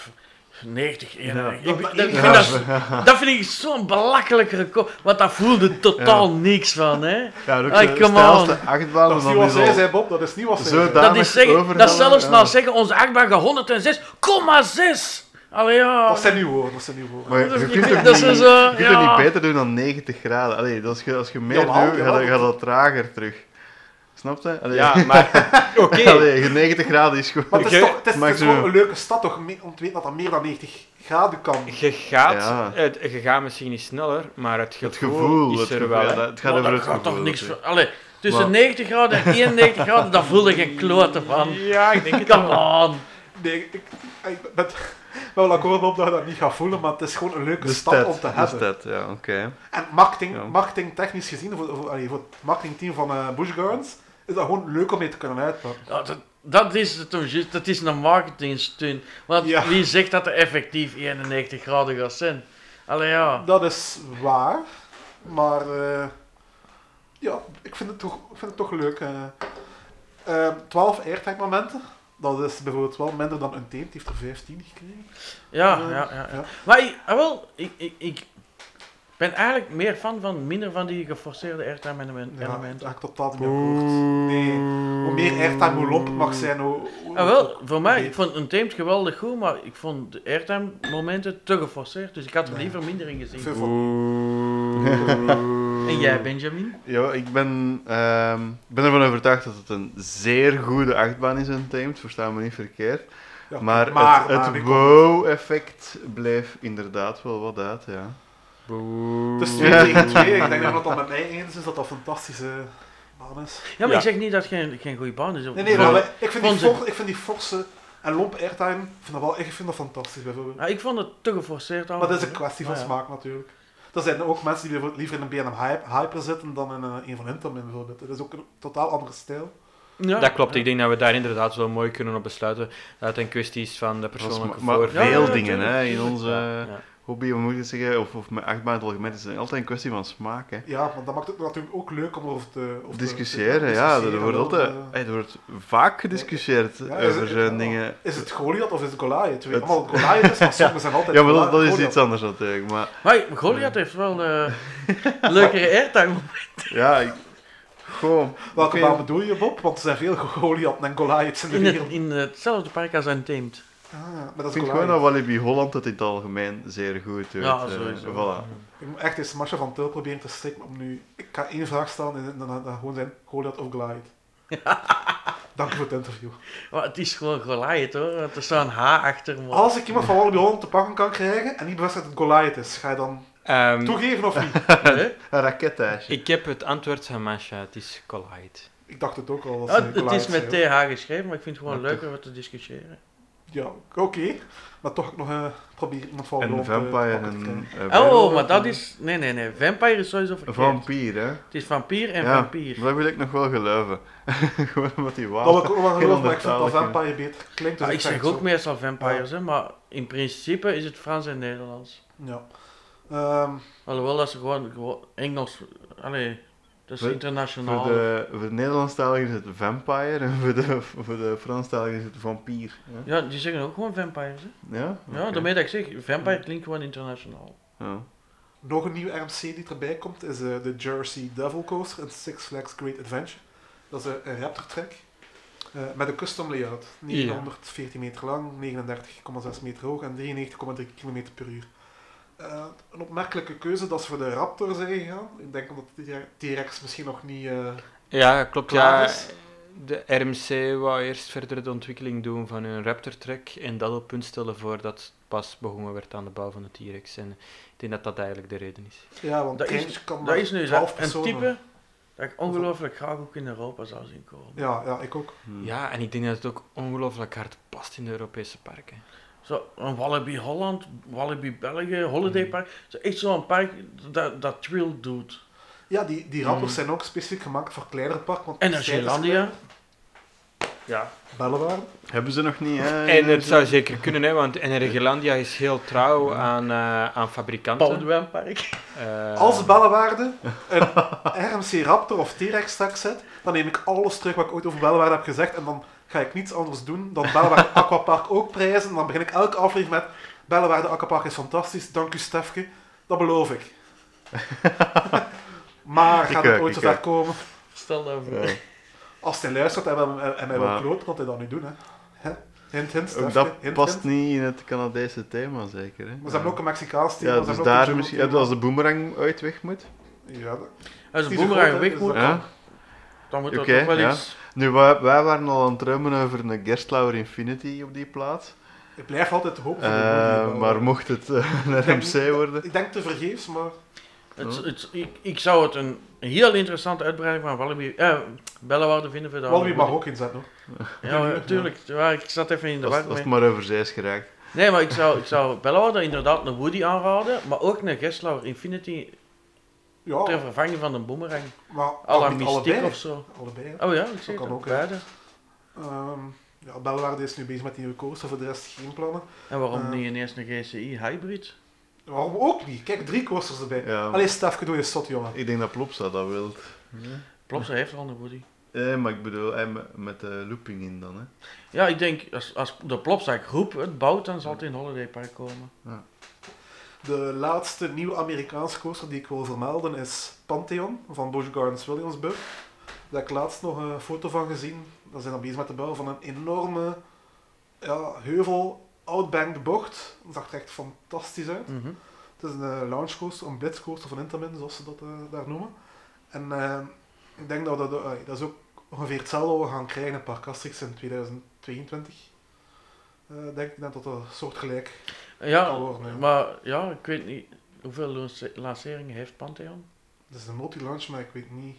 90, 91. Ja. Ik, Dat- ik dat- vind dat, dat vind ik zo'n belachelijk record, want daar voelde totaal niks van, hè. Ja, ook Ay, de achtbaan. Dat is niet wat is zij zei, Bob, dat is niet wat zij Dat is, zeggen, dat is zelfs ja. nou zeggen, onze achtbaan gaat 106,6. Allee, ja. Dat zijn uw woorden, dat zijn uw woorden. Maar Dat je is- kunt dat is niet, zo, je kunt toch ja. niet beter doen dan 90 graden? Allee, als je, als je meer doet, dat- gaat dat trager terug. Allee, ja maar oké. Allee, je 90 graden is goed. Maar het is, toch, het is, het is maximum. gewoon een leuke stad toch, om te weten dat dat meer dan 90 graden kan. Je gaat, Ja. het, je gaat misschien niet sneller, maar het gevoel, Het gevoel, is het er gevoel, wel. ja, hè. dat- het gaat over dat het gaat gevoel. toch niks. Allee, tussen Maar- 90 graden en 91 graden, daar voelde je geen klote van. Ja, ik denk het Come wel. on. Nee, ik, ik ben wel akkoord op dat je dat niet gaat voelen, maar het is gewoon een leuke De stad om te de hebben. stad, ja, oké. En marketing, Ja. marketing technisch gezien, voor, voor, allee, voor het marketingteam van eh Busch Gardens, is dat gewoon leuk om mee te kunnen uitpakken. Ja, dat, dat is het toch juist, dat is een marketingstunt. Want Ja. wie zegt dat er effectief 91 graden gaat zijn? Allee ja. Dat is waar, maar eh, ja, ik vind het toch, ik vind het toch leuk. eh. Eh, 12 airtag momenten, dat is bijvoorbeeld wel minder dan een team, die heeft er 15 gekregen. Ja, Eh, ja, ja. ja. ja. Maar ik, ah, wel, ik, ik, ik ben eigenlijk meer fan van minder van die geforceerde airtime element- Ja, elementen. ga ik totaal niet akkoord. Nee, hoe meer airtime, hoe lomp het mag zijn, hoe... hoe- Ah, wel, voor mij, Nee. ik vond een Tamed geweldig goed, maar ik vond de airtime momenten te geforceerd, dus ik had er Nee. liever minder in gezien. En jij, Benjamin? Ja, ik ben, ehm, ik ben ervan overtuigd dat het een zeer goede achtbaan is in Tamed, versta me niet verkeerd. ja, maar, het, maar, het wow-effect bleef inderdaad wel wat uit, ja. Boe. Het is 2 tegen 2, ik denk dat het al met mij eens is dat dat een fantastische baan is. Ja, maar Ja. ik zeg niet dat het geen, geen goede baan is. Nee, nee, maar ik vind, die vond ze- for, ik vind die forse en lomp airtime, ik vind dat wel echt ik vind dat fantastisch bijvoorbeeld. Ja, ik vond het te geforceerd al. Maar dat is een kwestie van ja. smaak natuurlijk. Er zijn ook mensen die bijvoorbeeld liever in een BNM Hype, Hyper zitten dan in eh, een van Intamin bijvoorbeeld. Dat is ook een totaal andere stijl. Ja, dat klopt, ik denk dat we daar inderdaad wel mooi kunnen op besluiten dat het een kwestie is van de Dat persoonlijke maar, maar voorkeur. Veel ja, dingen hè, in tuurlijk. onze... Ja. Hobby, hoe moet je zeggen, of, of met achtbaan in het algemeen, het is altijd een kwestie van smaak. Hè. Ja, maar dat maakt het natuurlijk ook leuk om over te... Over te- Discussiëren, te ja, er discussiëren, wordt, altijd, eh, er wordt vaak gediscussieerd ja, over het- zo'n ja, dingen. Is het Goliath of is het Goliath? Weet Het- allemaal Goliath is, maar sommigen zijn altijd Ja, maar dat, Goliath- dat is Goliath. iets anders natuurlijk. Maar Maar Goliath heeft wel eh leukere airtime. ja, ik, gewoon. Welke baan bedoel je, Bob? Want er zijn veel Goliath en Goliaths in de In, het, in hetzelfde park als Untamed. Ah, maar dat Ik vind Goliath. gewoon dat Walibi Holland het in het algemeen zeer goed doet. Ja, eh, sowieso. voilà. Ik moet echt eens Masha van Til proberen te strikken om nu... Ik ga één vraag stellen en dan, dan, dan gewoon zijn Goliath of Goliath. Dank u voor het interview. Maar het is gewoon Goliath hoor. want Er staat een H achter. Maar... Als ik iemand van Walibi Holland te pakken kan krijgen en die bevestigt dat het Goliath is, ga je dan Ehm, toegeven of niet? Nee? Een raketijsje. ik heb het antwoord van Masha, het is Collide. Ik dacht het ook al. Als Ja, het Goliath is met zei. TH geschreven, maar ik vind het gewoon leuker om te discussiëren. Ja, oké. Maar toch nog eh proberen iemand van En Holland, eh, vampire en... krijgen. eh, Oh, maar dat is... Nee, nee, nee. Vampire is sowieso Een verkeerd. vampier, hè? Het is vampier en ja, vampier. dat wil ik nog wel geloven. Gewoon omdat die Dat water... wil ik ook nog wel Geen geloven, maar ik vind dat vampire beter klinkt. Dus Ja, ik zeg ook zo. meestal vampires, hè, maar in principe is het Frans en Nederlands. Ja. Ehm, Alhoewel dat ze gewoon, gewoon Engels... Allee, dat is Voor- internationaal. Voor de, voor de Nederlandstaligen is het vampire en voor de, voor de Franstaligen is het vampier. Ja? Ja, die zeggen ook gewoon vampires, hè. Ja? Ja, daarmee dat ik zeg, vampire klinkt gewoon internationaal. Ja. nog een nieuwe RMC die erbij komt is eh, de Jersey Devil Coaster in Six Flags Great Adventure. Dat is een, een Raptor track eh, met een custom layout. 914 meter lang, 39,6 meter hoog en 93,3 km per uur. Eh, een opmerkelijke keuze dat ze voor de Raptor zijn gegaan. Ik denk omdat de T-Rex misschien nog niet... eh, Ja, klopt. Klaar Ja, is. de RMC wou eerst verder de ontwikkeling doen van hun Raptor Track en dat op punt stellen voordat pas begonnen werd aan de bouw van de T-Rex. En ik denk dat dat eigenlijk de reden is. ja, want Dat is- kan Dat is nu 12 zo- een type dat ik ongelooflijk graag ook in Europa zou zien komen. Ja, ja, ik ook. Hm. Ja, en ik denk dat het ook ongelooflijk hard past in de Europese parken. Zo, een Wallaby Holland, Wallaby België, Holiday Park. Zo, echt zo'n park dat, dat thrill doet. Ja, die, die Raptors Mm. zijn ook specifiek gemaakt voor kleinere parken. want En is. Ja. klein. Bellewaarde. Hebben ze nog niet, hè? En het zou zeker kunnen, hè, want Energelandia is heel trouw aan, eh, aan fabrikanten. Paul Park. Eh, Als Bellewaarde een RMC Raptor of T-Rex straks zet, dan neem ik alles terug wat ik ooit over Bellewaarde heb gezegd en dan ga ik niets anders doen dan Bellewaarde Aquapark ook prijzen. En dan begin ik elke aflevering met Bellewaarde Aquapark is fantastisch, dank u Stefke. Dat beloof ik. maar gaat Ik het ooit zover ook. komen? Stel dat voor. Ja. Als hij luistert en, en mij wil kloten, kan hij dat nu doen. Hè? Hè? Hint, hint, Stefke. Ook dat hint, past hint. niet in het Canadese thema, zeker. Hè? Maar ze hebben ook een Mexicaans thema. Ja, dus daar misschien, als de boomerang uit weg moet. Ja, dat- Als groot, boemerang weg dus moet, Ja. Dan moet Oké, toch wel ja. iets... Nu, wij, wij waren al aan het drummen over een Gerstlauer Infinity op die plaats. ik blijf altijd hopen voor de Eh, Woody, maar mocht het eh, een RMC worden... Ik denk te vergeefs, maar Het, het, ik, ik zou het een heel interessante uitbreiding van Wallaby... Eh, Bellewaarde vinden voor de Wallaby mag ook inzetten hoor. Ja, natuurlijk. Ja, ik zat even in de Als, war als het maar over zee is geraakt. Nee, maar ik zou, ik zou Bellewaarde inderdaad een Woody aanraden, maar ook een Geslauer Infinity Ja, ter vervanging van een boomerang. maar allebei. of zo. Allebei. Oh ja, ik zeg kan ook, beide. Ehm, ja, Belwaarde is nu bezig met die nieuwe coaster, voor de rest geen plannen. En waarom Eh. niet ineens een GCI hybrid? Waarom ook niet? Kijk, drie coasters erbij. Ja. Allee, Stefke, doe je stot, jongen. Ik denk dat Plopsa dat wil. Plopsa heeft al een Woody. Eh, maar ik bedoel, eh, met, de looping in dan. Hè. Ja, ik denk, als, als de Plopsa groep het bouwt, dan zal het in Holiday Park komen. De laatste nieuwe Amerikaanse coaster die ik wil vermelden is Pantheon van Busch Gardens Williamsburg. Daar heb ik laatst nog een foto van gezien. Daar zijn dan bezig met de bouw van een enorme ja, heuvel, outbanked bocht. Dat zag er echt fantastisch uit. Mhm. Het is een uh, launch coaster, een blitzcoaster van Intamin, zoals ze dat eh, daar noemen. En eh, ik denk dat dat, eh, dat is ook ongeveer hetzelfde wat we gaan krijgen in Park Asterix in 2022. Eh, denk ik denk dat dat soortgelijk Ja, kan worden. ja. maar ja, ik weet niet hoeveel lance- lanceringen heeft Pantheon. Het is een multi-launch, maar ik weet niet.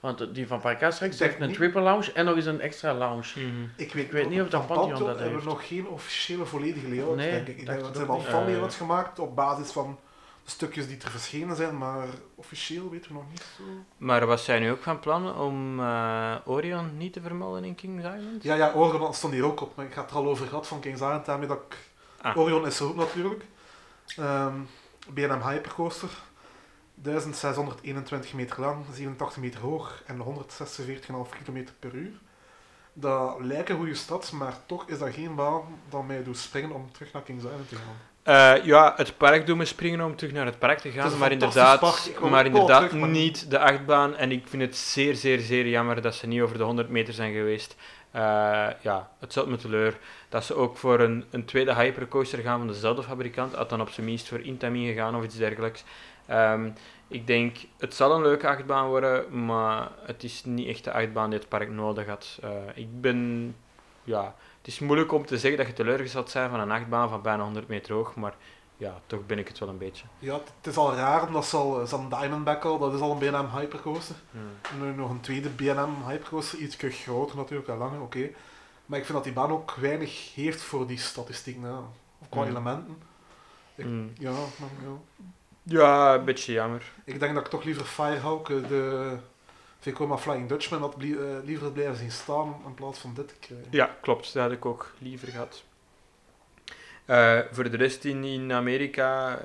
Want die van Park Asterix Ik denk heeft een niet- triple lounge en nog eens een extra lounge. Ik weet, Ik weet niet of dat Pantheon dat hebben heeft. we nog geen officiële volledige layout, Nee, denk ik. Denk dat het ze hebben al van layouts gemaakt op basis van de stukjes die er verschenen zijn, maar officieel weten we nog niet zo. Maar was zij nu ook van plan om eh, Orion niet te vermelden in King's Island? Ja, ja, Orion stond hier ook op, maar ik had het er al over gehad van King's Island, daarmee dat ik... Ah. Orion is er ook natuurlijk. Ehm B&M Hypercoaster. 1621 meter lang, 87 meter hoog en 146,5 km per uur. Dat lijken goede stads, maar toch is dat geen baan dat mij doet springen om terug naar Kings Island te gaan. Eh, ja, het park doet me springen om terug naar het park te gaan, een maar inderdaad, maar inderdaad terug, maar- niet de achtbaan. En ik vind het zeer, zeer, zeer jammer dat ze niet over de 100 meter zijn geweest. Eh, ja, het zat me teleur dat ze ook voor een, een tweede hypercoaster gaan van dezelfde fabrikant. Had dan op zijn minst voor Intamin gegaan of iets dergelijks. Ehm, ik denk, het zal een leuke achtbaan worden, maar het is niet echt de achtbaan die het park nodig had. Eh, ik ben, ja, het is moeilijk om te zeggen dat je teleurgesteld bent van een achtbaan van bijna 100 meter hoog, maar ja, toch ben ik het wel een beetje. Ja, het- is al raar, omdat ze al, zo'n Diamondback al, dat is al een B&M Hypercoaster. En nu nog een tweede B&M Hypercoaster, iets groter natuurlijk en langer, oké. Maar ik vind dat die baan ook weinig heeft voor die statistieken, hè. of qua Mm. elementen. Ik- Mm. Ja, maar, ja. Ja, een beetje jammer. Ik denk dat ik toch liever Firehawk, eh, de Vekoma Flying Dutchman, had blie- eh, liever blijven zien staan in plaats van dit te krijgen. Ja, klopt. Dat had ik ook liever gehad. Eh, voor de rest in, in Amerika...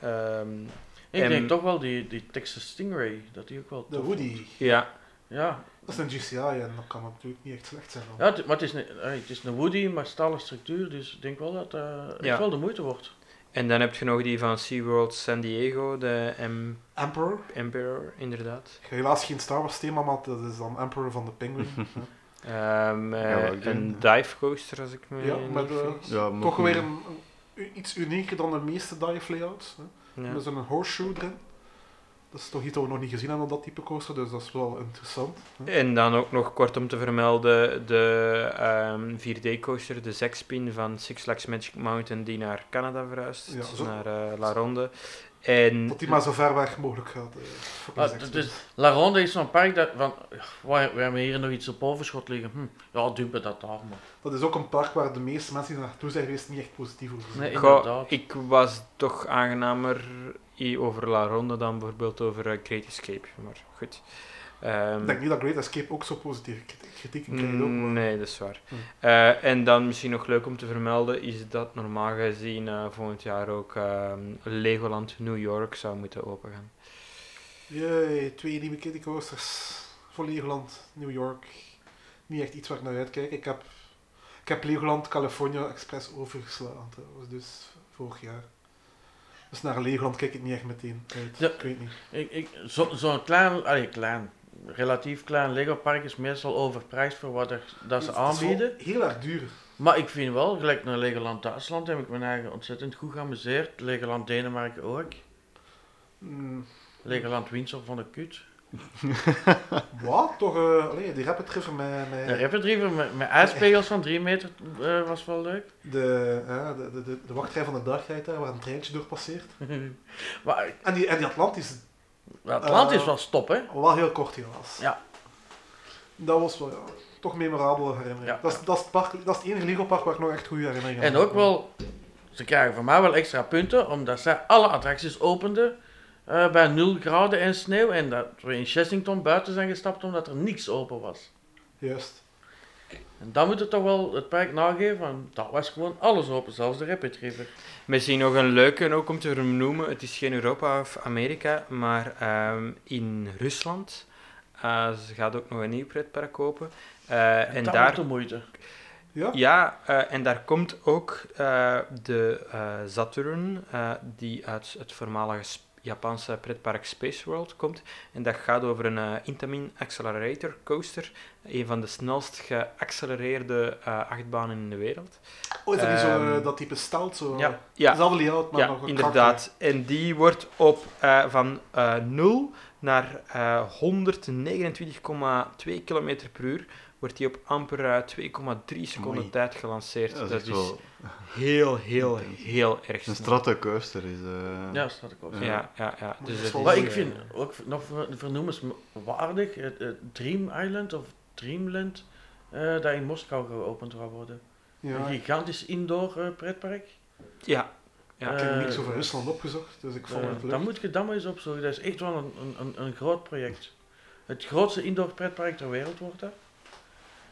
ehm, Ik En- denk toch wel die, die Texas Stingray, dat die ook wel De Woody, vond. ja, Ja, dat is een GCI en dat kan natuurlijk niet echt slecht zijn. dan. ja het, maar het is, een, eh, het is een Woody, maar stalen structuur, dus ik denk wel dat het Ja. echt wel de moeite wordt. en dan heb je nog die van SeaWorld San Diego, de M Emperor, Emperor, inderdaad. ik ga helaas geen Star Wars thema, maar dat is dan Emperor van de Penguin. Ja. Ehm, eh, Ja, een dive coaster, als ik me Ja, met, eh, vergis. Ja, maar Toch weer een, een- iets unieker dan de meeste dive layouts. Hè. Ja. Er is een horseshoe erin. Dat is toch iets dat we nog niet gezien hebben dat type coaster, dus dat is wel interessant. Hè. En dan ook nog kort om te vermelden de ehm 4D-coaster, de Zekspin van Six Flags Magic Mountain, die naar Canada verhuist, Ja, zo. naar eh, La Ronde. En Dat die maar zo ver weg mogelijk gaat. eh, Ah, is, La Ronde is zo'n park dat, van, waar, waar we hier nog iets op overschot liggen. Hm, ja, dumpen dat daar maar. Dat is ook een park waar de meeste mensen die er naartoe zijn geweest niet echt positief over zijn. Nee, Goh, ik was toch aangenamer over La Ronde dan bijvoorbeeld over eh, Great Escape. Maar goed. Ehm, Ik denk niet dat Great Escape ook zo positieve kritiek- kritiek krijgt. ook, maar- Nee, dat is waar. Hm. Eh, en dan misschien nog leuk om te vermelden is dat normaal gezien eh, volgend jaar ook ehm, Legoland New York zou moeten opengaan. Jee, twee nieuwe kiddie coasters voor Legoland, New York. Niet echt iets waar ik naar uitkijk. Ik heb, ik heb Legoland California Express overgeslagen trouwens, dus vorig jaar. Dus naar Legoland kijk ik niet echt meteen uit. Ja. Ik weet niet. Ik, ik, zo- Zo'n klein, allee, klein, relatief klein Lego-park is meestal overprijsd voor wat er, dat ze Het is aanbieden. heel erg duur. Maar ik vind wel, gelijk naar Legoland Duitsland heb ik me eigen ontzettend goed geamuseerd. Legoland Denemarken ook. Mm, Legoland Windsor van de kut. wat? Toch, allee, die Rapid River met, met De Rapid River met, met ijspegels van 3 meter eh, was wel leuk. de, eh, de, de, de, wachtrij van de dagrijd daar, waar een treintje door passeert. maar En die, en die Atlantis, Atlantis Eh, was top, hè? wel heel kort helaas. Ja. Dat was wel, ja, toch memorabele herinnering. Ja. Dat, is, dat, is het park, dat is het enige Lego-park waar ik nog echt goede herinneringen aan En heb. ook wel, ze krijgen van mij wel extra punten, omdat zij alle attracties openden eh, bij 0 graden en sneeuw. En dat we in Chessington buiten zijn gestapt omdat er niks open was. Juist. En dan moet het toch wel het park nageven, van dat was gewoon alles open, zelfs de Rapid River. Misschien nog een leuke ook om te vernoemen. Het is geen Europa of Amerika, maar ehm, in Rusland. eh, ze gaat ook nog een nieuw pretpark open. Eh, en dat daar wordt de moeite. Ja? Ja, eh, en daar komt ook eh, de eh, Saturn, eh, die uit het voormalige Japanse pretpark Space World komt. En dat gaat over een eh, Intamin Accelerator Coaster, een van de snelst geaccelereerde eh, achtbanen in de wereld. Oh, is dat niet zo, Ehm, eh, dat type stout? Zo, Ja. Ja, Hetzelfde layout, maar ja nog een inderdaad. En die wordt op van eh 0 naar eh 129,2 km per uur wordt die op amper eh, 2,3 seconden Amai. tijd gelanceerd. Ja, dat dat is wel heel, heel, heel erg een snel. stratocoaster. Is, eh, Ja, ik ook. Ja. Ja, ja, Dus dat is Maar ik eh, vind ook nog ver- vernoemenswaardig het, het Dream Island of Dreamland eh, dat in Moskou geopend gaat worden. Ja, Een ik gigantisch indoor eh, pretpark. Ja, ja. heb Eh, niks over Rusland opgezocht, dus ik vond Eh, het leuk. dan moet je dat maar eens opzoeken. Dat is echt wel een, een, een, een groot project. Het grootste indoor pretpark ter wereld wordt dat.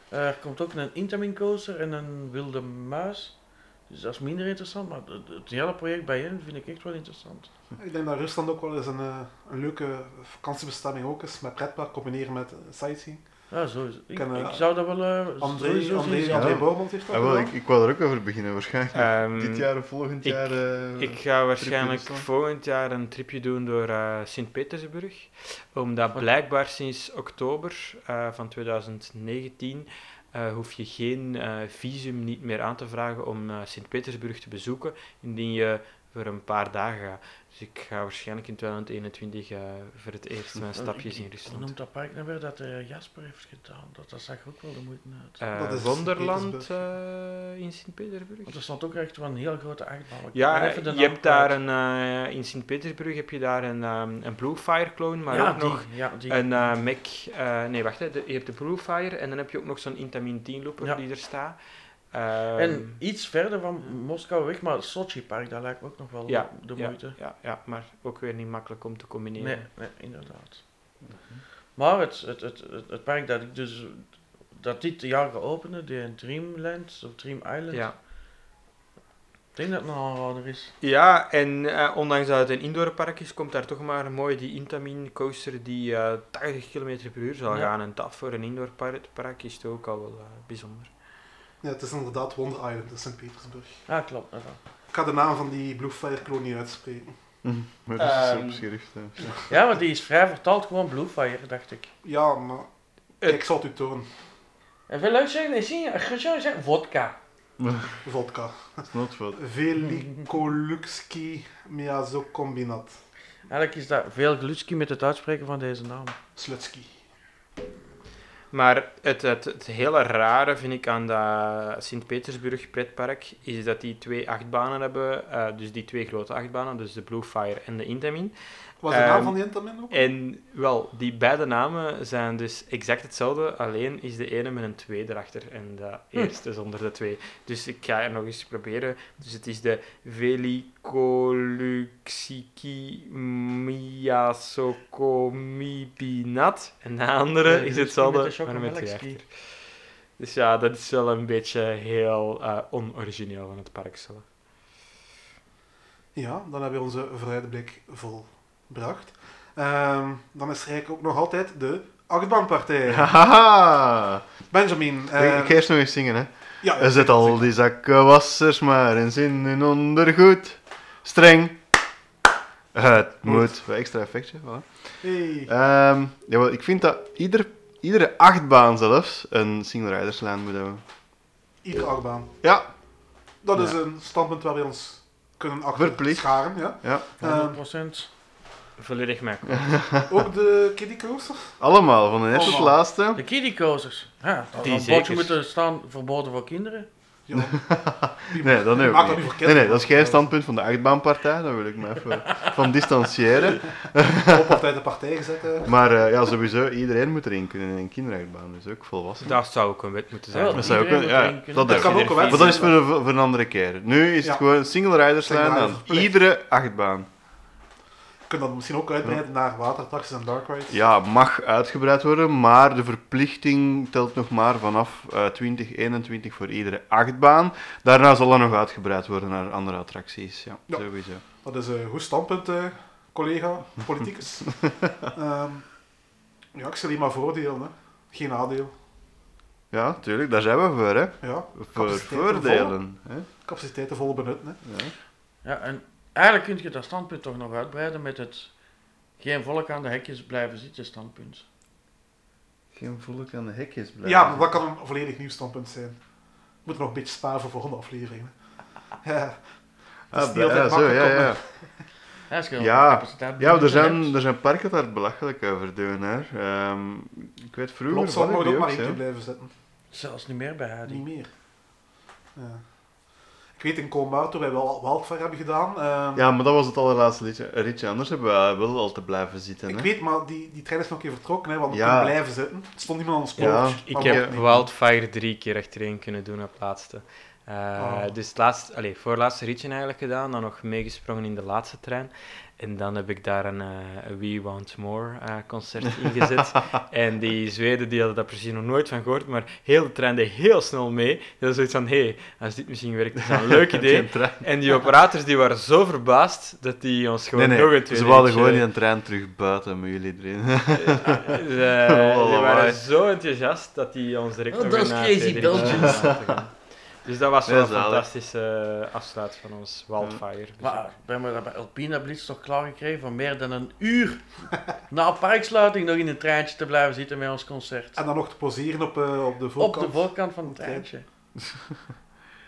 Er komt ook een Intamin coaster en een wilde muis. Dus dat is minder interessant, maar het, hele project bij hen vind ik echt wel interessant. Ik denk dat Rusland ook wel eens een, eh, een leuke vakantiebestemming ook is, met pretpark combineren met sightseeing. Ja, zo is het. Ik, Kan, ik zou dat wel eh, André, sowieso André, zien. André Ja. Bourmond heeft dat Ah, wel, ik, ik wou er ook over beginnen waarschijnlijk. Ehm, Dit jaar of volgend ik- jaar. eh, Ik ga waarschijnlijk volgend jaar een tripje doen door eh Sint-Petersburg. Omdat blijkbaar sinds oktober eh, van 2019 eh, hoef je geen eh, visum niet meer aan te vragen om eh, Sint-Petersburg te bezoeken, indien je voor een paar dagen gaat. Dus ik ga waarschijnlijk in 2021 eh, voor het eerst mijn stapjes in Hoe Rusland. noemt dat park nou weer dat eh, Jasper heeft gedaan? Dat, dat zag ook wel de moeite uit. Eh, Dat is Wonderland eh, in Sint-Petersburg? Want er stond ook echt wel een heel grote achtbaan. Ja, je hebt daar een, eh, in Sint-Petersburg heb je daar een, ehm, een Blue Fire clone, maar ja, ook die, nog ja, die. een eh Mac, eh, nee wacht, hè, de- je hebt de Blue Fire en dan heb je ook nog zo'n Intamin 10 looper Ja. die er staat. Ehm, en iets verder van Moskou weg, maar het Sochi park, dat lijkt me ook nog wel ja, de ja, moeite. Ja, ja, maar ook weer niet makkelijk om te combineren. Nee, nee, inderdaad. Maar het, het, het, het, het park dat ik dus dat dit jaar gaat openen, de Dreamland of Dream Island, Ja. ik denk dat het een aanrader is. Ja, en eh, ondanks dat het een indoorpark is, komt daar toch maar mooi die Intamin coaster die eh 80 km per uur zal Ja. gaan. En dat voor een indoorpark is toch ook al wel eh, bijzonder. Ja, het is inderdaad Wonder Island in Sint-Petersburg. Ja, klopt. Ik ga de naam van die Blue Fire clone niet uitspreken. Hm, maar dat is Ehm, op schrift. hè. Ja, want die is vrij vertaald gewoon Bluefire, dacht ik. Ja, maar ik zal het u tonen. En veel leuk zeggen, zie je, zeggen, vodka. Vodka. Dat is not wat. Velikolukski Miazokombinat. Eigenlijk is dat veel glutski met het uitspreken van deze naam. Slutski. Maar het, het, het hele rare vind ik aan dat Sint-Petersburg pretpark is dat die twee achtbanen hebben, eh, dus die twee grote achtbanen, dus de Blue Fire en de Intamin. Was de naam Ehm, van die Intamin ook? En wel, die beide namen zijn dus exact hetzelfde, alleen is de ene met een 2 erachter en de Hm. eerste zonder de 2. Dus ik ga er nog eens proberen. Dus het is de Velikoluxiki Miasokomibinat en de andere Ja, is hetzelfde, maar met 2 chocomelkski. achter. Dus ja, dat is wel een beetje heel eh, onorigineel van het park zelf. Ja, dan hebben we onze vooruitblik volbracht. Ehm, dan is er eigenlijk ook nog altijd de achtbaanpartij. Haha! Benjamin. Ik- eh, ik ga eerst nog eens zingen, hè. ja, Er zit al die zakken wassers maar in zin in ondergoed. Streng. Het moet. Wat extra effectje, voilà. Hey. Ehm, jawel, ik vind dat ieder, iedere achtbaan zelfs een single riderslijn moet hebben. Iedere achtbaan. Ja, Dat is een standpunt waar we ons kunnen achter Verplicht. scharen. Ja. ja. 100%. Volledig mee akkoord. Ook de kiddie coaster. Allemaal, van de eerste tot Allemaal. laatste. De kiddie coasters. Ja, Die een bordje zeker. moeten staan verboden voor kinderen. Ja. Nee, dat nu ook maakt dat niet. niet voor Nee, nee, dat is geen standpunt van de achtbaanpartij, daar wil ik me even van distancieren. Op altijd de partij gezet. hè. Maar eh, ja, sowieso, iedereen moet erin kunnen in een kinderachtbaan, dus ook volwassen. Dat zou ook een wet moeten zijn. Ja, Dat zou ook Iedereen moet ja, erin dat, kan ook een wet Maar dat is voor een, voor een andere keer. Nu is het Ja. gewoon single riderslijn Single aan rider iedere achtbaan. Kunt dat misschien ook uitbreiden naar waterattracties en dark rides. Ja, mag uitgebreid worden, maar de verplichting telt nog maar vanaf eh 2021 voor iedere achtbaan. Daarna zal er nog uitgebreid worden naar andere attracties. Ja, Ja. sowieso. Dat is een goed standpunt, eh, collega, politicus. Ehm, ja, ik stel hier maar voordelen, hè. geen nadeel. Ja, tuurlijk, daar zijn we voor, hè. Ja, Voor Capaciteiten voordelen. Hè? capaciteiten vol benutten. Hè. Ja. Ja, en eigenlijk kun je dat standpunt toch nog uitbreiden met het geen volk aan de hekjes blijven zitten standpunt. Geen volk aan de hekjes blijven. Ja, maar dat kan een volledig nieuw standpunt zijn. We moeten nog een beetje sparen voor volgende afleveringen. Ja, dat is Ah, niet altijd ja, zo, ja, makkelijk ja. Ja, Ja, er zijn, er zijn parken daar belachelijk over doen. Hè. Ehm, ik weet vroeger. Klopt, zal ook maar één keer blijven zitten. Zelfs niet meer bij Heidi. Niet meer. Ja. Ik weet in Colmar, toen wij wel Wildfire hebben gedaan. ehm, Ja, maar dat was het allerlaatste ritje. Een ritje anders hebben we wel al te blijven zitten. Ik Hè. weet, maar die, die trein is nog een keer vertrokken, hè, want we Ja. kunnen blijven zitten. Er stond iemand aan ons Ja. Ik heb. Wildfire drie keer achtereen kunnen doen op het laatste. Eh, Oh. Dus het laatste, allez, voorlaatste ritje eigenlijk gedaan, dan nog meegesprongen in de laatste trein. En dan heb ik daar een eh, We Want More eh, concert in gezet. en die Zweden die hadden daar precies nog nooit van gehoord, maar heel de trein deed heel snel mee. Die hadden zoiets van, hé, hey, als dit misschien werkt, is dat een leuk idee. En die operators die waren zo verbaasd dat die ons gewoon Nee, nog een tweede ze wilden gewoon in een trein terug buiten met jullie erin. Eh, Oh, die waren zo enthousiast dat die ons direct Oh, nog dat een is Crazy Belgians. Dus dat was wel een fantastische eh, afsluit van ons Wildfire. Maar we hebben dat bij Alpina Blitz toch klaargekregen voor meer dan een uur na parksluiting nog in een treintje te blijven zitten met ons concert. En dan nog te poseren op, eh, op de Op voorkant. de voorkant van het treintje.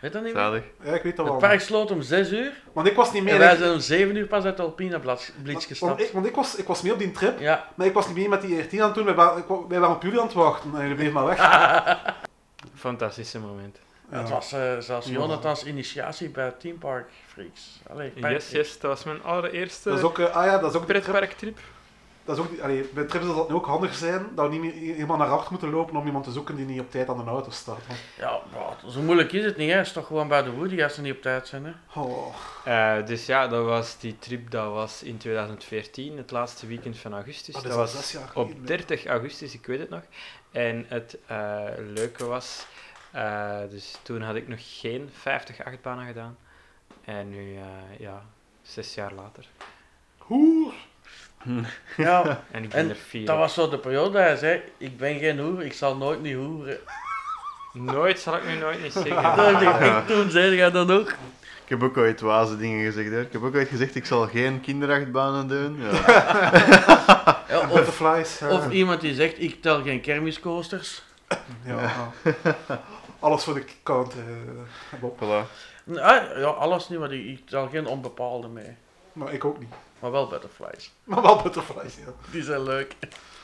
Weet dat niet meer? Ja, ik weet dat Het wel. park sloot om 6 uur Want ik was niet en mee. wij zijn om 7 uur pas uit de Alpina Blitz want, gestapt. ik, want ik, was, ik was mee op die trip, Ja, maar ik was niet mee met die ER10 aan het doen. Wij wij waren op jullie aan het wachten en jullie bleven maar weg. Fantastische moment. Ja. het was eh, zelfs. Jonathans initiatie bij Team Park Freaks. Allee, Yes, yes, dat was mijn allereerste Dat is ook, eh, ah ja, dat is ook pretparktrip. Dat is ook allee, bij trips zal dat nu ook handig zijn dat we niet meer helemaal naar achter moeten lopen om iemand te zoeken die niet op tijd aan de auto staat. Want, Ja, maar zo moeilijk is het niet, hè. Het is toch gewoon bij de Woody als ze niet op tijd zijn, hè. oh, Eh, dus ja, dat was die trip, dat was in 2014, het laatste weekend van augustus. dat dat was zes jaar op geleden. 30 augustus, ik weet het nog. En het eh, leuke was, eh, dus toen had ik nog geen 50 achtbanen gedaan. En nu, eh, ja, zes jaar later. Hoer! Ja, En ik ben En er vier. dat was zo de periode dat hij zei, ik ben geen hoer, ik zal nooit niet hoeren. Nooit zal ik nu nooit niet Dat zeggen. dacht ik, toen zei jij dat ook. Ik heb ook ooit waze dingen gezegd. Hè. Ik heb ook ooit gezegd, ik zal geen kinderachtbanen doen. Ja. Ja, of, of iemand die zegt, ik tel geen kermiscoasters. Ja. Alles voor de count. eh, Bob. Voilà. Ah, ja, alles niet, maar ik, ik tel geen onbepaalde mee. Maar ik ook niet. Maar wel butterflies. Maar wel butterflies, ja. Die zijn leuk.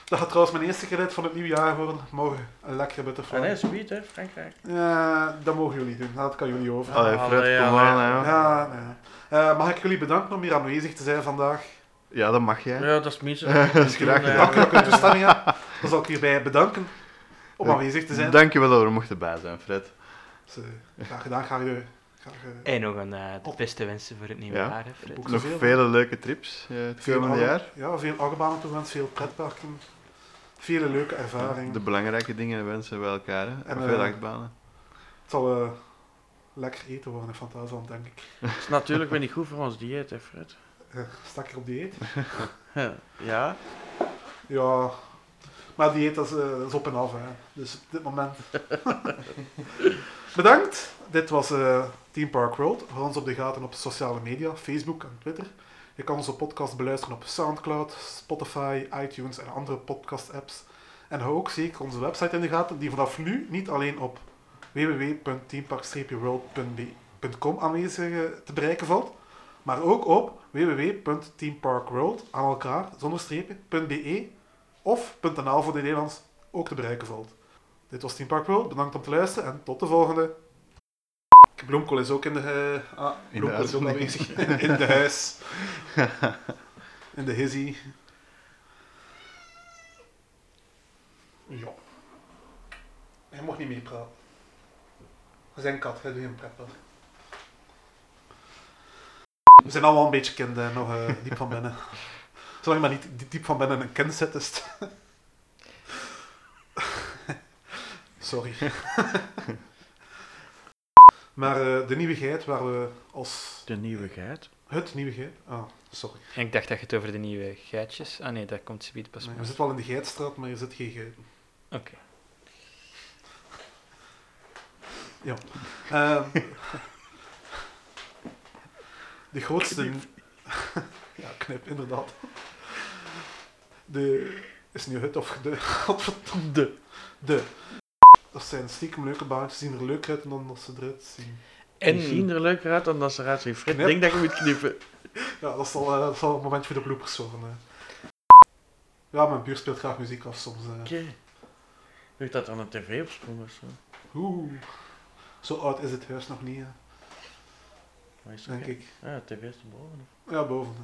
Dat gaat trouwens mijn eerste gereed van het nieuwe jaar worden. Morgen een lekkere butterfly. En nee, sweet hè, Frankrijk. Ja, dat mogen jullie doen. Dat kan jullie over. Allee, Fred, Allee, kom aan. Hè. Ja, nee. Eh, mag ik jullie bedanken om hier aanwezig te zijn vandaag? Ja, dat mag jij. Ja, dat is minstens. Dat is graag gedaan. Dank u dat ik uw toestemming heb. Dan zal ik hierbij bedanken om aanwezig te zijn. Dankjewel dat we er mochten bij zijn, Fred. Dus, graag gedaan. Graag, eh, graag eh, En nog een eh, de beste wensen voor het nieuwe Ja. jaar, hè, Fred. Ook Nog zoveel, vele leuke trips eh, het veel komende jaar. Ja, veel achtbanen toegewenst, veel pretparken. Vele leuke ervaringen. De belangrijke dingen wensen bij elkaar. Hè. En, veel achtbanen. Het zal eh, lekker eten worden van thuis aan, denk ik. Dat is natuurlijk weer niet goed voor ons dieet, hè, Fred. Eh, stak ik op dieet? Ja. Ja, maar dieet dat eh, dat is op en af. Hè. Dus op dit moment. Bedankt. Dit was eh, Team Park World. Hou ons op de gaten op sociale media, Facebook en Twitter. Je kan onze podcast beluisteren op Soundcloud, Spotify, iTunes en andere podcast-apps. En hou ook zeker onze website in de gaten, die vanaf nu niet alleen op www.teampark-world.com aanwezig eh, te bereiken valt, maar ook op www.teamparkworld aan elkaar zonder strepen.be of .nl voor de Nederlands ook te bereiken valt. Dit was Team Park World, bedankt om te luisteren en tot de volgende. Bloemkool is ook in de, eh, ah, In de is ook aanwezig in de huis. In de hizzy. Ja. Hij mocht niet meepraten. Dat is een kat, hij doet geen pretpark. We zijn allemaal een beetje kinderen, nog eh, diep van binnen. Zolang je maar niet die- diep van binnen een kind zit, is het... Sorry. maar eh, de nieuwigheid waar we als... De nieuwigheid. Het nieuwigheid? Ah, sorry. En ik dacht dat je het over de nieuwe geitjes... Ah nee, dat komt zoiets pas Nee, we zitten wel in de geitstraat, maar je zit geen geiten. Oké. Ja. Ehm, de grootste... ja, knip, inderdaad. De... Is het nu het of de... Godverdomme. De. De. Dat zijn stiekem leuke baantjes, zien er leuker uit dan dat ze eruit zien. En... Die zien En er leuker uit dan dat ze eruit zien. Fred, Knip. denk dat je moet knippen. Ja, dat zal, eh, dat een momentje voor de bloepers zorgen. hè. Ja, mijn buur speelt graag muziek af soms. eh. Oké. Doe dat aan een tv opsprongen of zo? Oeh. Zo oud is het huis nog niet, hè, is denk ik. Ja, tv is erboven. Ja, boven.